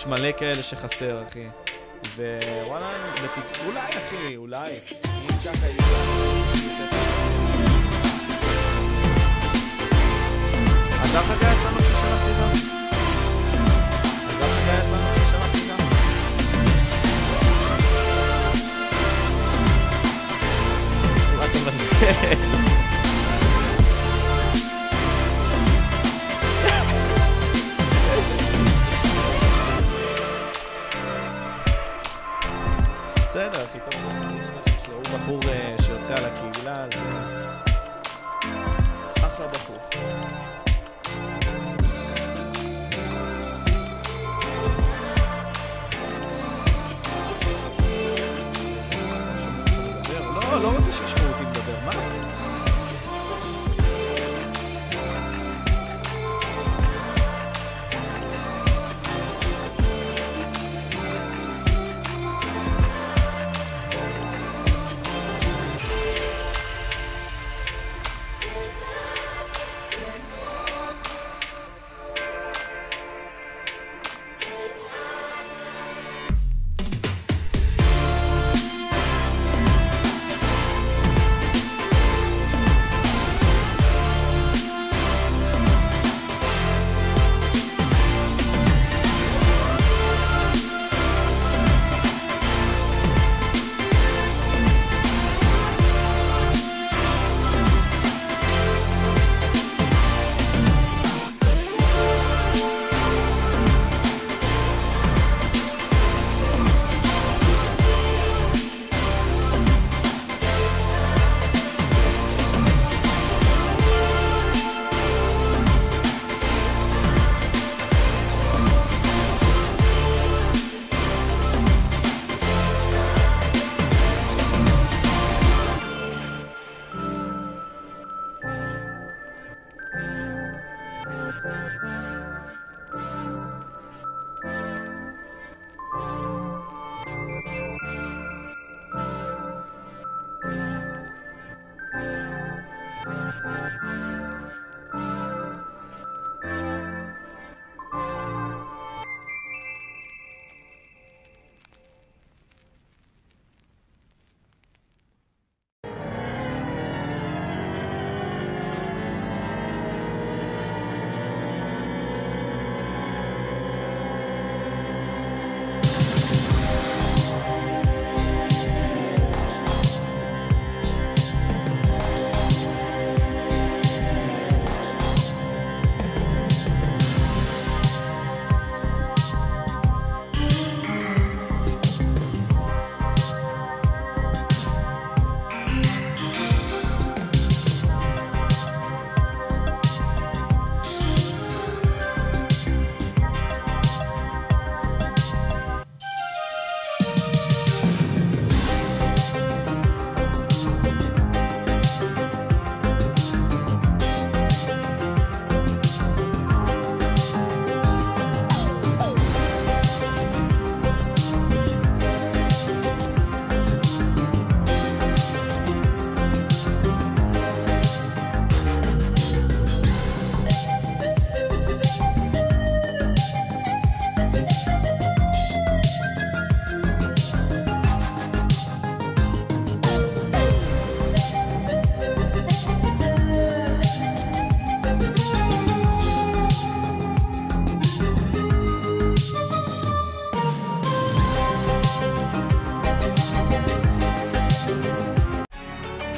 יש מלא כאלה שחסר, אחי. ווואלה. אולי, אחי, אולי. אם ככה גייס לנו כששלחתי גם? גייס לנו כששלחתי גם? אתה?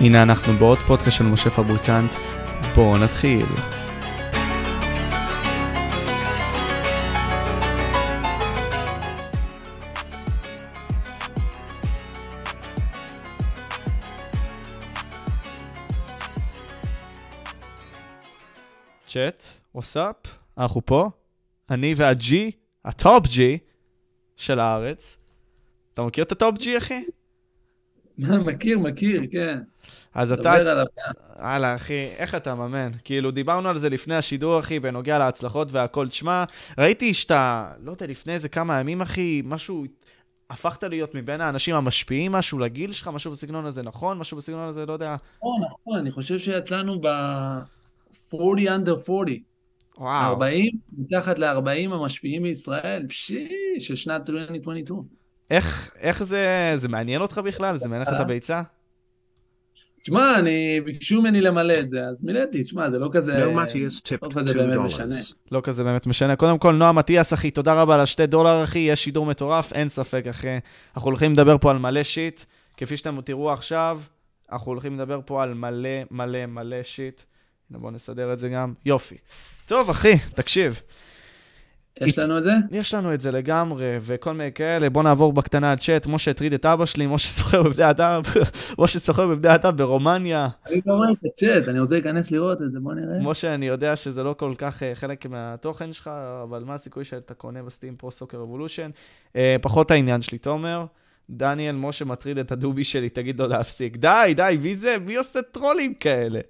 הנה אנחנו בעוד פודקאסט של משה פבריקנט, בואו נתחיל. Chat, what's up, אנחנו פה, אני וה G, ה top G של הארץ, אתה מכיר את ה Top G, אחי? מכיר, מכיר, כן. אז אתה... דבר עליו. וואלה, אחי, איך אתה מאמן? כאילו, דיברנו על זה לפני השידור, אחי, בנוגע להצלחות והכל. תשמע, ראיתי שאתה, לא יודע, לפני איזה כמה ימים, אחי, משהו... הפכת להיות מבין האנשים המשפיעים, משהו לגיל שלך, משהו בסגנון הזה, נכון? משהו בסגנון הזה, לא יודע. נכון, נכון, אני חושב שיצאנו ב-40 under 40. וואו. 40, מתחת ל-40 המשפיעים בישראל, פשי, של שנת 2022. איך, איך זה, זה מעניין אותך בכלל? זה מעניין לך את הביצה? תשמע, אני, ביקשו ממני למלא את זה, אז מילאתי, תשמע, זה לא כזה... לא tipped כזה באמת משנה. לא כזה באמת משנה. קודם כל, נועה מטיאס, אחי, תודה רבה על השתי דולר, אחי, יש שידור מטורף, אין ספק, אחי. אנחנו הולכים לדבר פה על מלא שיט, כפי שאתם תראו עכשיו, אנחנו הולכים לדבר פה על מלא מלא מלא שיט. בואו נסדר את זה גם. יופי. טוב, אחי, תקשיב. יש לנו את זה? יש לנו את זה לגמרי, וכל מיני כאלה. בוא נעבור בקטנה על צ'אט. משה הטריד את אבא שלי, משה סוחר בבני אדם, משה סוחר בבני אדם ברומניה. אני לא רואה את הצ'אט, אני רוצה להיכנס לראות את זה, בוא נראה. משה, אני יודע שזה לא כל כך אה, חלק מהתוכן שלך, אבל מה הסיכוי שאתה קונה בסטים פרו סוקר רבולושן? אה, פחות העניין שלי, תומר. דניאל, משה מטריד את הדובי שלי, תגיד לו להפסיק. די, די, מי זה? מי עושה טרולים כאלה?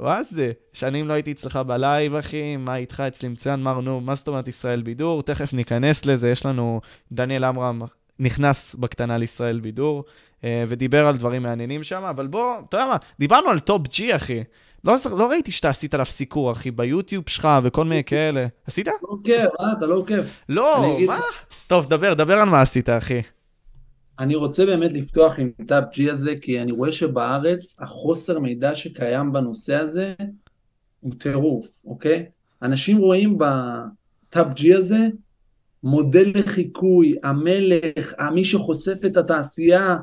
מה זה? שנים לא הייתי אצלך בלייב, אחי, מה איתך אצלי מצוין, מר נו, מה זאת אומרת ישראל בידור? תכף ניכנס לזה, יש לנו, דניאל עמרם נכנס בקטנה לישראל בידור, אה, ודיבר על דברים מעניינים שם, אבל בוא, אתה יודע מה, דיברנו על Top G, אחי. לא, לא ראיתי שאתה עשית עליו סיקור, אחי, ביוטיוב שלך וכל מיני כאלה. עשית? לא עוקב, אה? אתה לא עוקב. לא, מה? טוב, דבר, דבר על מה עשית, אחי. אני רוצה באמת לפתוח עם Top G הזה, כי אני רואה שבארץ החוסר מידע שקיים בנושא הזה הוא טירוף, אוקיי? אנשים רואים בטאפ ג'י הזה מודל לחיקוי, המלך, מי שחושף את התעשייה,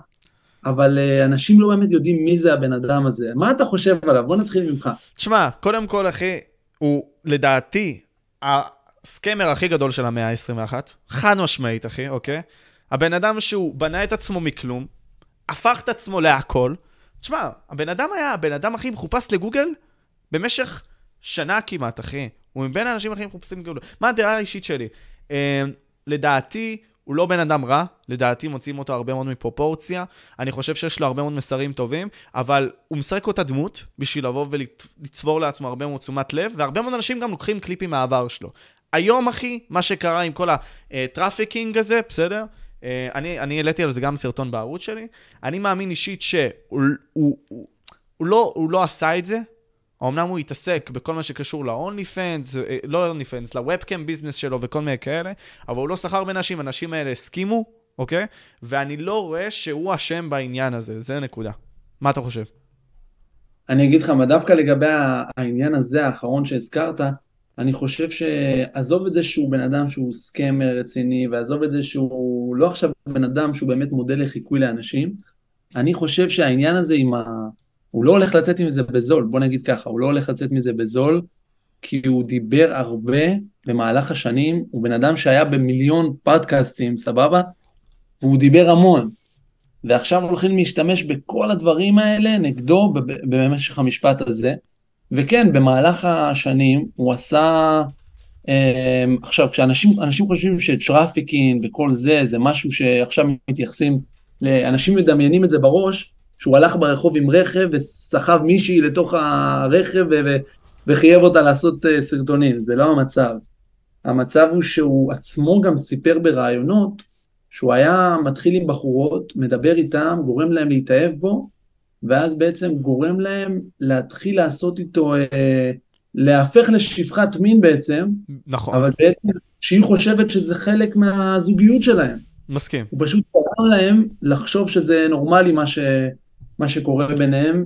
אבל אה, אנשים לא באמת יודעים מי זה הבן אדם הזה. מה אתה חושב עליו? בוא נתחיל ממך. תשמע, קודם כל, אחי, הוא לדעתי הסקמר הכי גדול של המאה ה-21. חד משמעית, אחי, אוקיי? הבן אדם שהוא בנה את עצמו מכלום, הפך את עצמו להכל. תשמע, הבן אדם היה הבן אדם הכי מחופש בגוגל במשך שנה כמעט, אחי. הוא מבין האנשים הכי מחופשים בגוגל. מה הדעה האישית שלי? אה, לדעתי, הוא לא בן אדם רע, לדעתי מוציאים אותו הרבה מאוד מפרופורציה. אני חושב שיש לו הרבה מאוד מסרים טובים, אבל הוא משחק אותה דמות בשביל לבוא ולצבור לעצמו הרבה מאוד תשומת לב, והרבה מאוד אנשים גם לוקחים קליפים מהעבר שלו. היום, אחי, מה שקרה עם כל ה trafficking הזה, בסדר? אה, אני, אני העליתי על זה גם סרטון בערוץ שלי. אני מאמין אישית שהוא הוא, הוא, הוא לא, הוא לא עשה את זה. אמנם הוא התעסק בכל מה שקשור ל-only fans, אה, לא only fans, ל-webcam ביזנס שלו וכל מיני כאלה, אבל הוא לא שכר בנשים, הנשים האלה הסכימו, אוקיי? ואני לא רואה שהוא אשם בעניין הזה, זה נקודה. מה אתה חושב? אני אגיד לך מה, דווקא לגבי העניין הזה, האחרון שהזכרת, אני חושב שעזוב את זה שהוא בן אדם שהוא סקמר רציני, ועזוב את זה שהוא לא עכשיו בן אדם שהוא באמת מודל לחיקוי לאנשים, אני חושב שהעניין הזה עם ה... הוא לא הולך לצאת מזה בזול, בוא נגיד ככה, הוא לא הולך לצאת מזה בזול, כי הוא דיבר הרבה במהלך השנים, הוא בן אדם שהיה במיליון פודקאסטים, סבבה? והוא דיבר המון. ועכשיו הולכים להשתמש בכל הדברים האלה נגדו במשך המשפט הזה. וכן, במהלך השנים הוא עשה... אה, עכשיו, כשאנשים אנשים חושבים ש trafficking וכל זה, זה משהו שעכשיו מתייחסים, אנשים מדמיינים את זה בראש, שהוא הלך ברחוב עם רכב וסחב מישהי לתוך הרכב ו- וחייב אותה לעשות אה, סרטונים, זה לא המצב. המצב הוא שהוא עצמו גם סיפר בראיונות שהוא היה מתחיל עם בחורות, מדבר איתם, גורם להם להתאהב בו, ואז בעצם גורם להם להתחיל לעשות איתו, אה, להפך לשפחת מין בעצם, נכון, אבל בעצם שהיא חושבת שזה חלק מהזוגיות שלהם. מסכים. הוא פשוט גרם להם לחשוב שזה נורמלי מה, ש, מה שקורה ביניהם,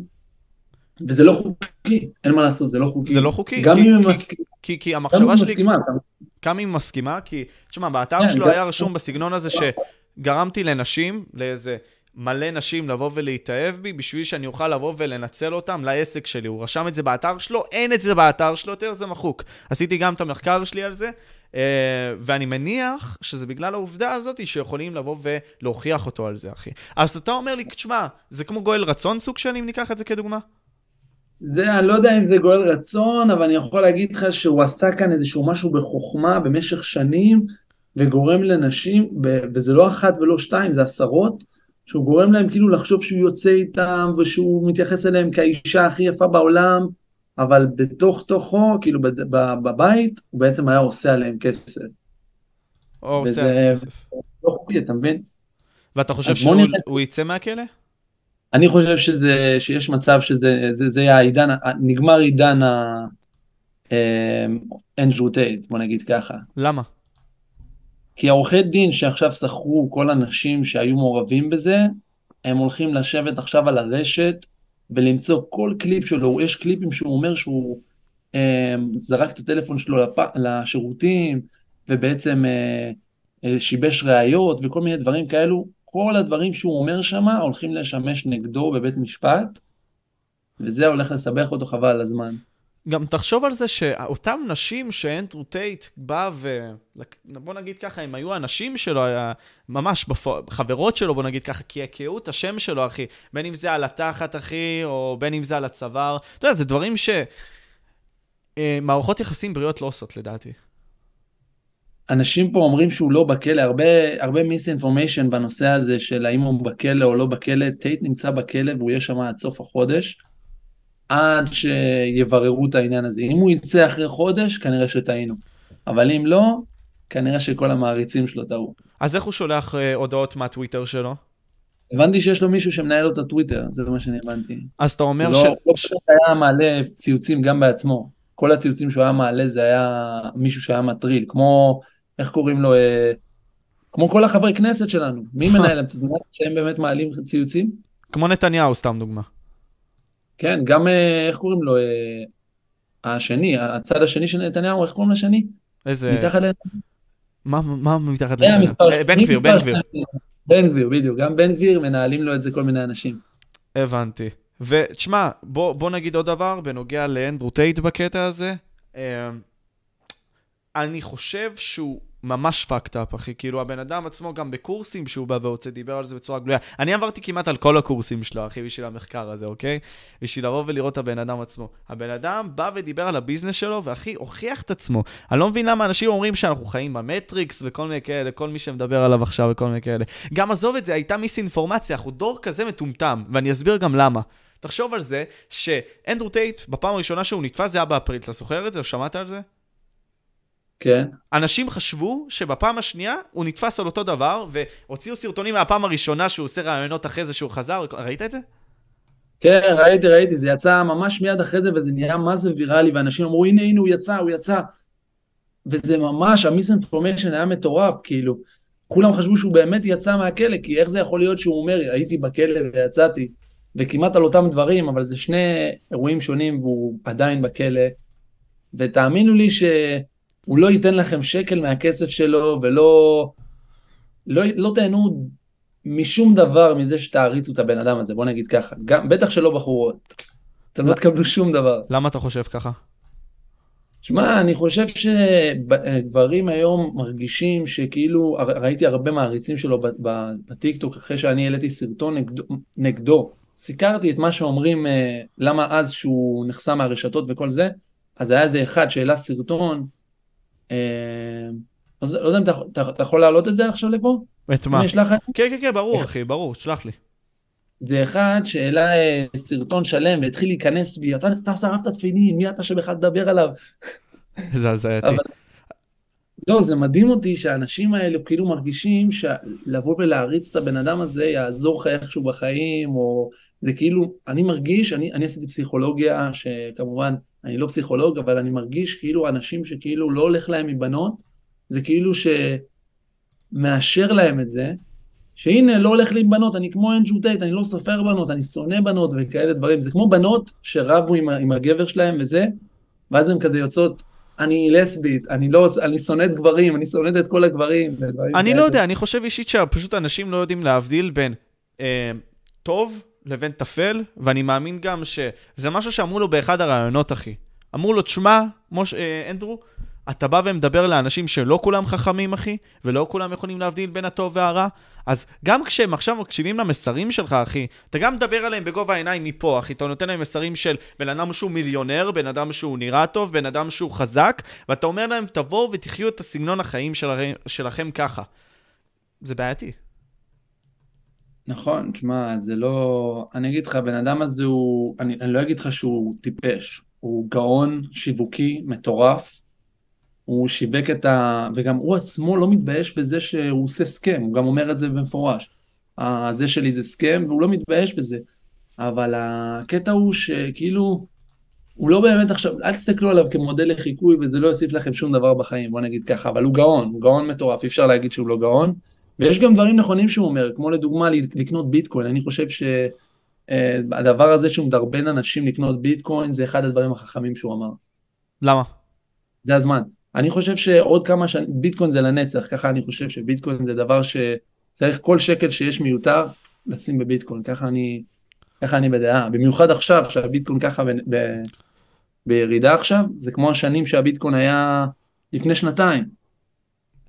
וזה לא חוקי, אין מה לעשות, זה לא חוקי. זה לא חוקי, גם כי- אם הם כי- מסכימים, כי, כי גם אם המחשבה הם שלי... מסכימה, כמה היא מסכימה, כי, תשמע, באתר כן, שלו גם- היה רשום בסגנון הזה שגרמתי לנשים, לאיזה מלא נשים לבוא ולהתאהב בי, בשביל שאני אוכל לבוא ולנצל אותם לעסק שלי. הוא רשם את זה באתר שלו, אין את זה באתר שלו יותר, זה מחוק. עשיתי גם את המחקר שלי על זה, אה, ואני מניח שזה בגלל העובדה הזאת שיכולים לבוא ולהוכיח אותו על זה, אחי. אז אתה אומר לי, תשמע, זה כמו גואל רצון סוג שני, אם ניקח את זה כדוגמה? זה, אני לא יודע אם זה גואל רצון, אבל אני יכול להגיד לך שהוא עשה כאן איזשהו משהו בחוכמה במשך שנים, וגורם לנשים, וזה לא אחת ולא שתיים, זה עשרות, שהוא גורם להם כאילו לחשוב שהוא יוצא איתם ושהוא מתייחס אליהם כאישה הכי יפה בעולם, אבל בתוך תוכו, כאילו בבית, הוא בעצם היה עושה עליהם כסף. או עושה עליהם כסף. לא חוקי, אתה מבין? ואתה חושב שהוא יצא מהכלא? אני חושב שזה, שיש מצב שזה זה, זה העידן, נגמר עידן האנג'רו טייט, בוא נגיד ככה. למה? כי העורכי דין שעכשיו שכרו כל הנשים שהיו מעורבים בזה, הם הולכים לשבת עכשיו על הרשת ולמצוא כל קליפ שלו, יש קליפים שהוא אומר שהוא אה, זרק את הטלפון שלו לפ... לשירותים ובעצם אה, אה, שיבש ראיות וכל מיני דברים כאלו, כל הדברים שהוא אומר שם הולכים לשמש נגדו בבית משפט, וזה הולך לסבך אותו חבל על הזמן. גם תחשוב על זה שאותם נשים שאנדרו טייט בא ו... בוא נגיד ככה, הם היו הנשים שלו, היה ממש בפו... חברות שלו, בוא נגיד ככה, כי הקהו את השם שלו, אחי. בין אם זה על התחת, אחי, או בין אם זה על הצוואר. אתה יודע, זה דברים שמערכות אה, יחסים בריאות לא עושות, לדעתי. אנשים פה אומרים שהוא לא בכלא, הרבה, הרבה misinformation בנושא הזה של האם הוא בכלא או לא בכלא. טייט נמצא בכלא והוא יהיה שם עד סוף החודש. עד שיבררו את העניין הזה. אם הוא יצא אחרי חודש, כנראה שטעינו. אבל אם לא, כנראה שכל המעריצים שלו טעו. אז איך הוא שולח uh, הודעות מהטוויטר שלו? הבנתי שיש לו מישהו שמנהל לו את הטוויטר, זה מה שאני הבנתי. אז אתה אומר ש... לא, לא פשוט היה מעלה ציוצים גם בעצמו. כל הציוצים שהוא היה מעלה זה היה מישהו שהיה מטריל, כמו, איך קוראים לו, אה, כמו כל החברי כנסת שלנו. מי מנהל להם? אתה יודע שהם באמת מעלים ציוצים? כמו נתניהו, סתם דוגמה. כן, גם, אה, איך קוראים לו, אה, השני, הצד השני של נתניהו, איך קוראים לשני? איזה... מתחת ל... מה, מה מתחת ל... אה, בן גביר, בן גביר. בן גביר, בדיוק. גם בן גביר, מנהלים לו את זה כל מיני אנשים. הבנתי. ותשמע, בוא, בוא נגיד עוד דבר בנוגע לאנדרו טייט בקטע הזה. אני חושב שהוא ממש fucked up, אחי. כאילו, הבן אדם עצמו גם בקורסים שהוא בא והוצא, דיבר על זה בצורה גלויה. אני עברתי כמעט על כל הקורסים שלו, אחי, בשביל המחקר הזה, אוקיי? בשביל לבוא ולראות את הבן אדם עצמו. הבן אדם בא ודיבר על ה business שלו, ואחי, הוכיח את עצמו. אני לא מבין למה אנשים אומרים שאנחנו חיים במטריקס וכל מיני כאלה, כל מי שמדבר עליו עכשיו וכל מיני כאלה. גם עזוב את זה, הייתה מיסאינפורמציה, אנחנו דור כזה מטומטם, ואני אסביר גם למה. תחשוב על זה שאנדרו טייט, בפעם הראשונה שהוא נתפס, זה היה באפריל. אתה זוכר את זה או שמעת על זה? כן. אנשים חשבו שבפעם השנייה הוא נתפס על אותו דבר, והוציאו סרטונים מהפעם הראשונה שהוא עושה ראיונות אחרי זה שהוא חזר, ראית את זה? כן, ראיתי, ראיתי, זה יצא ממש מיד אחרי זה, וזה נהיה מה זה ויראלי, ואנשים אמרו, הנה, הנה, הוא יצא, הוא יצא. וזה ממש, המיס-אינפורמיישן היה מטורף, כאילו. כולם חשבו שהוא באמת יצא מהכלא, כי איך זה יכול להיות שהוא אומר, הייתי בכלא ויצאתי, וכמעט על אותם דברים, אבל זה שני אירועים שונים, והוא עדיין בכלא. ותאמינו לי ש... הוא לא ייתן לכם שקל מהכסף שלו, ולא לא, לא תהנו משום דבר מזה שתעריצו את הבן אדם הזה, בוא נגיד ככה. גם, בטח שלא בחורות. אתם לא תקבלו שום דבר. למה אתה חושב ככה? שמע, אני חושב שגברים היום מרגישים שכאילו, ראיתי הרבה מעריצים שלו בטיקטוק אחרי שאני העליתי סרטון נגדו, נגדו. סיקרתי את מה שאומרים, אה, למה אז שהוא נחסם מהרשתות וכל זה, אז היה איזה אחד שהעלה סרטון אז לא יודע אם אתה יכול להעלות את זה עכשיו לפה? את מה? כן, כן, כן, ברור, אחי, ברור, שלח לי. זה אחד שהעלה אה, סרטון שלם והתחיל להיכנס בי, אתה שרפת תפילין, מי אתה שבכלל תדבר עליו? זה הזייתי. לא, זה מדהים אותי שהאנשים האלה כאילו מרגישים שלבוא ולהריץ את הבן אדם הזה יעזור לך איכשהו בחיים, או זה כאילו, אני מרגיש, אני, אני עשיתי פסיכולוגיה, שכמובן אני לא פסיכולוג, אבל אני מרגיש כאילו אנשים שכאילו לא הולך להם מבנות, זה כאילו שמאשר להם את זה, שהנה, לא הולך לי עם בנות, אני כמו אנג'ו טייט, אני לא סופר בנות, אני שונא בנות וכאלה דברים. זה כמו בנות שרבו עם, עם הגבר שלהם וזה, ואז הן כזה יוצאות, אני לסבית, אני לא, אני שונאת גברים, אני שונאת את כל הגברים. אני לא יודע, אני חושב אישית שפשוט אנשים לא יודעים להבדיל בין אה, טוב לבין טפל, ואני מאמין גם שזה משהו שאמרו לו באחד הראיונות, אחי. אמרו לו, תשמע, מוש, אה, אנדרו, אתה בא ומדבר לאנשים שלא כולם חכמים, אחי, ולא כולם יכולים להבדיל בין הטוב והרע, אז גם כשהם עכשיו מקשיבים למסרים שלך, אחי, אתה גם מדבר עליהם בגובה העיניים מפה, אחי, אתה נותן להם מסרים של בן אדם שהוא מיליונר, בן אדם שהוא נראה טוב, בן אדם שהוא חזק, ואתה אומר להם, תבואו ותחיו את הסגנון החיים שלכם, שלכם ככה. זה בעייתי. נכון, תשמע, זה לא... אני אגיד לך, הבן אדם הזה הוא... אני, אני לא אגיד לך שהוא טיפש, הוא גאון שיווקי מטורף. הוא שיווק את ה... וגם הוא עצמו לא מתבייש בזה שהוא עושה סכם, הוא גם אומר את זה במפורש. הזה שלי זה סכם, והוא לא מתבייש בזה. אבל הקטע הוא שכאילו, הוא לא באמת עכשיו, אל תסתכלו עליו כמודל לחיקוי וזה לא יוסיף לכם שום דבר בחיים, בוא נגיד ככה, אבל הוא גאון, הוא גאון מטורף, אי אפשר להגיד שהוא לא גאון. ויש גם דברים נכונים שהוא אומר, כמו לדוגמה לקנות ביטקוין, אני חושב שהדבר הזה שהוא מדרבן אנשים לקנות ביטקוין זה אחד הדברים החכמים שהוא אמר. למה? זה הזמן. אני חושב שעוד כמה שנים, ביטקוין זה לנצח, ככה אני חושב שביטקוין זה דבר שצריך כל שקל שיש מיותר לשים בביטקוין, ככה אני, ככה אני בדעה. במיוחד עכשיו שהביטקוין ככה ב, ב, בירידה עכשיו, זה כמו השנים שהביטקוין היה לפני שנתיים.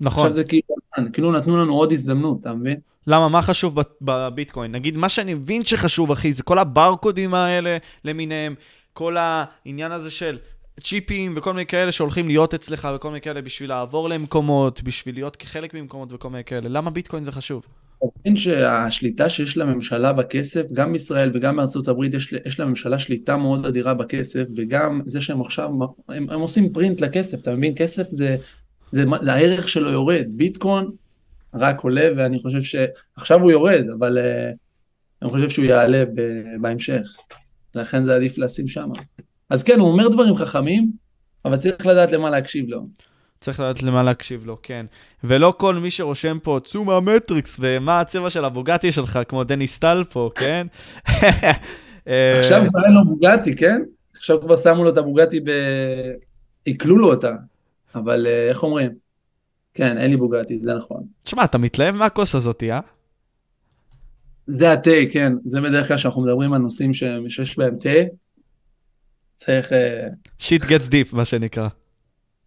נכון. עכשיו זה כאילו, כאילו נתנו לנו עוד הזדמנות, אתה מבין? למה? מה חשוב בביטקוין? נגיד, מה שאני מבין שחשוב, אחי, זה כל הברקודים האלה למיניהם, כל העניין הזה של צ'יפים וכל מיני כאלה שהולכים להיות אצלך וכל מיני כאלה בשביל לעבור למקומות, בשביל להיות כחלק ממקומות וכל מיני כאלה. למה ביטקוין זה חשוב? מבין שהשליטה שיש לממשלה בכסף, גם בישראל וגם בארצות הברית, יש, יש לממשלה שליטה מאוד אדירה בכסף, וגם זה שהם עכשיו, הם, הם עושים פרינט לכסף, אתה מבין? כסף זה, זה, זה הערך שלו יורד, ביטקוין רק עולה, ואני חושב שעכשיו הוא יורד, אבל uh, אני חושב שהוא יעלה בהמשך, לכן זה עדיף לשים שם. אז כן, הוא אומר דברים חכמים, אבל צריך לדעת למה להקשיב לו. צריך לדעת למה להקשיב לו, כן. ולא כל מי שרושם פה, צאו מהמטריקס, ומה הצבע של הבוגטי שלך, כמו דני סטל פה, כן? עכשיו כבר אין לו בוגטי, כן? עכשיו כבר שמו לו את הבוגטי ב... עיכלו לו אותה, אבל אה, איך אומרים? כן, אין לי בוגטי, זה נכון. תשמע, אתה מתלהב מהכוס הזאת, אה? זה התה, כן. זה בדרך כלל שאנחנו מדברים על נושאים שיש בהם תה, צריך... shit gets deep, מה שנקרא.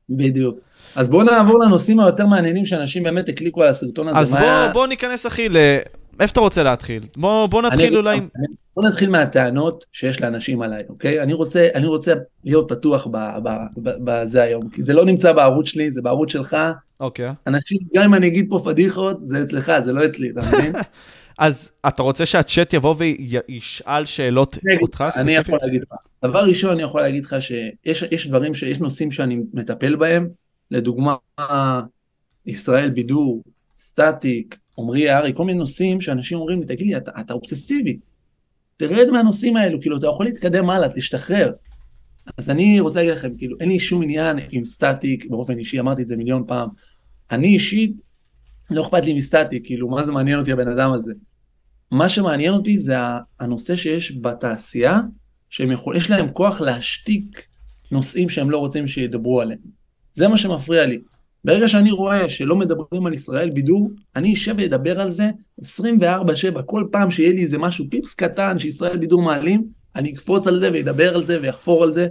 בדיוק. אז בואו נעבור לנושאים היותר מעניינים שאנשים באמת הקליקו על הסרטון הזה. אז בואו היה... בוא ניכנס, אחי, ל... איפה אתה רוצה להתחיל? בוא, בוא נתחיל אני, אולי... בוא נתחיל מהטענות שיש לאנשים עליי, אוקיי? אני רוצה, אני רוצה להיות פתוח בזה היום, כי זה לא נמצא בערוץ שלי, זה בערוץ שלך. אוקיי. אנשים, גם אם אני אגיד פה פדיחות, זה אצלך, זה לא אצלי, אתה מבין? אז אתה רוצה שהצ'אט יבוא וישאל שאלות אותך ספציפית? אני יכול להגיד לך. דבר ראשון, אני יכול להגיד לך שיש דברים, יש נושאים שאני מטפל בהם, לדוגמה, ישראל בידור, סטטיק, עמרי הארי, כל מיני נושאים שאנשים אומרים לי, תגיד לי, אתה, אתה אובססיבי, תרד מהנושאים האלו, כאילו, אתה יכול להתקדם הלאה, תשתחרר. אז אני רוצה להגיד לכם, כאילו, אין לי שום עניין עם סטטיק, באופן אישי, אמרתי את זה מיליון פעם. אני אישית, לא אכפת לי מסטטיק, כאילו, מה זה מעניין אותי הבן אדם הזה? מה שמעניין אותי זה הנושא שיש בתעשייה, שהם יכול, יש להם כוח להשתיק נושאים שהם לא רוצים שידברו עליהם. זה מה שמפריע לי. ברגע שאני רואה שלא מדברים על ישראל בידור, אני אשב ואדבר על זה 24/7, כל פעם שיהיה לי איזה משהו פיפס קטן שישראל בידור מעלים, אני אקפוץ על זה ואדבר על זה ואחפור על זה.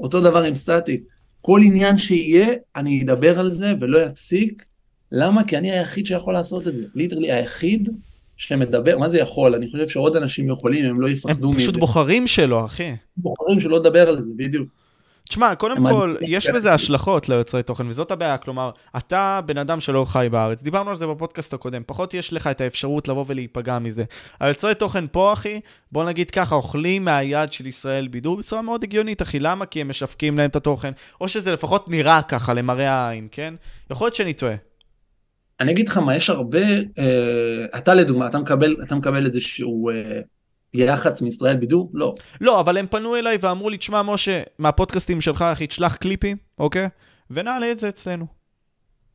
אותו דבר עם סטטיק. כל עניין שיהיה, אני אדבר על זה ולא אפסיק. למה? כי אני היחיד שיכול לעשות את זה. literally היחיד שמדבר, מה זה יכול? אני חושב שעוד אנשים יכולים, הם לא יפחדו מזה. הם פשוט בוחרים שלא, אחי. בוחרים שלא לדבר על זה, בדיוק. תשמע, קודם כל, יש בזה השלכות ליוצרי תוכן, וזאת הבעיה. כלומר, אתה בן אדם שלא חי בארץ, דיברנו על זה בפודקאסט הקודם, פחות יש לך את האפשרות לבוא ולהיפגע מזה. היוצרי תוכן פה, אחי, בוא נגיד ככה, אוכלים מהיד של ישראל בידור בצורה מאוד הגיונית, אחי. למה? כי הם משווקים להם את התוכן, או שזה לפחות נראה ככה, למראה העין, כן? יכול להיות שאני טועה. אני אגיד לך מה, יש הרבה, אה, אתה לדוגמה, אתה מקבל, אתה מקבל איזשהו... אה, יח"צ מישראל בידור? לא. לא, אבל הם פנו אליי ואמרו לי, תשמע, משה, מהפודקאסטים שלך, אחי, תשלח קליפים, אוקיי? ונעלה את זה אצלנו.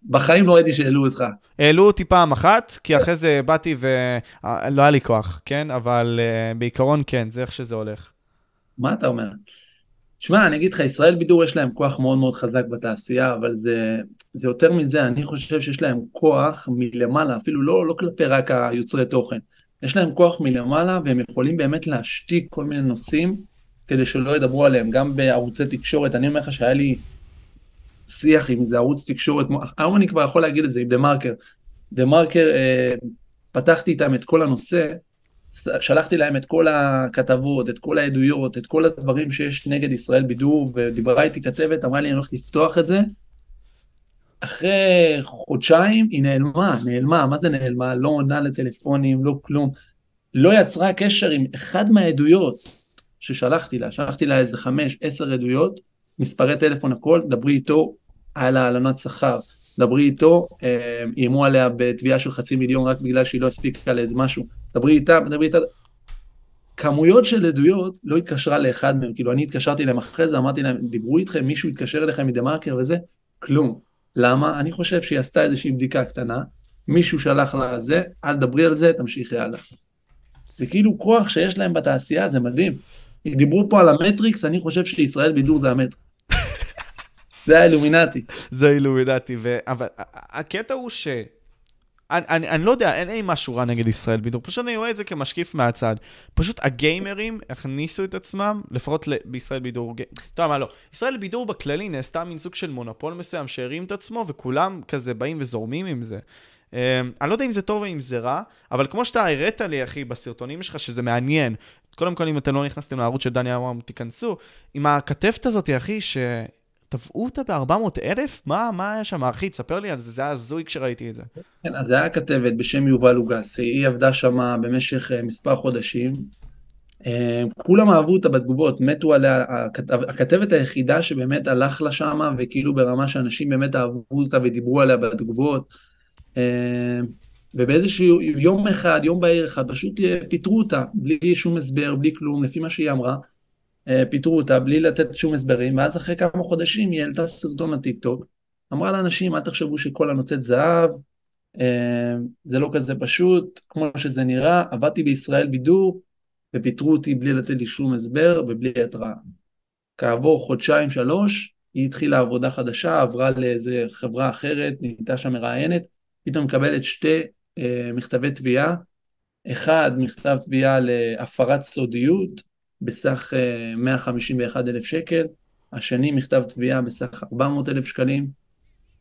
בחיים לא ראיתי שהעלו אותך. העלו אותי פעם אחת, כי אחרי זה באתי ולא היה לי כוח, כן? אבל uh, בעיקרון כן, זה איך שזה הולך. מה אתה אומר? שמע, אני אגיד לך, ישראל בידור יש להם כוח מאוד מאוד חזק בתעשייה, אבל זה, זה יותר מזה, אני חושב שיש להם כוח מלמעלה, אפילו לא, לא כלפי רק היוצרי תוכן. יש להם כוח מלמעלה והם יכולים באמת להשתיק כל מיני נושאים כדי שלא ידברו עליהם, גם בערוצי תקשורת. אני אומר לך שהיה לי שיח עם איזה ערוץ תקשורת, היום אני כבר יכול להגיד את זה עם דה מרקר. דה מרקר, אה, פתחתי איתם את כל הנושא, שלחתי להם את כל הכתבות, את כל העדויות, את כל הדברים שיש נגד ישראל בידור, ודיברה איתי כתבת, אמרה לי, אני הולך לפתוח את זה. אחרי חודשיים היא נעלמה, נעלמה, מה זה נעלמה? לא עונה לטלפונים, לא כלום. לא יצרה קשר עם אחד מהעדויות ששלחתי לה, שלחתי לה איזה חמש, עשר עדויות, מספרי טלפון הכל, דברי איתו על העלנת שכר, דברי איתו, אה, איימו עליה בתביעה של חצי מיליון רק בגלל שהיא לא הספיקה לאיזה משהו, דברי איתה, דברי איתה. כמויות של עדויות לא התקשרה לאחד מהם, כאילו אני התקשרתי אליהם אחרי זה, אמרתי להם, דיברו איתכם, מישהו התקשר אליכם מדה מרקר וזה, כלום. למה? אני חושב שהיא עשתה איזושהי בדיקה קטנה, מישהו שלח לה זה, אל תדברי על זה, תמשיכי הלאה. זה כאילו כוח שיש להם בתעשייה, זה מדהים. דיברו פה על המטריקס, אני חושב שישראל בידור זה המטריקס. זה האילומינטי. זה האילומינטי, ו... אבל הקטע הוא ש... אני, אני, אני לא יודע, אין לי משהו רע נגד ישראל בידור, פשוט אני רואה את זה כמשקיף מהצד. פשוט הגיימרים הכניסו את עצמם, לפחות בישראל בידור, אתה יודע מה לא, ישראל בידור בכללי נעשתה מין סוג של מונופול מסוים שהרים את עצמו, וכולם כזה באים וזורמים עם זה. Um, אני לא יודע אם זה טוב או אם זה רע, אבל כמו שאתה הראת לי, אחי, בסרטונים שלך, שזה מעניין, קודם כל, אם אתם לא נכנסתם לערוץ של דני אברהם, תיכנסו, עם הכתבת הזאת, אחי, ש... תבעו אותה ב-400 אלף? מה, מה היה שם? אחי, תספר לי על זה, זה היה הזוי כשראיתי את זה. כן, אז זה היה כתבת בשם יובל אוגסי, היא עבדה שם במשך uh, מספר חודשים. Uh, כולם אהבו אותה בתגובות, מתו עליה, הכתב, הכתבת היחידה שבאמת הלך לה שמה, וכאילו ברמה שאנשים באמת אהבו אותה ודיברו עליה בתגובות. Uh, ובאיזשהו יום אחד, יום בהיר אחד, פשוט פיטרו אותה, בלי שום הסבר, בלי כלום, לפי מה שהיא אמרה. אה, פיטרו אותה בלי לתת שום הסברים, ואז אחרי כמה חודשים היא העלתה סרטון לטיקטוק, אמרה לאנשים, אל תחשבו שכל הנוצאת זהב, אה, זה לא כזה פשוט, כמו שזה נראה, עבדתי בישראל בידור, ופיטרו אותי בלי לתת לי שום הסבר ובלי התראה. כעבור חודשיים שלוש, היא התחילה עבודה חדשה, עברה לאיזה חברה אחרת, נהייתה שם מראיינת, פתאום מקבלת שתי אה, מכתבי תביעה, אחד מכתב תביעה להפרת סודיות, בסך 151 אה, אלף שקל, השני מכתב תביעה בסך 400 אלף שקלים,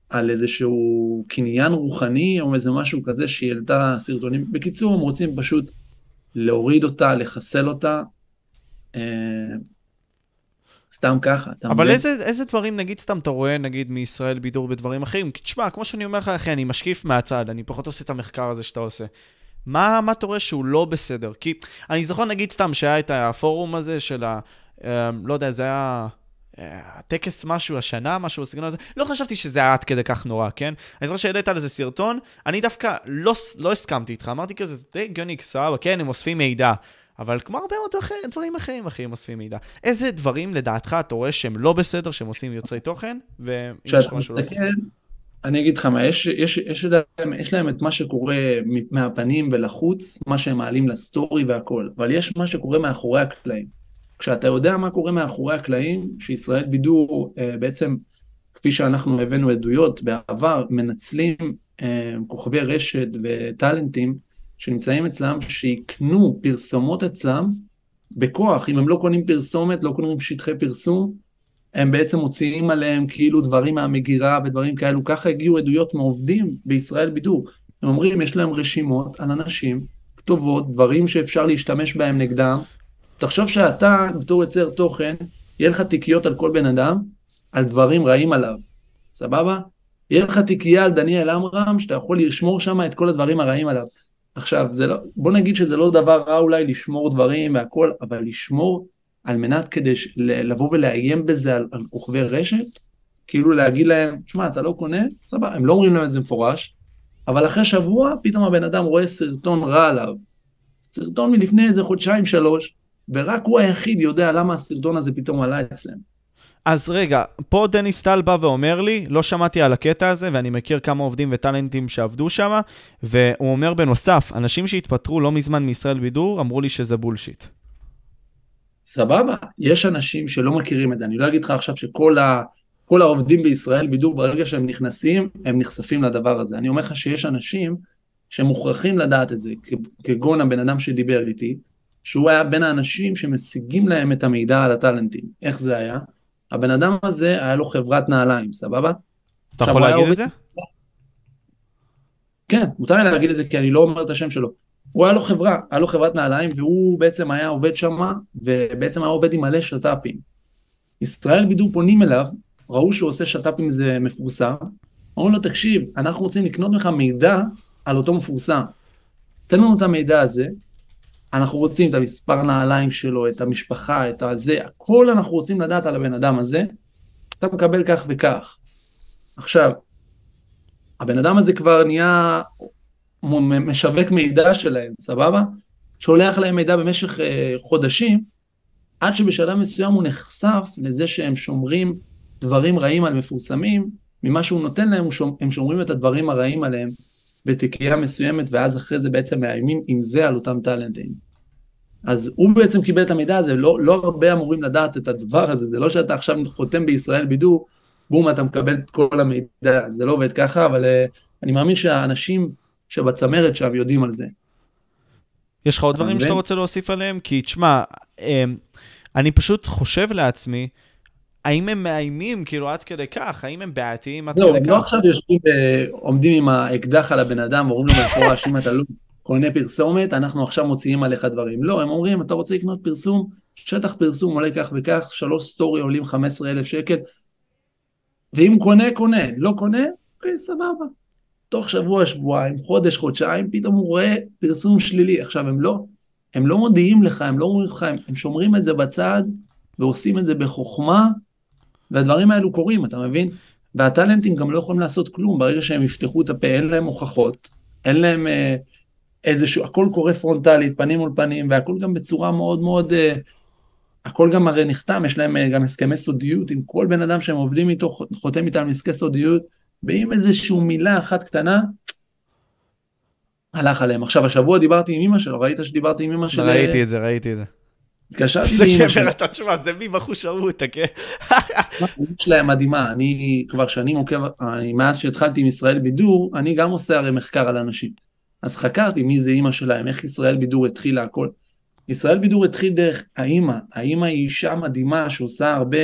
על איזשהו קניין רוחני או איזה משהו כזה שהיא העלתה סרטונים. בקיצור, הם רוצים פשוט להוריד אותה, לחסל אותה. אה, סתם ככה, אתה אבל איזה, איזה דברים, נגיד, סתם אתה רואה, נגיד, מישראל בידור בדברים אחרים? כי תשמע, כמו שאני אומר לך, אחי, אני משקיף מהצד, אני פחות עושה את המחקר הזה שאתה עושה. מה, מה אתה רואה שהוא לא בסדר? כי אני זוכר נגיד סתם שהיה את הפורום הזה של ה... אה, לא יודע, זה היה... הטקס אה, משהו השנה, משהו בסגנון הזה, לא חשבתי שזה היה עד כדי כך נורא, כן? אני זוכר שהעלית על איזה סרטון, אני דווקא לא, לא הסכמתי איתך, אמרתי כזה, זה די הגיוני, סבבה, כן, הם אוספים מידע, אבל כמו הרבה מאוד אחר, דברים אחרים, אחי, הם אוספים מידע. איזה דברים לדעתך אתה רואה שהם לא בסדר, שהם עושים יוצרי תוכן, ואם יש לך משהו לא בסדר? אני אגיד לך מה, יש, יש, יש, להם, יש להם את מה שקורה מהפנים ולחוץ, מה שהם מעלים לסטורי והכל, אבל יש מה שקורה מאחורי הקלעים. כשאתה יודע מה קורה מאחורי הקלעים, שישראל בידור אה, בעצם, כפי שאנחנו הבאנו עדויות בעבר, מנצלים אה, כוכבי רשת וטאלנטים שנמצאים אצלם, שיקנו פרסומות אצלם בכוח, אם הם לא קונים פרסומת, לא קונים שטחי פרסום, הם בעצם מוציאים עליהם כאילו דברים מהמגירה ודברים כאלו, ככה הגיעו עדויות מעובדים בישראל בידור. הם אומרים, יש להם רשימות על אנשים, כתובות, דברים שאפשר להשתמש בהם נגדם. תחשוב שאתה, בתור יוצר תוכן, יהיה לך תיקיות על כל בן אדם, על דברים רעים עליו, סבבה? יהיה לך תיקייה על דניאל עמרם, שאתה יכול לשמור שם את כל הדברים הרעים עליו. עכשיו, לא, בוא נגיד שזה לא דבר רע אולי לשמור דברים והכל, אבל לשמור על מנת כדי לבוא ולאיים בזה על, על כוכבי רשת, כאילו להגיד להם, שמע, אתה לא קונה? סבבה, הם לא אומרים להם את זה מפורש, אבל אחרי שבוע פתאום הבן אדם רואה סרטון רע עליו. סרטון מלפני איזה חודשיים שלוש, ורק הוא היחיד יודע למה הסרטון הזה פתאום עלה אצלם. אז רגע, פה דניס טל בא ואומר לי, לא שמעתי על הקטע הזה, ואני מכיר כמה עובדים וטאלנטים שעבדו שם, והוא אומר בנוסף, אנשים שהתפטרו לא מזמן מישראל בידור, אמרו לי שזה בולשיט. סבבה, יש אנשים שלא מכירים את זה, אני לא אגיד לך עכשיו שכל ה, כל העובדים בישראל, בדיוק ברגע שהם נכנסים, הם נחשפים לדבר הזה. אני אומר לך שיש אנשים שמוכרחים לדעת את זה, כגון הבן אדם שדיבר איתי, שהוא היה בין האנשים שמשיגים להם את המידע על הטאלנטים. איך זה היה? הבן אדם הזה, היה לו חברת נעליים, סבבה? אתה יכול להגיד את זה? כן, מותר לי להגיד את זה כי אני לא אומר את השם שלו. הוא היה לו חברה, היה לו חברת נעליים, והוא בעצם היה עובד שם, ובעצם היה עובד עם מלא שת"פים. ישראל בידור פונים אליו, ראו שהוא עושה שת"פים זה מפורסם, אמרו לו, תקשיב, אנחנו רוצים לקנות ממך מידע על אותו מפורסם. תן לנו את המידע הזה, אנחנו רוצים את המספר נעליים שלו, את המשפחה, את הזה, הכל אנחנו רוצים לדעת על הבן אדם הזה, אתה מקבל כך וכך. עכשיו, הבן אדם הזה כבר נהיה משווק מידע שלהם, סבבה? שולח להם מידע במשך אה, חודשים, עד שבשלב מסוים הוא נחשף לזה שהם שומרים דברים רעים על מפורסמים, ממה שהוא נותן להם, הוא שומ- הם שומרים את הדברים הרעים עליהם בתיקייה מסוימת, ואז אחרי זה בעצם מאיימים עם זה על אותם טאלנטים. אז הוא בעצם קיבל את המידע הזה, לא, לא הרבה אמורים לדעת את הדבר הזה, זה לא שאתה עכשיו חותם בישראל בידור, בום, אתה מקבל את כל המידע, זה לא עובד ככה, אבל uh, אני מאמין שהאנשים שבצמרת שם יודעים על זה. יש לך עוד דברים שאתה? רוצה להוסיף עליהם? כי תשמע, אמ, אני פשוט חושב לעצמי, האם הם מאיימים כאילו עד כדי כך? האם הם בעייתיים עד לא, כדי הם כך? לא עכשיו יושבים, אה, עומדים עם האקדח על הבן אדם, אומרים לו במפורש, אם אתה לא קונה פרסומת, אנחנו עכשיו מוציאים עליך דברים. לא, הם אומרים, אתה רוצה לקנות פרסום, שטח פרסום עולה כך וכך, שלוש סטורי עולים 15,000 שקל, ואם קונה, קונה, לא קונה, אוקיי, סבבה. תוך שבוע, שבועיים, חודש, חודשיים, פתאום הוא רואה פרסום שלילי. עכשיו, הם לא, הם לא מודיעים לך, הם לא אומרים לך, הם, הם שומרים את זה בצד, ועושים את זה בחוכמה, והדברים האלו קורים, אתה מבין? והטאלנטים גם לא יכולים לעשות כלום, ברגע שהם יפתחו את הפה, אין להם הוכחות, אין להם אה, איזשהו, הכל קורה פרונטלית, פנים מול פנים, והכל גם בצורה מאוד מאוד, אה, הכל גם הרי נחתם, יש להם אה, גם הסכמי סודיות עם כל בן אדם שהם עובדים איתו, חותם איתם הסכמי סודיות, ואם איזושהי מילה אחת קטנה, הלך עליהם. עכשיו, השבוע דיברתי עם אמא שלו, ראית שדיברתי עם אמא שלו? ראיתי את זה, ראיתי את זה. התקשרתי לאמא שלו. גבר אתה, תשמע, זה מבחוש ההוא, תכה. האמת שלהם מדהימה, אני כבר שנים עוקב, אני, מאז שהתחלתי עם ישראל בידור, אני גם עושה הרי מחקר על אנשים. אז חקרתי מי זה אימא שלהם, איך ישראל בידור התחילה הכל. ישראל בידור התחיל דרך האימא, האימא היא אישה מדהימה שעושה הרבה,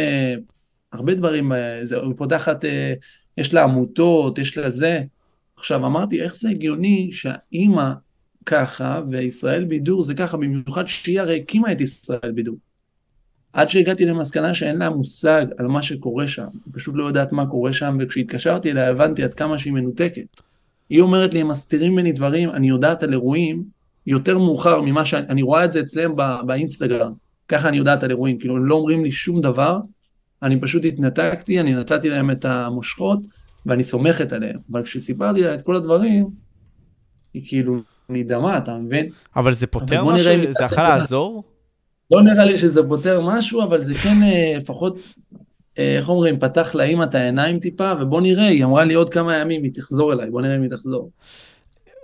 הרבה דברים, אה, זה, היא פותחת, יש לה עמותות, יש לה זה. עכשיו אמרתי, איך זה הגיוני שהאימא ככה וישראל בידור זה ככה, במיוחד שהיא הרי הקימה את ישראל בידור. עד שהגעתי למסקנה שאין לה מושג על מה שקורה שם, היא פשוט לא יודעת מה קורה שם, וכשהתקשרתי אליה הבנתי עד כמה שהיא מנותקת. היא אומרת לי, הם מסתירים ממני דברים, אני יודעת על אירועים יותר מאוחר ממה שאני, אני רואה את זה אצלם בא, באינסטגרם, ככה אני יודעת על אירועים, כאילו הם לא אומרים לי שום דבר, אני פשוט התנתקתי, אני נתתי להם את המושכות, ואני סומכת עליהם, אבל כשסיפרתי לה את כל הדברים, היא כאילו נדהמה, אתה מבין? אבל זה פותר אם משהו? זה יכול לעזור? לא נראה לי שזה פותר משהו, אבל זה כן אה, לפחות, אה, איך אומרים, פתח לאמא את העיניים טיפה, ובוא נראה, היא אמרה לי עוד כמה ימים, היא תחזור אליי, בוא נראה אם היא תחזור.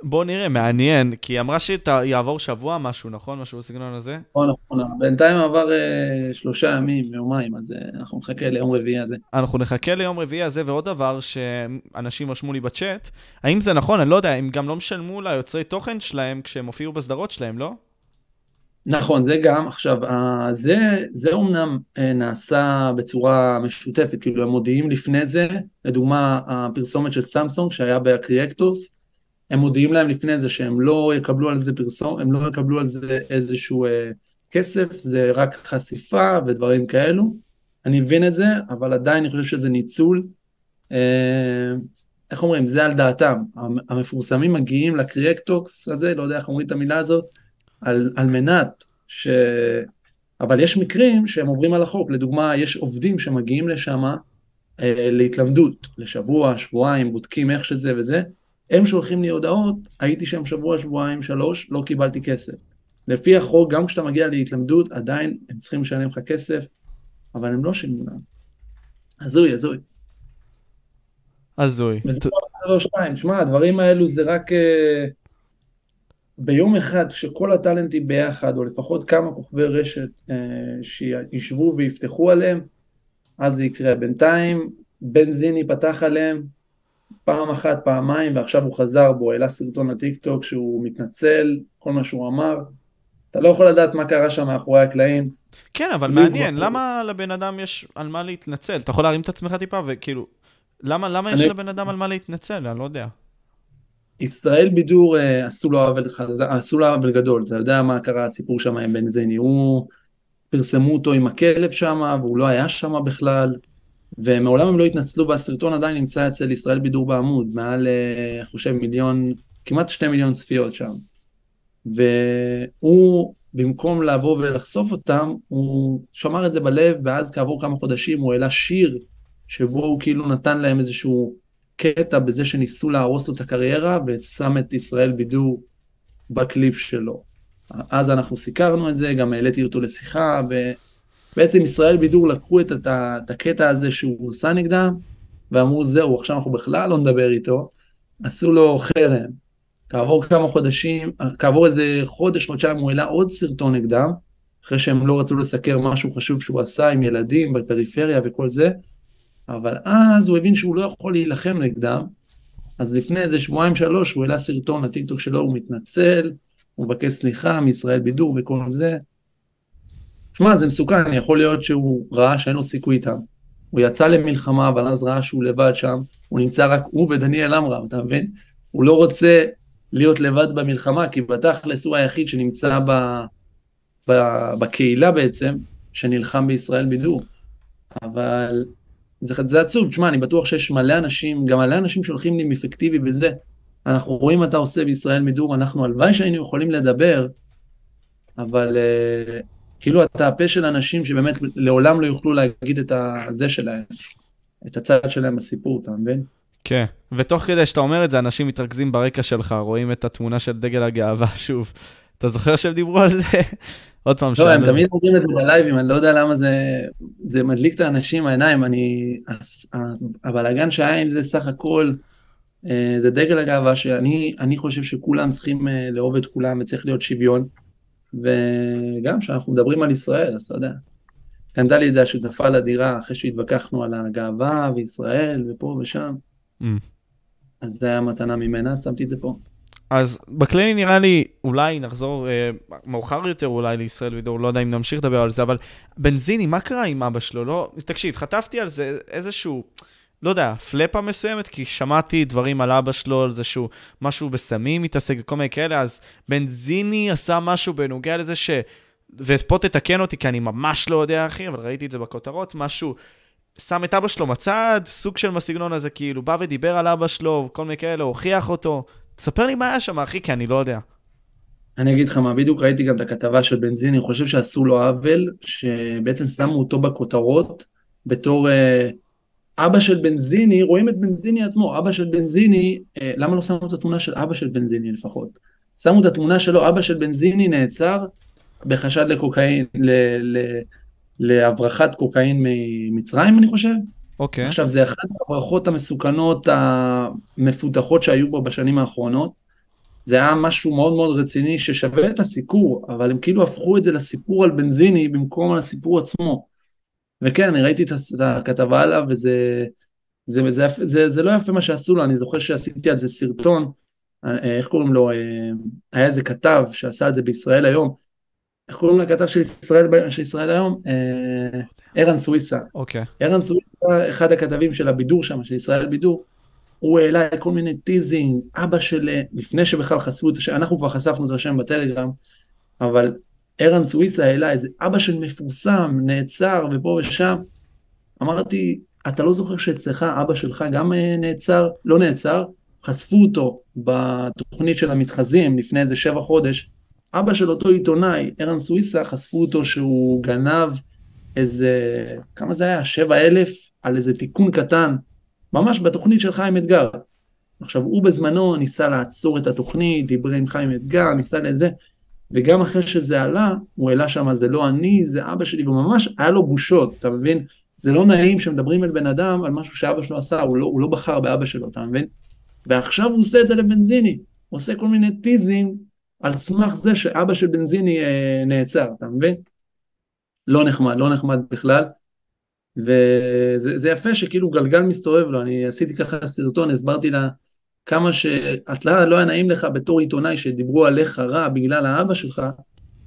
בוא נראה, מעניין, כי היא אמרה שיעבור שבוע משהו, נכון? משהו בסגנון הזה? נכון, נכון, בינתיים עבר אה, שלושה ימים, יומיים, אז אה, אנחנו נחכה ליום רביעי הזה. אנחנו נחכה ליום רביעי הזה, ועוד דבר שאנשים רשמו לי בצ'אט, האם זה נכון? אני לא יודע, הם גם לא משלמו ליוצרי תוכן שלהם כשהם הופיעו בסדרות שלהם, לא? נכון, זה גם, עכשיו, זה, זה אומנם אה, נעשה בצורה משותפת, כאילו הם מודיעים לפני זה, לדוגמה, הפרסומת של סמסונג שהיה ב creators, הם מודיעים להם לפני זה שהם לא יקבלו על זה פרסום, הם לא יקבלו על זה איזשהו אה, כסף, זה רק חשיפה ודברים כאלו. אני מבין את זה, אבל עדיין אני חושב שזה ניצול. אה, איך אומרים, זה על דעתם. המפורסמים מגיעים ל creators הזה, לא יודע איך אומרים את המילה הזאת, על, על מנת ש... אבל יש מקרים שהם עוברים על החוק, לדוגמה, יש עובדים שמגיעים לשם אה, להתלמדות, לשבוע, שבועיים, בודקים איך שזה וזה, הם שולחים לי הודעות, הייתי שם שבוע, שבועיים, שלוש, לא קיבלתי כסף. לפי החוק, גם כשאתה מגיע להתלמדות, עדיין הם צריכים לשלם לך כסף, אבל הם לא שילמו להם. הזוי, הזוי. הזוי. וזה לא שתיים, שמע, הדברים האלו זה רק... אה, ביום אחד שכל הטאלנטים ביחד, או לפחות כמה כוכבי רשת אה, שישבו ויפתחו עליהם, אז זה יקרה. בינתיים בנזיני פתח עליהם פעם אחת, פעמיים, ועכשיו הוא חזר בו, העלה סרטון לטיקטוק שהוא מתנצל, כל מה שהוא אמר. אתה לא יכול לדעת מה קרה שם מאחורי הקלעים, כן, אבל מעניין, כבר- למה לבן אדם יש על מה להתנצל? אתה יכול להרים את עצמך טיפה וכאילו, למה למה יש אני- לבן אדם על מה להתנצל? אני לא יודע. ישראל בידור אה, עשו לו עוול חזק, עשו לו עוול גדול, אתה יודע מה קרה הסיפור שם עם בן זני, הוא פרסמו אותו עם הכלב שם והוא לא היה שם בכלל ומעולם הם לא התנצלו והסרטון עדיין נמצא אצל ישראל בידור בעמוד, מעל, אה, אני חושב מיליון, כמעט שתי מיליון צפיות שם. והוא במקום לבוא ולחשוף אותם, הוא שמר את זה בלב ואז כעבור כמה חודשים הוא העלה שיר שבו הוא כאילו נתן להם איזשהו קטע בזה שניסו להרוס לו את הקריירה ושם את ישראל בידור בקליפ שלו. אז אנחנו סיקרנו את זה, גם העליתי אותו לשיחה, ובעצם ישראל בידור לקחו את, את, את הקטע הזה שהוא עשה נגדם, ואמרו זהו, עכשיו אנחנו בכלל לא נדבר איתו, עשו לו חרם. כעבור כמה חודשים, כעבור איזה חודש, חודשיים, הוא העלה עוד סרטון נגדם, אחרי שהם לא רצו לסקר משהו חשוב שהוא עשה עם ילדים בפריפריה וכל זה, אבל אז הוא הבין שהוא לא יכול להילחם נגדם, אז לפני איזה שבועיים שלוש הוא העלה סרטון לטיקטוק שלו, הוא מתנצל, הוא מבקש סליחה מישראל בידור וכל זה. שמע, זה מסוכן, יכול להיות שהוא ראה שאין לו סיכוי איתם. הוא יצא למלחמה, אבל אז ראה שהוא לבד שם, הוא נמצא רק הוא ודניאל עמרם, אתה מבין? הוא לא רוצה להיות לבד במלחמה, כי בתכלס הוא היחיד שנמצא ב, ב, בקהילה בעצם, שנלחם בישראל בידור. אבל זה, זה עצוב, תשמע, אני בטוח שיש מלא אנשים, גם מלא אנשים שהולכים לי אפקטיבי בזה. אנחנו רואים מה אתה עושה בישראל מידור, אנחנו הלוואי שהיינו יכולים לדבר, אבל uh, כאילו אתה הפה של אנשים שבאמת לעולם לא יוכלו להגיד את הזה שלהם, את הצד שלהם בסיפור, אתה מבין? כן, ותוך כדי שאתה אומר את זה, אנשים מתרכזים ברקע שלך, רואים את התמונה של דגל הגאווה שוב. אתה זוכר שהם דיברו על זה? עוד פעם, לא, הם תמיד אומרים את זה בלייבים, אני לא יודע למה זה, זה מדליק את האנשים העיניים, אני, הבלאגן שהיה עם זה סך הכל, אה, זה דגל הגאווה שאני אני חושב שכולם צריכים אה, לאהוב את כולם וצריך להיות שוויון, וגם כשאנחנו מדברים על ישראל, אז אתה יודע, קנתה לי את זה השותפה לדירה אחרי שהתווכחנו על הגאווה וישראל ופה ושם, Mm. אז זה היה מתנה ממנה, שמתי את זה פה. אז בכללי נראה לי, אולי נחזור אה, מאוחר יותר אולי לישראל וידור, לא יודע אם נמשיך לדבר על זה, אבל בנזיני, מה קרה עם אבא שלו? לא, תקשיב, חטפתי על זה איזשהו, לא יודע, פלאפה מסוימת, כי שמעתי דברים על אבא שלו, על זה שהוא משהו בסמים מתעסק וכל מיני כאלה, אז בנזיני עשה משהו בנוגע לזה ש... ופה תתקן אותי, כי אני ממש לא יודע, אחי, אבל ראיתי את זה בכותרות, משהו, שם את אבא שלו מצד, סוג של בסגנון הזה, כאילו, בא ודיבר על אבא שלו, כל מיני כאלה, הוכיח אותו. תספר לי מה היה שם, אחי, כי אני לא יודע. אני אגיד לך מה, בדיוק ראיתי גם את הכתבה של בנזיני, אני חושב שעשו לו עוול, שבעצם שמו אותו בכותרות בתור אה, אבא של בנזיני, רואים את בנזיני עצמו, אבא של בנזיני, אה, למה לא שמו את התמונה של אבא של בנזיני לפחות? שמו את התמונה שלו, אבא של בנזיני נעצר בחשד לקוקאין, ל, ל, להברחת קוקאין ממצרים אני חושב. אוקיי. עכשיו זה אחת ההברחות המסוכנות המפותחות שהיו בו בשנים האחרונות. זה היה משהו מאוד מאוד רציני ששווה את הסיקור, אבל הם כאילו הפכו את זה לסיפור על בנזיני במקום על הסיפור עצמו. וכן, אני ראיתי את הכתבה עליו וזה זה, זה, זה, זה, זה לא יפה מה שעשו לו, אני זוכר שעשיתי על זה סרטון, אה, איך קוראים לו, אה, היה איזה כתב שעשה את זה בישראל היום, איך קוראים לכתב של ישראל, של ישראל היום? אה, ערן סוויסה. אוקיי. ערן סוויסה, אחד הכתבים של הבידור שם, של ישראל בידור, הוא העלה כל מיני teasing, אבא של, לפני שבכלל חשפו את השם, אנחנו כבר חשפנו את השם בטלגרם, אבל ערן סוויסה העלה איזה אבא של מפורסם, נעצר ופה ושם. אמרתי, אתה לא זוכר שאצלך אבא שלך גם אה, נעצר? לא נעצר, חשפו אותו בתוכנית של המתחזים לפני איזה שבע חודש. אבא של אותו עיתונאי, ערן סוויסה, חשפו אותו שהוא גנב איזה, כמה זה היה? שבע אלף על איזה תיקון קטן, ממש בתוכנית של חיים אתגר. עכשיו, הוא בזמנו ניסה לעצור את התוכנית, דיבר עם חיים אתגר, ניסה לזה, וגם אחרי שזה עלה, הוא העלה שם, זה לא אני, זה אבא שלי, וממש היה לו בושות, אתה מבין? זה לא נעים שמדברים אל בן אדם על משהו שאבא שלו עשה, הוא לא, הוא לא בחר באבא שלו, אתה מבין? ועכשיו הוא עושה את זה לבנזיני, הוא עושה כל מיני טיזים על סמך זה שאבא של בנזיני אה, נעצר, אתה מבין? לא נחמד, לא נחמד בכלל. וזה זה יפה שכאילו גלגל מסתובב לו, אני עשיתי ככה סרטון, הסברתי לה כמה שאתה לא היה נעים לך בתור עיתונאי שדיברו עליך רע בגלל האבא שלך,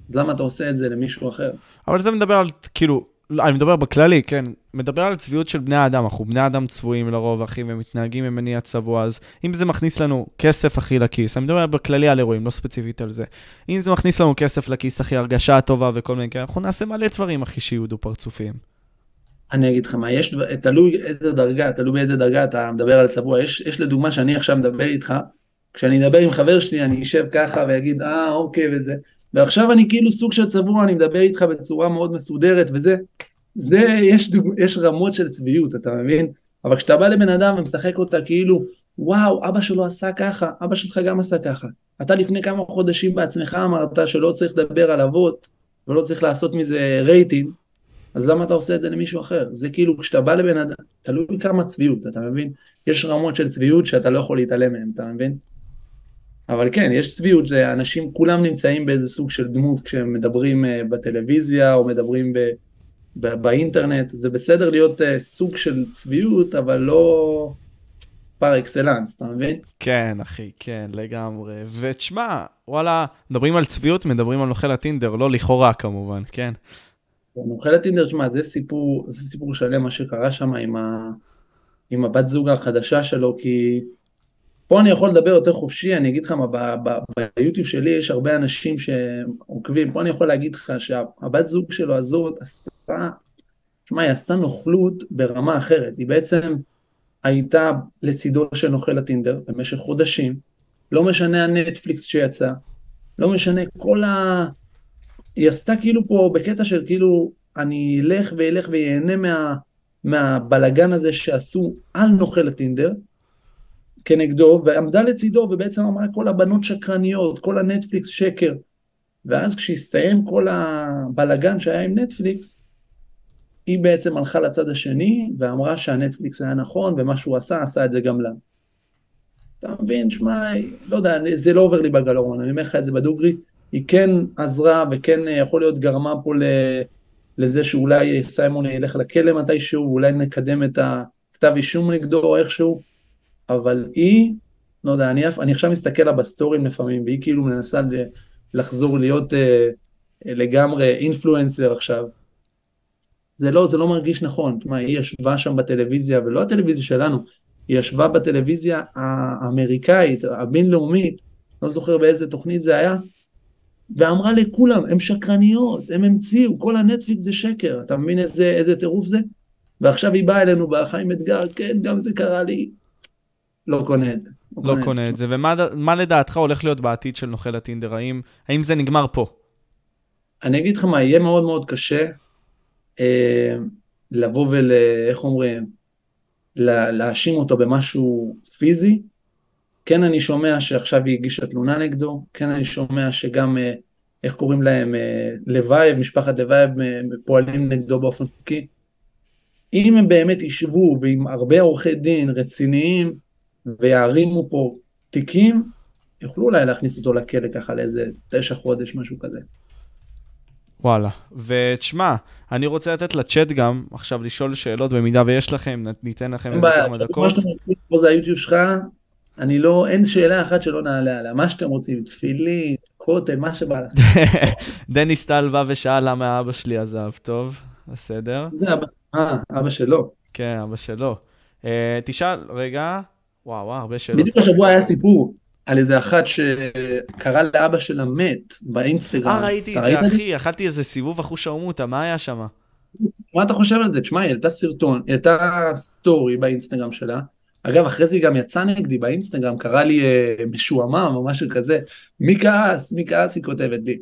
אז למה אתה עושה את זה למישהו אחר? אבל זה מדבר על, כאילו, לא, אני מדבר בכללי, כן, מדבר על צביעות של בני האדם, אנחנו בני אדם צבועים לרוב, אחי, ומתנהגים ממניע צבוע, אז אם זה מכניס לנו כסף, אחי, לכיס, אני מדבר בכללי על אירועים, לא ספציפית על זה. אם זה מכניס לנו כסף לכיס, אחי, הרגשה טובה וכל מיני כאלה, אנחנו נעשה מלא דברים, אחי, שיהיו דו פרצופיים. אני אגיד לך מה, יש, תלוי איזה דרגה, תלוי באיזה דרגה אתה מדבר על צבוע. יש, יש לדוגמה שאני עכשיו מדבר איתך, כשאני אדבר עם חבר שלי אני אשב ככה ואגיד, אה, אוקיי, וזה. ועכשיו אני כאילו סוג של צבוע, אני מדבר איתך בצורה מאוד מסודרת וזה. זה, יש, דוג... יש רמות של צביעות, אתה מבין? אבל כשאתה בא לבן אדם ומשחק אותה כאילו, וואו, אבא שלו עשה ככה, אבא שלך גם עשה ככה. אתה לפני כמה חודשים בעצמך אמרת שלא צריך לדבר על אבות, ולא צריך לעשות מזה רייטינג, אז למה אתה עושה את זה למישהו אחר? זה כאילו כשאתה בא לבן אדם, תלוי כמה צביעות, אתה מבין? יש רמות של צביעות שאתה לא יכול להתעלם מהן, אתה מבין? אבל כן, יש צביעות, זה אנשים, כולם נמצאים באיזה סוג של דמות כשהם מדברים uh, בטלוויזיה או מדברים ב, ב, באינטרנט, זה בסדר להיות uh, סוג של צביעות, אבל לא פר אקסלנס, אתה מבין? כן, אחי, כן, לגמרי. ותשמע, וואלה, מדברים על צביעות, מדברים על נוכל הטינדר, לא לכאורה כמובן, כן. נוכל הטינדר, שמע, זה סיפור, זה סיפור שלם מה שקרה שם עם, ה, עם הבת זוג החדשה שלו, כי פה אני יכול לדבר יותר חופשי, אני אגיד לך מה, ביוטיוב שלי יש הרבה אנשים שעוקבים, פה אני יכול להגיד לך שהבת זוג שלו הזאת עשתה, שמע, היא עשתה נוכלות ברמה אחרת, היא בעצם הייתה לצידו של נוכל הטינדר במשך חודשים, לא משנה הנטפליקס שיצא, לא משנה כל ה... היא עשתה כאילו פה בקטע של כאילו, אני אלך ואלך ויהנה מה, מהבלגן הזה שעשו על נוכל הטינדר, כנגדו, ועמדה לצידו ובעצם אמרה כל הבנות שקרניות, כל הנטפליקס שקר. ואז כשהסתיים כל הבלגן שהיה עם נטפליקס, היא בעצם הלכה לצד השני ואמרה שהנטפליקס היה נכון ומה שהוא עשה, עשה את זה גם לה. אתה מבין, שמע, לא יודע, זה לא עובר לי בגלרון, אני אומר לך את זה בדוגרי, היא כן עזרה וכן יכול להיות גרמה פה לזה שאולי סיימון ילך לכלא מתישהו, אולי נקדם את הכתב אישום נגדו איכשהו, אבל היא, לא יודע, אני, אני עכשיו מסתכל לה בסטוריז לפעמים, והיא כאילו מנסה לחזור להיות אה, לגמרי influencer עכשיו. זה לא, זה לא מרגיש נכון, תשמע, היא ישבה שם בטלוויזיה, ולא הטלוויזיה שלנו, היא ישבה בטלוויזיה האמריקאית, הבינלאומית, לא זוכר באיזה תוכנית זה היה, ואמרה לכולם, הן שקרניות, הם המציאו, כל הנטפליקס זה שקר, אתה מבין איזה, איזה טירוף זה? ועכשיו היא באה אלינו בחיים אתגר, כן, גם זה קרה לי, לא קונה את זה. לא, לא קונה את זה. ומה לדעתך הולך להיות בעתיד של נוכל הטינדר? האם, האם זה נגמר פה? אני אגיד לך מה, יהיה מאוד מאוד קשה אה, לבוא ול... איך אומרים? לה, להאשים אותו במשהו פיזי. כן אני שומע שעכשיו היא הגישה תלונה נגדו, כן אני שומע שגם, אה, איך קוראים להם, אה, לוייב, משפחת לוייב אה, פועלים נגדו באופן חוקי. אם הם באמת ישבו ועם הרבה עורכי דין רציניים, ויערימו פה תיקים, יוכלו אולי להכניס אותו לכלא ככה לאיזה תשע חודש, משהו כזה. וואלה, ותשמע, אני רוצה לתת לצ'אט גם עכשיו לשאול שאלות במידה ויש לכם, ניתן לכם איזה כמה דקות. מה שאתם רוצים פה זה היוטיוב שלך, אני לא, אין שאלה אחת שלא נעלה עליה, מה שאתם רוצים, תפילין, כותל, מה שבא לך. דניס טל בא ושאל למה אבא שלי עזב, טוב, בסדר. זה אבא, אה, אבא שלו. כן, אבא שלו. Uh, תשאל, רגע, וואו, וואו, הרבה שאלות. בדיוק השבוע היה סיפור על איזה אחת שקרא לאבא שלה מת באינסטגרם. אה, ראיתי את זה, אחי, אכלתי איזה סיבוב אחוש שרמוטה, מה היה שם? מה אתה חושב על זה? תשמע, היא העלתה סרטון, היא העלתה סטורי באינסטגרם שלה. אגב, אחרי זה היא גם יצאה נגדי באינסטגרם, קרא לי אה, משועמם או משהו כזה. מי כעס? מי כעס? היא כותבת לי.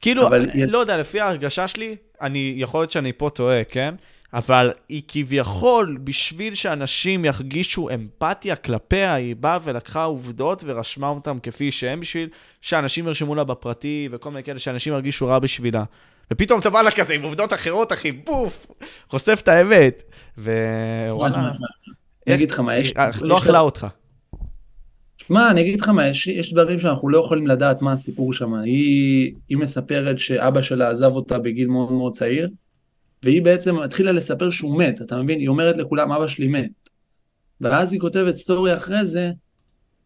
כאילו, אבל... לא יודע, לפי ההרגשה שלי, אני, יכול להיות שאני פה טועה, כן? אבל היא כביכול, בשביל שאנשים ירגישו אמפתיה כלפיה, היא באה ולקחה עובדות ורשמה אותן כפי שהן, בשביל שאנשים ירשמו לה בפרטי וכל מיני כאלה, שאנשים ירגישו רע בשבילה. ופתאום אתה בא לה כזה עם עובדות אחרות, אחי, בוף, חושף את האמת. ווואלה. אני אגיד לך מה, יש... לא אכלה אותך. מה, אני אגיד לך מה, יש, יש דברים שאנחנו לא יכולים לדעת מה הסיפור שם. היא, היא מספרת שאבא שלה עזב אותה בגיל מאוד מאוד צעיר, והיא בעצם התחילה לספר שהוא מת, אתה מבין? היא אומרת לכולם, אבא שלי מת. ואז היא כותבת סטורי אחרי זה,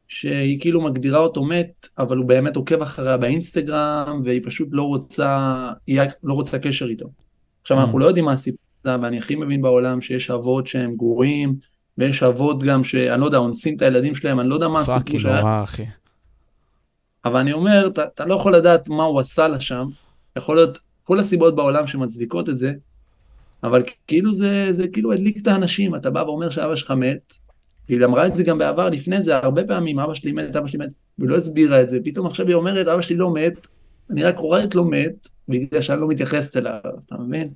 שהיא כאילו מגדירה אותו מת, אבל הוא באמת עוקב אחריה באינסטגרם, והיא פשוט לא רוצה, היא לא רוצה קשר איתו. עכשיו, אנחנו לא יודעים מה הסיפור הזה, ואני הכי מבין בעולם שיש אבות שהם גרועים, ויש אבות גם שאני לא יודע, אונסים את הילדים שלהם, אני לא יודע מה הסיפור שהיה. fucking נורא, אחי. אבל אני אומר, אתה, אתה לא יכול לדעת מה הוא עשה לה שם, יכול להיות כל הסיבות בעולם שמצדיקות את זה, אבל כאילו זה, זה כאילו הדליק את האנשים, אתה בא ואומר שאבא שלך מת, והיא אמרה את זה גם בעבר, לפני זה, הרבה פעמים, אבא שלי מת, אבא שלי מת, והיא לא הסבירה את זה, פתאום עכשיו היא אומרת, אבא שלי לא מת, אני רק קוראת לו מת, בגלל שאני לא מתייחסת אליו, אתה מבין?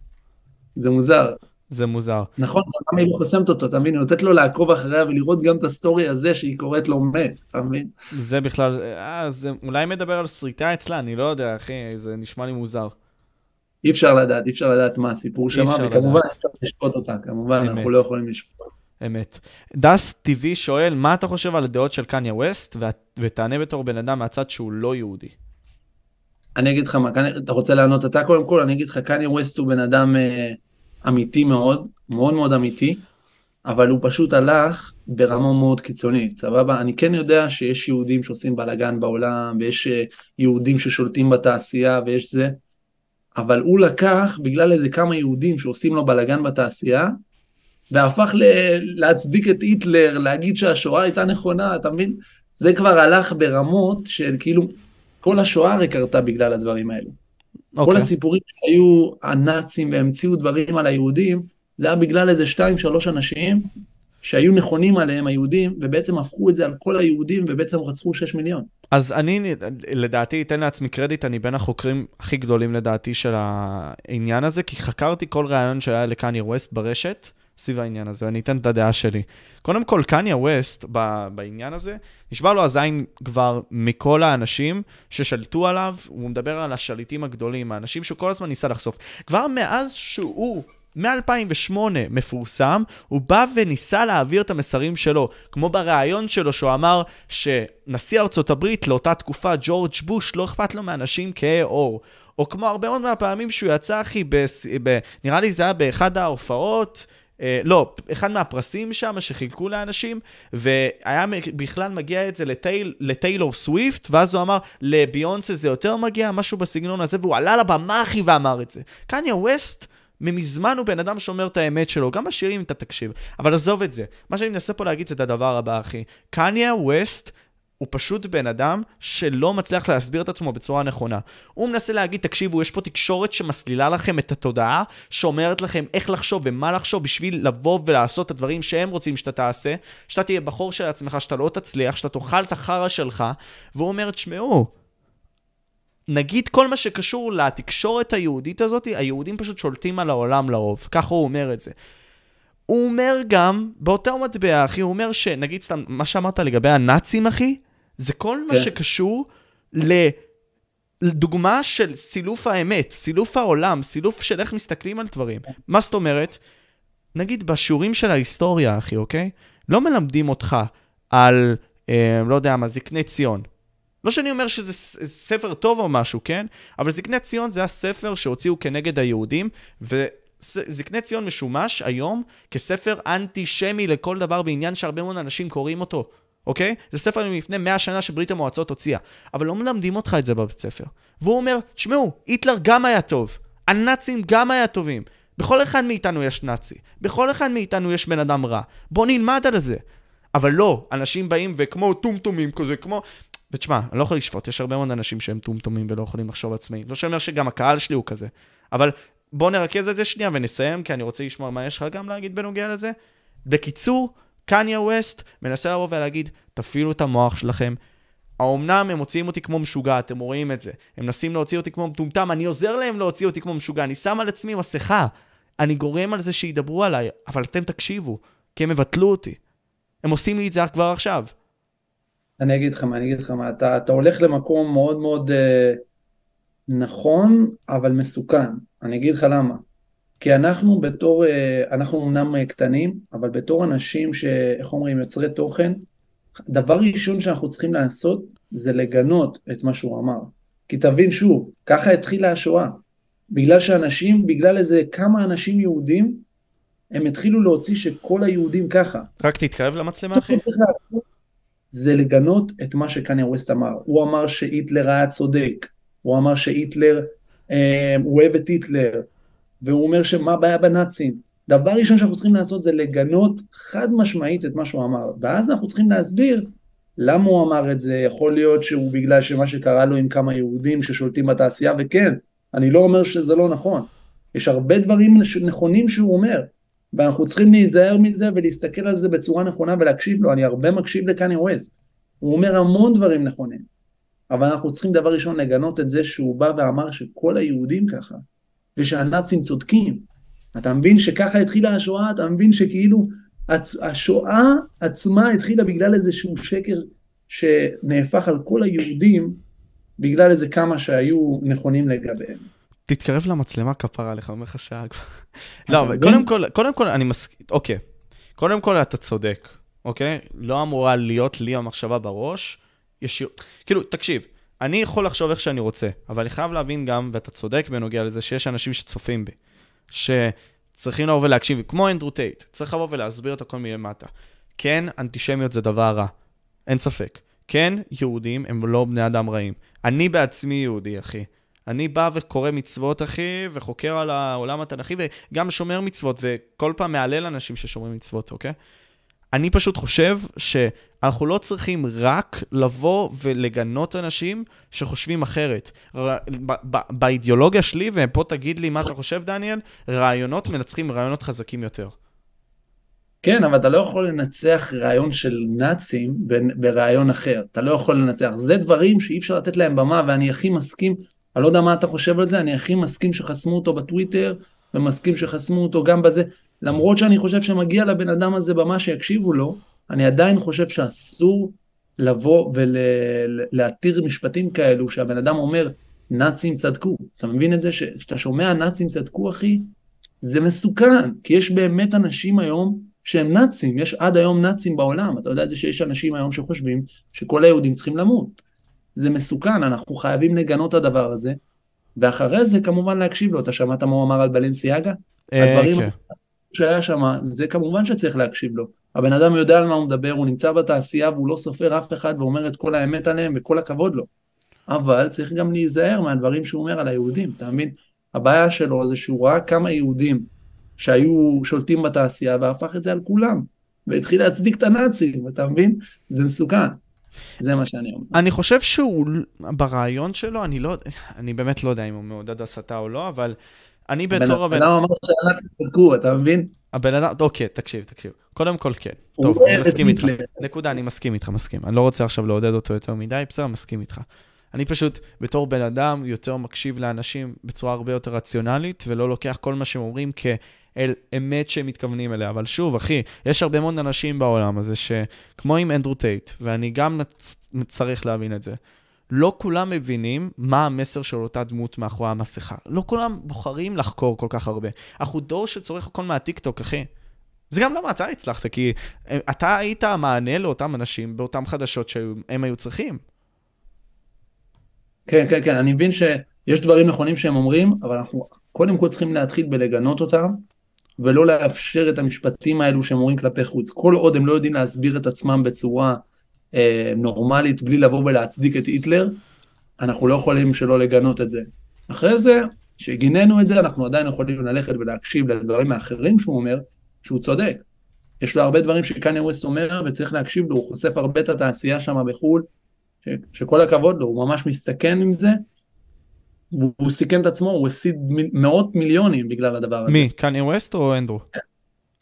זה מוזר. זה מוזר. נכון, למה היא לא חוסמת אותו, אתה מבין? היא נותנת לו לעקוב אחריה ולראות גם את הסטורי הזה שהיא קוראת לו מת, אתה מבין? זה בכלל, אה, זה אולי מדבר על סריטה אצלה, אני לא יודע, אחי, זה נשמע לי מוזר. אי אפשר לדעת, אי אפשר לדעת מה הסיפור שם, וכמובן אי אפשר לשפוט אותה, כמובן, אמת. אנחנו לא יכולים לשפוט. אמת. דס TV שואל, מה אתה חושב על הדעות של קניה ווסט, ותענה בתור בן אדם מהצד שהוא לא יהודי. אני אגיד לך מה, אתה רוצה לענות אתה קודם כל, אני אגיד לך, קניה ווסט הוא בן אדם אה, אמיתי מאוד, מאוד מאוד אמיתי, אבל הוא פשוט הלך ברמה מאוד קיצונית, סבבה? אני כן יודע שיש יהודים שעושים בלאגן בעולם, ויש אה, יהודים ששולטים בתעשייה, ויש זה, אבל הוא לקח, בגלל איזה כמה יהודים שעושים לו בלאגן בתעשייה, והפך ל- להצדיק את היטלר, להגיד שהשואה הייתה נכונה, אתה מבין? זה כבר הלך ברמות של כאילו, כל השואה הרי קרתה בגלל הדברים האלו. Okay. כל אוקיי. הסיפורים שהיו הנאצים והמציאו דברים על היהודים, זה היה בגלל איזה שתיים שלוש אנשים שהיו נכונים עליהם היהודים, ובעצם הפכו את זה על כל היהודים, ובעצם רצחו שש מיליון. אז אני, לדעתי, אתן לעצמי קרדיט, אני בין החוקרים הכי גדולים לדעתי של העניין הזה, כי חקרתי כל ראיון שהיה לקניה ווסט ברשת, סביב העניין הזה, ואני אתן את הדעה שלי. קודם כל, קניה ווסט, בעניין הזה, נשבע לו הזין כבר מכל האנשים ששלטו עליו, הוא מדבר על השליטים הגדולים, האנשים שהוא כל הזמן ניסה לחשוף. כבר מאז שהוא מ-2008 מפורסם, הוא בא וניסה להעביר את המסרים שלו, כמו בריאיון שלו שהוא אמר שנשיא ארצות הברית לאותה תקופה, ג'ורג' בוש, לא אכפת לו מאנשים כהי עור. או כמו הרבה מאוד מהפעמים שהוא יצא, אחי, ב, ב, נראה לי זה היה באחד ההופעות, לא, אחד מהפרסים שם שחילקו לאנשים, והיה בכלל מגיע את זה לטייל, לטיילור סוויפט, ואז הוא אמר, לביונסה זה יותר מגיע, משהו בסגנון הזה, והוא עלה לבמה, אחי, ואמר את זה. קניה ווסט... ממזמן הוא בן אדם שאומר את האמת שלו, גם בשירים אתה תקשיב. אבל עזוב את זה. מה שאני מנסה פה להגיד זה את הדבר הבא, אחי. קניה ווסט הוא פשוט בן אדם שלא מצליח להסביר את עצמו בצורה נכונה. הוא מנסה להגיד, תקשיבו, יש פה תקשורת שמסלילה לכם את התודעה, שאומרת לכם איך לחשוב ומה לחשוב בשביל לבוא ולעשות את הדברים שהם רוצים שאתה תעשה, שאתה תהיה בחור של עצמך, שאתה לא תצליח, שאתה תאכל את החרא שלך, והוא אומר, תשמעו, נגיד כל מה שקשור לתקשורת היהודית הזאת, היהודים פשוט שולטים על העולם לרוב. ככה הוא אומר את זה. הוא אומר גם, באותו מטבע, אחי, הוא אומר שנגיד סתם, מה שאמרת לגבי הנאצים, אחי, זה כל מה כן. שקשור לדוגמה של סילוף האמת, סילוף העולם, סילוף של איך מסתכלים על דברים. מה זאת אומרת? נגיד בשיעורים של ההיסטוריה, אחי, אוקיי? לא מלמדים אותך על, אה, לא יודע מה, זקני ציון. לא שאני אומר שזה ספר טוב או משהו, כן? אבל זקני ציון זה הספר שהוציאו כנגד היהודים, וזקני ציון משומש היום כספר אנטישמי לכל דבר ועניין שהרבה מאוד אנשים קוראים אותו. אוקיי? זה ספר מלפני 100 שנה שברית המועצות הוציאה. אבל לא מלמדים אותך את זה בבית ספר. והוא אומר, תשמעו, היטלר גם היה טוב. הנאצים גם היה טובים. בכל אחד מאיתנו יש נאצי. בכל אחד מאיתנו יש בן אדם רע. בוא נלמד על זה. אבל לא, אנשים באים וכמו טומטומים כזה, כמו... ותשמע, אני לא יכול לשפוט, יש הרבה מאוד אנשים שהם טומטומים ולא יכולים לחשוב עצמאי. לא שאומר שגם הקהל שלי הוא כזה. אבל בוא נרכז את זה שנייה ונסיים, כי אני רוצה לשמוע מה יש לך גם להגיד בנוגע לזה. בקיצור, קניה ווסט מנסה לבוא ולהגיד, תפעילו את המוח שלכם. האומנם הם מוציאים אותי כמו משוגע, אתם רואים את זה. הם מנסים להוציא אותי כמו מטומטם, אני עוזר להם להוציא אותי כמו משוגע, אני שם על עצמי מסכה. אני גורם על זה שידברו עליי, אבל אתם תקשיבו, כי הם יבטלו אותי. הם עושים לי את זה כבר עכשיו. אני אגיד לך מה, אני אגיד לך מה, אתה, אתה הולך למקום מאוד מאוד אה, נכון, אבל מסוכן. אני אגיד לך למה. כי אנחנו בתור, אה, אנחנו אמנם אה, קטנים, אבל בתור אנשים שאיך אומרים, יוצרי תוכן, דבר ראשון שאנחנו צריכים לעשות זה לגנות את מה שהוא אמר. כי תבין שוב, ככה התחילה השואה. בגלל שאנשים, בגלל איזה כמה אנשים יהודים, הם התחילו להוציא שכל היהודים ככה. רק תתקרב למצלמה אחי. זה לגנות את מה שקניה ווסט אמר. הוא אמר שהיטלר היה צודק, הוא אמר שהיטלר, אה, הוא אוהב את היטלר, והוא אומר שמה הבעיה בנאצים. דבר ראשון שאנחנו צריכים לעשות זה לגנות חד משמעית את מה שהוא אמר, ואז אנחנו צריכים להסביר למה הוא אמר את זה, יכול להיות שהוא בגלל שמה שקרה לו עם כמה יהודים ששולטים בתעשייה, וכן, אני לא אומר שזה לא נכון, יש הרבה דברים נכונים שהוא אומר, ואנחנו צריכים להיזהר מזה ולהסתכל על זה בצורה נכונה ולהקשיב לו, אני הרבה מקשיב לקני ווסט, הוא אומר המון דברים נכונים, אבל אנחנו צריכים דבר ראשון לגנות את זה שהוא בא ואמר שכל היהודים ככה, ושהנאצים צודקים, אתה מבין שככה התחילה השואה, אתה מבין שכאילו השואה עצמה התחילה בגלל איזשהו שקר שנהפך על כל היהודים בגלל איזה כמה שהיו נכונים לגביהם. תתקרב למצלמה כפרה לך, אומר לך שעה כבר. לא, אבל קודם כל, קודם כל אני מסכים, אוקיי. קודם כל אתה צודק, אוקיי? לא אמורה להיות לי המחשבה בראש. ישיר, כאילו, תקשיב, אני יכול לחשוב איך שאני רוצה, אבל אני חייב להבין גם, ואתה צודק בנוגע לזה, שיש אנשים שצופים בי. שצריכים לבוא ולהקשיב, כמו אנדרו טייט, צריך לבוא ולהסביר את הכל מלמטה. כן, אנטישמיות זה דבר רע, אין ספק. כן, יהודים הם לא בני אדם רעים. אני בעצמי יהודי, אחי. אני בא וקורא מצוות, אחי, וחוקר על העולם התנ"כי, וגם שומר מצוות, וכל פעם מהלל אנשים ששומרים מצוות, אוקיי? אני פשוט חושב שאנחנו לא צריכים רק לבוא ולגנות אנשים שחושבים אחרת. באידיאולוגיה שלי, ופה תגיד לי מה אתה חושב, דניאל, רעיונות מנצחים רעיונות חזקים יותר. כן, אבל אתה לא יכול לנצח רעיון של נאצים ברעיון אחר. אתה לא יכול לנצח. זה דברים שאי אפשר לתת להם במה, ואני הכי מסכים, אני לא יודע מה אתה חושב על זה, אני הכי מסכים שחסמו אותו בטוויטר, ומסכים שחסמו אותו גם בזה. למרות שאני חושב שמגיע לבן אדם הזה במה שיקשיבו לו, אני עדיין חושב שאסור לבוא ולהתיר משפטים כאלו שהבן אדם אומר, נאצים צדקו. אתה מבין את זה? כשאתה שומע נאצים צדקו, אחי, זה מסוכן, כי יש באמת אנשים היום שהם נאצים, יש עד היום נאצים בעולם, אתה יודע את זה שיש אנשים היום שחושבים שכל היהודים צריכים למות. זה מסוכן, אנחנו חייבים לגנות את הדבר הזה, ואחרי זה כמובן להקשיב לו, אתה שמעת מה הוא אמר על בלנסיאגה? אה, הדברים כן. שהיה שם, זה כמובן שצריך להקשיב לו. הבן אדם יודע על מה הוא מדבר, הוא נמצא בתעשייה והוא לא סופר אף אחד ואומר את כל האמת עליהם וכל הכבוד לו. אבל צריך גם להיזהר מהדברים שהוא אומר על היהודים, אתה מבין? הבעיה שלו זה שהוא ראה כמה יהודים שהיו שולטים בתעשייה והפך את זה על כולם, והתחיל להצדיק את הנאצים, אתה מבין? זה מסוכן. זה מה שאני אומר. אני חושב שהוא, ברעיון שלו, אני לא, אני באמת לא יודע אם הוא מעודד הסתה או לא, אבל אני בתור הבן... אדם אמר שהנאצים צדקו, אתה מבין? הבן אדם, אוקיי, תקשיב, תקשיב. קודם כל כן. טוב, אני מסכים איתך. נקודה, אני מסכים איתך, מסכים. אני לא רוצה עכשיו לעודד אותו יותר מדי, בסדר, מסכים איתך. אני פשוט, בתור בן אדם, יותר מקשיב לאנשים בצורה הרבה יותר רציונלית, ולא לוקח כל מה שהם אומרים כאל אמת שהם מתכוונים אליה. אבל שוב, אחי, יש הרבה מאוד אנשים בעולם הזה שכמו עם אנדרו טייט, ואני גם צריך להבין את זה, לא כולם מבינים מה המסר של אותה דמות מאחורי המסכה. לא כולם בוחרים לחקור כל כך הרבה. אנחנו דור שצורך הכל מהטיקטוק, אחי. זה גם למה אתה הצלחת, כי אה, אתה היית המענה לאותם אנשים באותם חדשות שהם היו צריכים. כן, כן, כן, אני מבין שיש דברים נכונים שהם אומרים, אבל אנחנו קודם כל צריכים להתחיל בלגנות אותם, ולא לאפשר את המשפטים האלו שהם אומרים כלפי חוץ. כל עוד הם לא יודעים להסביר את עצמם בצורה אה, נורמלית בלי לבוא ולהצדיק את היטלר, אנחנו לא יכולים שלא לגנות את זה. אחרי זה, כשגיננו את זה, אנחנו עדיין יכולים ללכת ולהקשיב לדברים האחרים שהוא אומר, שהוא צודק. יש לו הרבה דברים שקניה ווסט אומר, וצריך להקשיב לו, הוא חושף הרבה את התעשייה שם בחו"ל, ש, שכל הכבוד לו, הוא ממש מסתכן עם זה, והוא סיכן את עצמו, הוא הפסיד מאות מיליונים בגלל הדבר הזה. מי, קניה ווסט או אנדרו?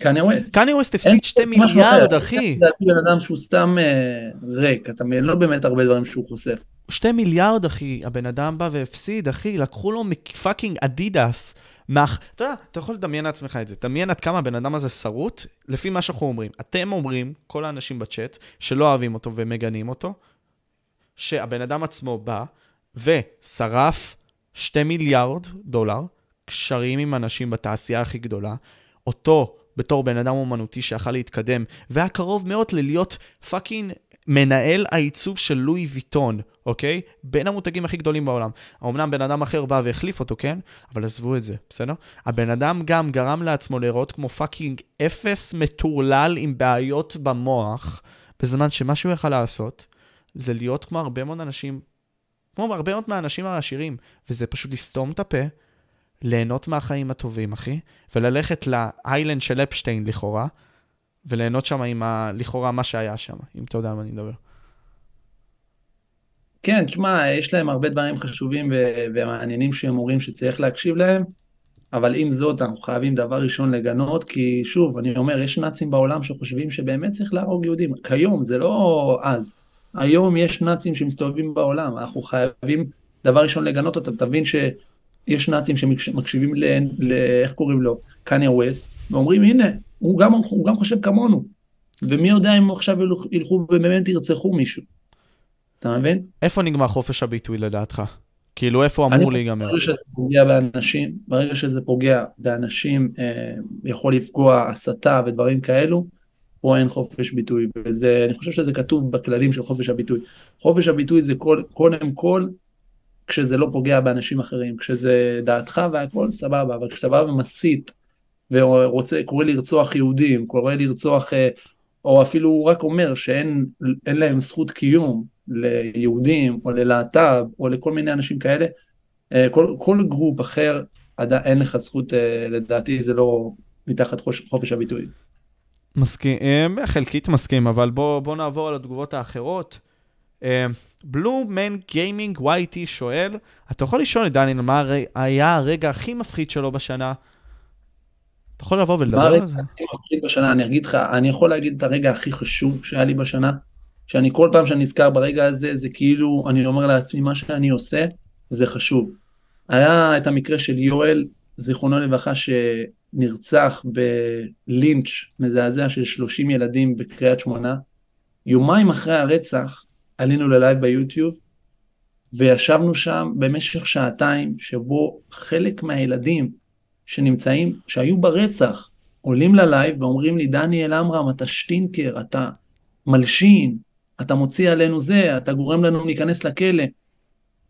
קניה ווסט. קניה ווסט הפסיד שתי מיליארד, אחי. זה בן אדם שהוא סתם אה, ריק, אתה מבין? לא באמת הרבה דברים שהוא חושף. שתי מיליארד, אחי, הבן אדם בא והפסיד, אחי, לקחו לו מפאקינג אדידס. מאח... אתה יודע, אתה יכול לדמיין לעצמך את זה. דמיין עד כמה הבן אדם הזה שרוט, לפי מה שאנחנו אומרים. אתם אומרים, כל האנשים בצ'אט, שלא אוהבים אותו ומגנים אותו, שהבן אדם עצמו בא ושרף שתי מיליארד דולר, קשרים עם אנשים בתעשייה הכי גדולה, אותו בתור בן אדם אומנותי שיכל להתקדם, והיה קרוב מאוד ללהיות fucking מנהל העיצוב של לואי ויטון, אוקיי? בין המותגים הכי גדולים בעולם. אמנם בן אדם אחר בא והחליף אותו, כן? אבל עזבו את זה, בסדר? הבן אדם גם גרם לעצמו להיראות כמו fucking אפס מטורלל עם בעיות במוח. בזמן שמה שהוא יכל לעשות, זה להיות כמו הרבה מאוד אנשים, כמו הרבה מאוד מהאנשים העשירים, וזה פשוט לסתום את הפה, ליהנות מהחיים הטובים, אחי, וללכת לאיילנד של אפשטיין לכאורה, וליהנות שם עם ה... לכאורה מה שהיה שם, אם אתה יודע על מה אני מדבר. כן, תשמע, יש להם הרבה דברים חשובים ו- ומעניינים שהם אומרים שצריך להקשיב להם, אבל עם זאת, אנחנו חייבים דבר ראשון לגנות, כי שוב, אני אומר, יש נאצים בעולם שחושבים שבאמת צריך להרוג יהודים. כיום, זה לא אז. היום יש נאצים שמסתובבים בעולם, אנחנו חייבים דבר ראשון לגנות אותם. תבין שיש נאצים שמקשיבים ל... ל... איך קוראים לו? קניה ווסט, ואומרים, הנה, הוא גם, הוא גם חושב כמונו. ומי יודע אם עכשיו ילכו ובאמת ירצחו מישהו. אתה מבין? איפה נגמר חופש הביטוי לדעתך? כאילו, איפה אמור להיגמר? ברגע שזה פוגע באנשים, ברגע שזה פוגע באנשים, אה, יכול לפגוע הסתה ודברים כאלו, פה אין חופש ביטוי, וזה, אני חושב שזה כתוב בכללים של חופש הביטוי. חופש הביטוי זה כל, קודם כל כשזה לא פוגע באנשים אחרים, כשזה דעתך והכל סבבה, אבל כשאתה בא ומסית ורוצה, קורא לרצוח יהודים, קורא לרצוח, אה, או אפילו רק אומר שאין להם זכות קיום, ליהודים או ללהט"ב או לכל מיני אנשים כאלה, אה, כל, כל group אחר, אין לך זכות, אה, לדעתי זה לא מתחת חופש הביטוי. מסכים, חלקית מסכים, אבל בוא, בוא נעבור על התגובות האחרות. בלו מן גיימינג YT שואל, אתה יכול לשאול את דניאל מה היה הרגע הכי מפחיד שלו בשנה? אתה יכול לבוא ולדבר על זה? מה הרגע הכי מפחיד בשנה? אני אגיד לך, אני יכול להגיד את הרגע הכי חשוב שהיה לי בשנה. שאני כל פעם שאני נזכר ברגע הזה, זה כאילו, אני אומר לעצמי, מה שאני עושה, זה חשוב. היה את המקרה של יואל, זיכרונו לברכה, שנרצח בלינץ' מזעזע של 30 ילדים בקריית שמונה. יומיים אחרי הרצח, עלינו ללייב ביוטיוב, וישבנו שם במשך שעתיים, שבו חלק מהילדים שנמצאים, שהיו ברצח, עולים ללייב ואומרים לי, דניאל עמרם, אתה שטינקר, אתה מלשין, אתה מוציא עלינו זה, אתה גורם לנו להיכנס לכלא.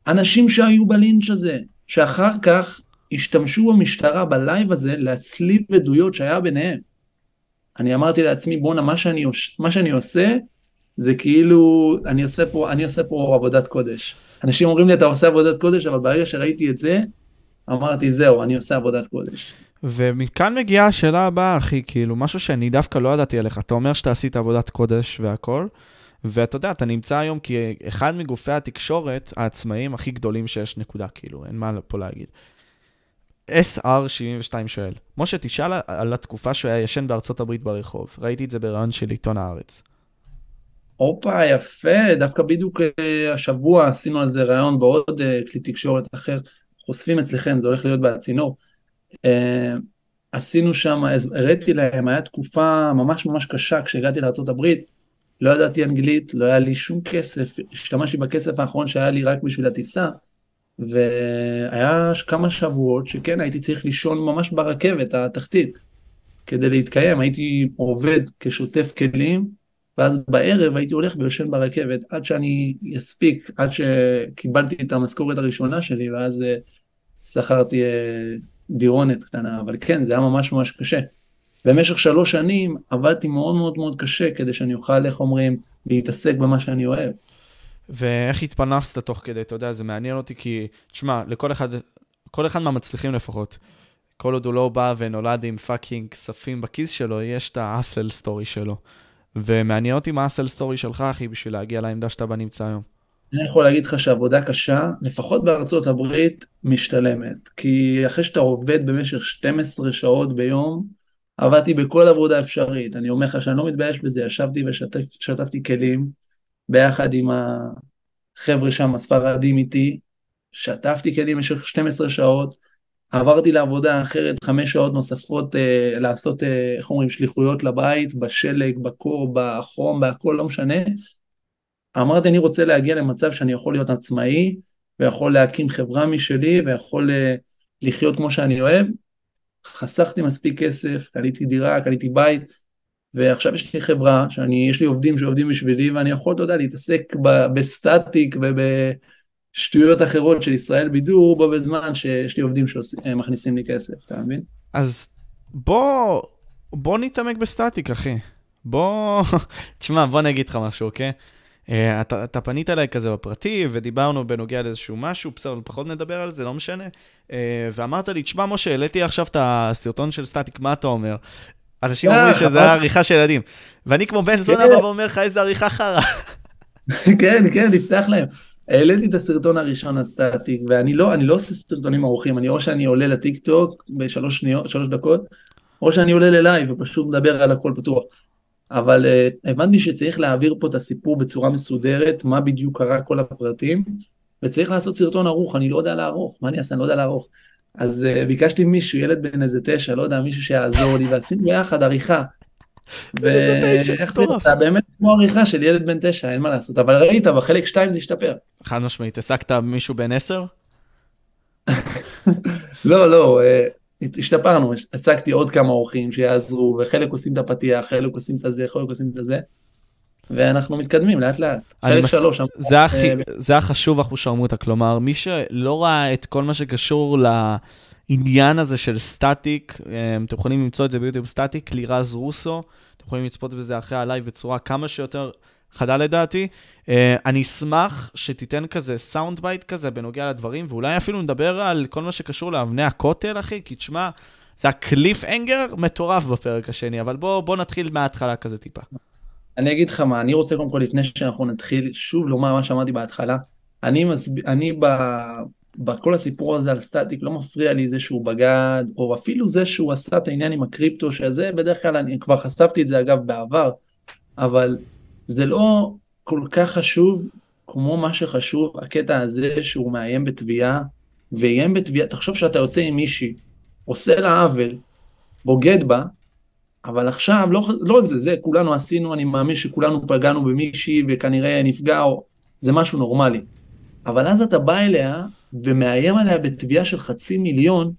אנשים שהיו בלינץ' הזה, שאחר כך השתמשו במשטרה בלייב הזה להצליב עדויות שהיה ביניהם. אני אמרתי לעצמי, בואנה, מה, מה שאני עושה, זה כאילו, אני עושה, פה, אני עושה פה עבודת קודש. אנשים אומרים לי, אתה עושה עבודת קודש, אבל ברגע שראיתי את זה, אמרתי, זהו, אני עושה עבודת קודש. ומכאן מגיעה השאלה הבאה, אחי, כאילו, משהו שאני דווקא לא ידעתי עליך. אתה אומר שאתה עשית עבודת קודש והכל, ואתה יודע, אתה נמצא היום כאחד מגופי התקשורת העצמאיים הכי גדולים שיש, נקודה, כאילו, אין מה פה להגיד. SR72 שואל, משה, תשאל על התקופה שהוא היה ישן בארצות הברית ברחוב. ראיתי את זה ברעיון של עיתון הארץ. הופה, יפה, דווקא בדיוק אה, השבוע עשינו על זה רעיון בעוד אה, כלי תקשורת אחר, חושפים אצלכם, זה הולך להיות בצינור. אה, עשינו שם, הראיתי להם, היה תקופה ממש ממש קשה כשהגעתי לארה"ב, לא ידעתי אנגלית, לא היה לי שום כסף, השתמשתי בכסף האחרון שהיה לי רק בשביל הטיסה, והיה כמה שבועות שכן הייתי צריך לישון ממש ברכבת התחתית כדי להתקיים, הייתי עובד כשוטף כלים, ואז בערב הייתי הולך ויושן ברכבת עד שאני אספיק, עד שקיבלתי את המשכורת הראשונה שלי, ואז אה, שכרתי אה, דירונת קטנה, אבל כן, זה היה ממש ממש קשה. במשך שלוש שנים עבדתי מאוד מאוד מאוד קשה כדי שאני אוכל, איך אומרים, להתעסק במה שאני אוהב. ואיך התפרנסת תוך כדי, אתה יודע, זה מעניין אותי כי, תשמע, לכל אחד, כל אחד מהמצליחים לפחות, כל עוד הוא לא בא ונולד עם fucking כספים בכיס שלו, יש את hustle story שלו. ומעניין אותי מה ה hustle story שלך, אחי, בשביל להגיע לעמדה שאתה בה נמצא היום. אני יכול להגיד לך שעבודה קשה, לפחות בארצות הברית, משתלמת. כי אחרי שאתה עובד במשך 12 שעות ביום, עבדתי בכל עבודה אפשרית, אני אומר לך שאני לא מתבייש בזה, ישבתי ושטפתי כלים ביחד עם החבר'ה שם, הספרדים איתי, שטפתי כלים במשך 12 שעות, עברתי לעבודה אחרת חמש שעות נוספות אה, לעשות, אה, איך אומרים, שליחויות לבית, בשלג, בקור, בחום, בהכל, לא משנה. אמרתי, אני רוצה להגיע למצב שאני יכול להיות עצמאי, ויכול להקים חברה משלי, ויכול אה, לחיות כמו שאני אוהב, חסכתי מספיק כסף, קניתי דירה, קניתי בית, ועכשיו יש לי חברה, שאני, יש לי עובדים שעובדים בשבילי, ואני יכול, אתה יודע, להתעסק ב, בסטטיק ובשטויות אחרות של ישראל בידור, בו בזמן שיש לי עובדים שמכניסים לי כסף, אתה מבין? אז בוא, בוא נתעמק בסטטיק, אחי. בוא, תשמע, בוא אני אגיד לך משהו, אוקיי? Uh, אתה, אתה פנית אליי כזה בפרטי, ודיברנו בנוגע לאיזשהו משהו, בסדר, פחות נדבר על זה, לא משנה. Uh, ואמרת לי, תשמע, משה, העליתי עכשיו את הסרטון של סטטיק, מה אתה אומר? אנשים אומרים שזה היה עריכה של ילדים. ואני כמו בן זונה בא ואומר לך, איזה עריכה חרא. כן, כן, נפתח להם. העליתי את הסרטון הראשון על סטטיק, ואני לא, לא עושה סרטונים ארוכים, אני או שאני עולה לטיק טוק בשלוש שניות, שלוש דקות, או שאני עולה ללייב ופשוט מדבר על הכל פתוח. אבל uh, הבנתי שצריך להעביר פה את הסיפור בצורה מסודרת, מה בדיוק קרה, כל הפרטים, וצריך לעשות סרטון ערוך, אני לא יודע לערוך, מה אני אעשה, אני לא יודע לערוך. אז uh, ביקשתי מישהו, ילד בן איזה תשע, לא יודע, מישהו שיעזור לי, ועשינו ביחד עריכה. ואיך זה, אתה באמת כמו עריכה של ילד בן תשע, אין מה לעשות, אבל ראית, בחלק שתיים זה השתפר. חד משמעית, העסקת מישהו בן עשר? לא, לא, אה, השתפרנו, הצגתי עוד כמה אורחים שיעזרו, וחלק עושים את הפתיח, חלק עושים את זה, חלק עושים את זה, ואנחנו מתקדמים לאט לאט. חלק מס... שלוש. זה, הכי, אה... זה החשוב אחושרמוטה, כלומר, מי שלא ראה את כל מה שקשור לעניין הזה של סטטיק, אה, אתם יכולים למצוא את זה ביוטיוב סטטיק, לירז רוסו, אתם יכולים לצפות בזה אחרי הלייב בצורה כמה שיותר חדה לדעתי. Uh, אני אשמח שתיתן כזה sound bite כזה בנוגע לדברים, ואולי אפילו נדבר על כל מה שקשור לאבני הכותל, אחי, כי תשמע, זה ה cliffhanger מטורף בפרק השני, אבל בוא, בוא נתחיל מההתחלה כזה טיפה. אני אגיד לך מה, אני רוצה קודם כל, לפני שאנחנו נתחיל, שוב לומר מה שאמרתי בהתחלה. אני, מסב... אני ב... בכל הסיפור הזה על סטטיק לא מפריע לי זה שהוא בגד, או אפילו זה שהוא עשה את העניין עם הקריפטו, שזה בדרך כלל, אני כבר חשפתי את זה אגב בעבר, אבל זה לא כל כך חשוב כמו מה שחשוב, הקטע הזה שהוא מאיים בתביעה, ואיים בתביעה, תחשוב שאתה יוצא עם מישהי, עושה לה עוול, בוגד בה, אבל עכשיו, לא, לא רק זה, זה כולנו עשינו, אני מאמין שכולנו פגענו במישהי וכנראה נפגע, או זה משהו נורמלי. אבל אז אתה בא אליה ומאיים עליה בתביעה של חצי מיליון,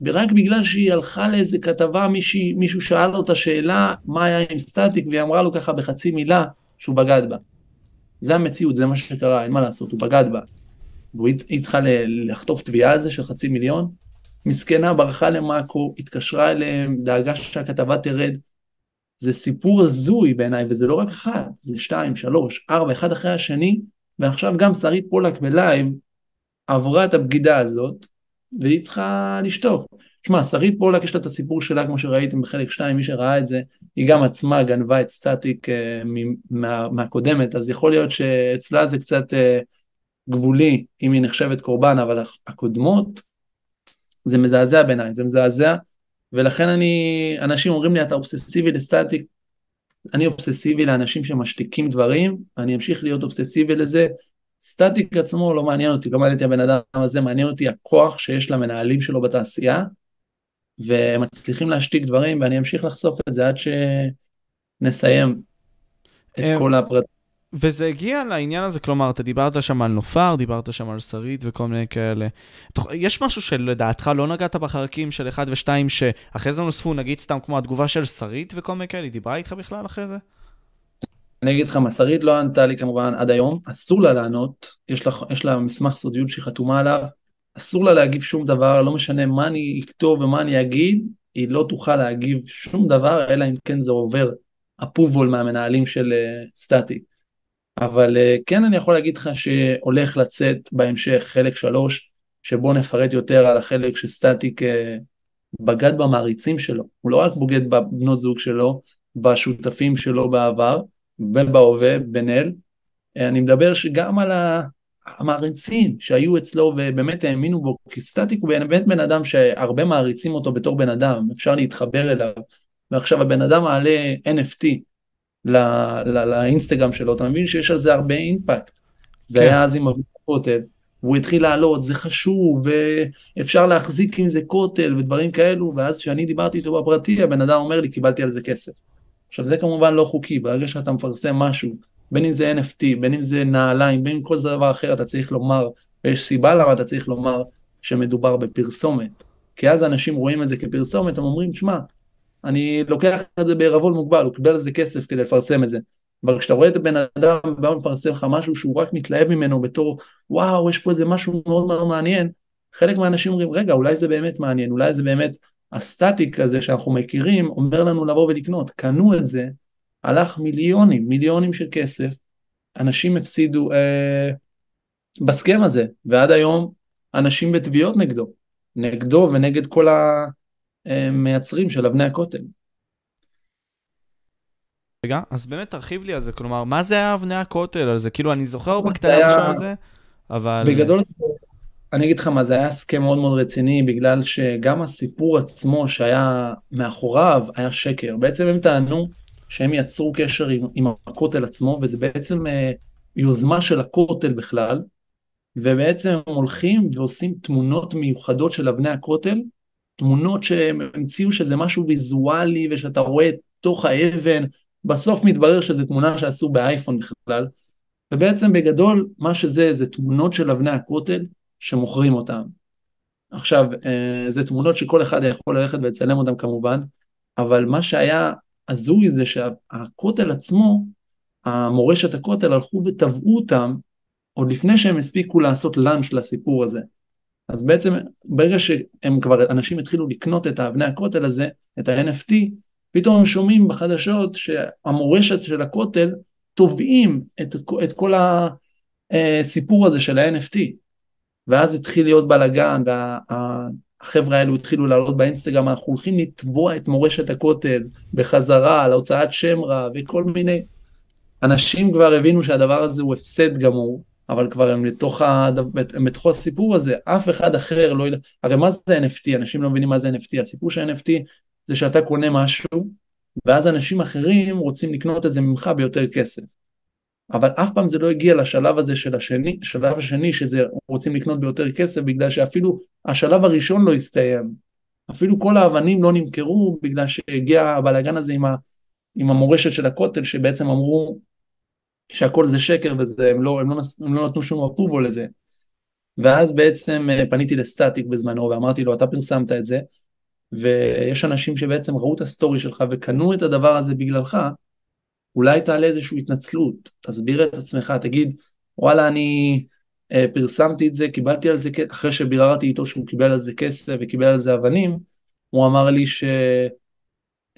ורק בגלל שהיא הלכה לאיזה כתבה, מישהי, מישהו שאל אותה שאלה, מה היה עם סטטיק, והיא אמרה לו ככה בחצי מילה, שהוא בגד בה. זה המציאות, זה מה שקרה, אין מה לעשות, הוא בגד בה. והיא צריכה לחטוף תביעה על זה של חצי מיליון. מסכנה, ברחה למאקו, התקשרה אליהם, דאגה שהכתבה תרד. זה סיפור הזוי בעיניי, וזה לא רק אחד, זה שתיים, שלוש, ארבע, אחד אחרי השני, ועכשיו גם שרית פולק בלייב עברה את הבגידה הזאת, והיא צריכה לשתוק. שמע, שרית פולק יש לה את הסיפור שלה, כמו שראיתם בחלק 2, מי שראה את זה, היא גם עצמה גנבה את סטטיק uh, מה, מהקודמת, אז יכול להיות שאצלה זה קצת uh, גבולי, אם היא נחשבת קורבן, אבל הקודמות, זה מזעזע בעיניי, זה מזעזע, ולכן אני, אנשים אומרים לי, אתה אובססיבי לסטטיק, אני אובססיבי לאנשים שמשתיקים דברים, אני אמשיך להיות אובססיבי לזה, סטטיק עצמו לא מעניין אותי, לא מעניין אותי הבן אדם הזה, מעניין אותי הכוח שיש למנהלים שלו בתעשייה, ומצליחים להשתיק דברים, ואני אמשיך לחשוף את זה עד שנסיים את כל הפרטים. וזה הגיע לעניין הזה, כלומר, אתה דיברת שם על נופר, דיברת שם על שרית וכל מיני כאלה. יש משהו שלדעתך לא נגעת בחלקים של 1 ו-2, שאחרי זה נוספו, נגיד סתם כמו התגובה של שרית וכל מיני כאלה, היא דיברה איתך בכלל אחרי זה? אני אגיד לך מה, שרית לא ענתה לי כמובן עד היום, אסור לה לענות, יש לה, יש לה מסמך סודיות שהיא חתומה עליו, אסור לה להגיב שום דבר, לא משנה מה אני אכתוב ומה אני אגיד, היא לא תוכל להגיב שום דבר, אלא אם כן זה עובר אפובול מהמנהלים של uh, סטטיק. אבל uh, כן אני יכול להגיד לך שהולך לצאת בהמשך חלק שלוש, שבו נפרט יותר על החלק שסטטיק uh, בגד במעריצים שלו. הוא לא רק בוגד בבנות זוג שלו, בשותפים שלו בעבר ובהווה, בן אל, אני מדבר שגם על. המעריצים שהיו אצלו ובאמת האמינו בו, כי סטטיק הוא באמת בן אדם שהרבה מעריצים אותו בתור בן אדם, אפשר להתחבר אליו, ועכשיו הבן אדם מעלה NFT לא, לא, לאינסטגרם שלו, אתה מבין שיש על זה הרבה אימפקט. זה כן. היה אז עם אבו כותל, והוא התחיל לעלות, זה חשוב, ואפשר להחזיק עם זה כותל ודברים כאלו, ואז כשאני דיברתי איתו בפרטי, הבן אדם אומר לי, קיבלתי על זה כסף. עכשיו זה כמובן לא חוקי, ברגע שאתה מפרסם משהו בין אם זה NFT, בין אם זה נעליים, בין אם כל דבר אחר, אתה צריך לומר, ויש סיבה למה אתה צריך לומר שמדובר בפרסומת. כי אז אנשים רואים את זה כפרסומת, הם אומרים, שמע, אני לוקח את זה בערבון מוגבל, הוא קיבל על זה כסף כדי לפרסם את זה. אבל כשאתה רואה את הבן אדם בא ומפרסם לך משהו שהוא רק מתלהב ממנו בתור, וואו, יש פה איזה משהו מאוד מאוד מעניין, חלק מהאנשים אומרים, רגע, אולי זה באמת מעניין, אולי זה באמת הסטטיק הזה שאנחנו מכירים, אומר לנו לבוא ולקנות, קנו את זה, הלך מיליונים, מיליונים של כסף, אנשים הפסידו אה, בסכם הזה, ועד היום אנשים בתביעות נגדו, נגדו ונגד כל המייצרים של אבני הכותל. רגע, אז באמת תרחיב לי על זה, כלומר, מה זה היה אבני הכותל על זה? כאילו, אני זוכר בקטנה היה... הזה, אבל... בגדול, אני אגיד לך מה, זה היה הסכם מאוד מאוד רציני, בגלל שגם הסיפור עצמו שהיה מאחוריו היה שקר. בעצם הם טענו שהם יצרו קשר עם, עם הכותל עצמו, וזה בעצם אה, יוזמה של הכותל בכלל, ובעצם הם הולכים ועושים תמונות מיוחדות של אבני הכותל, תמונות שהם המציאו שזה משהו ויזואלי ושאתה רואה את תוך האבן, בסוף מתברר שזו תמונה שעשו באייפון בכלל, ובעצם בגדול מה שזה זה תמונות של אבני הכותל שמוכרים אותן. עכשיו, אה, זה תמונות שכל אחד יכול ללכת ולצלם אותן כמובן, אבל מה שהיה הזוי זה שהכותל עצמו, המורשת הכותל הלכו וטבעו אותם עוד לפני שהם הספיקו לעשות לאנץ' לסיפור הזה. אז בעצם ברגע שהם כבר, אנשים התחילו לקנות את האבני הכותל הזה, את ה-NFT, פתאום הם שומעים בחדשות שהמורשת של הכותל תובעים את, את כל הסיפור הזה של ה-NFT. ואז התחיל להיות בלאגן, והחבר'ה האלו התחילו לעלות באינסטגרם, אנחנו הולכים לתבוע את מורשת הכותל בחזרה, על הוצאת שם רע וכל מיני... אנשים כבר הבינו שהדבר הזה הוא הפסד גמור, אבל כבר הם לתוך, הדו... הם בתוך הסיפור הזה, אף אחד אחר לא... הרי מה זה NFT? אנשים לא מבינים מה זה NFT. הסיפור של NFT זה שאתה קונה משהו, ואז אנשים אחרים רוצים לקנות את זה ממך ביותר כסף. אבל אף פעם זה לא הגיע לשלב הזה של השני, שלב השני שזה רוצים לקנות ביותר כסף, בגלל שאפילו השלב הראשון לא הסתיים. אפילו כל האבנים לא נמכרו בגלל שהגיע הבלאגן הזה עם, ה, עם המורשת של הכותל, שבעצם אמרו שהכל זה שקר וזה, הם לא, הם לא, הם לא נתנו שום אפרובו לזה. ואז בעצם אה, פניתי לסטטיק בזמנו ואמרתי לו, אתה פרסמת את זה, ויש אנשים שבעצם ראו את הסטורי שלך וקנו את הדבר הזה בגללך, אולי תעלה איזושהי התנצלות, תסביר את עצמך, תגיד, וואלה, אני אה, פרסמתי את זה, קיבלתי על זה, אחרי שביררתי איתו שהוא קיבל על זה כסף וקיבל על זה אבנים, הוא אמר לי שהוא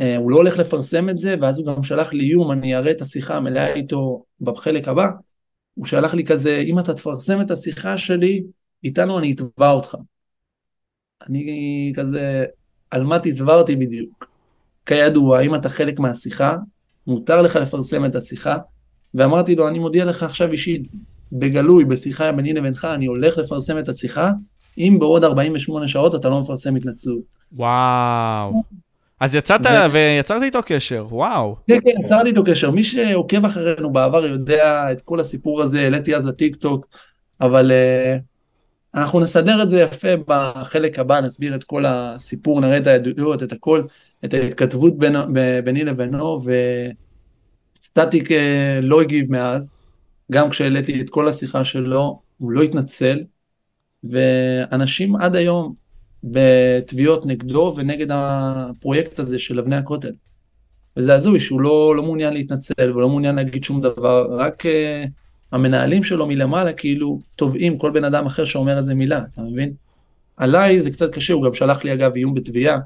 אה, לא הולך לפרסם את זה, ואז הוא גם שלח לי איום, אני אראה את השיחה המלאה איתו בחלק הבא, הוא שלח לי כזה, אם אתה תפרסם את השיחה שלי, איתנו אני אתבע אותך. אני כזה, על מה תתבע אותי בדיוק? כידוע, אם אתה חלק מהשיחה, מותר לך לפרסם את השיחה, ואמרתי לו, אני מודיע לך עכשיו אישית, בגלוי, בשיחה ביני לבינך, אני הולך לפרסם את השיחה, אם בעוד 48 שעות אתה לא מפרסם התנצלות. וואו. אז יצאת ו... ויצרת איתו קשר, וואו. כן, כן, יצרתי איתו קשר. מי שעוקב אחרינו בעבר יודע את כל הסיפור הזה, העליתי אז לטיק טוק, אבל uh, אנחנו נסדר את זה יפה בחלק הבא, נסביר את כל הסיפור, נראה את העדויות, את הכל. את ההתכתבות בין, ביני לבינו, וסטטיק אה, לא הגיב מאז, גם כשהעליתי את כל השיחה שלו, הוא לא התנצל, ואנשים עד היום בתביעות נגדו ונגד הפרויקט הזה של אבני הכותל. וזה הזוי שהוא לא, לא מעוניין להתנצל ולא מעוניין להגיד שום דבר, רק uh, המנהלים שלו מלמעלה כאילו תובעים כל בן אדם אחר שאומר איזה מילה, אתה מבין? עליי זה קצת קשה, הוא גם שלח לי אגב איום בתביעה,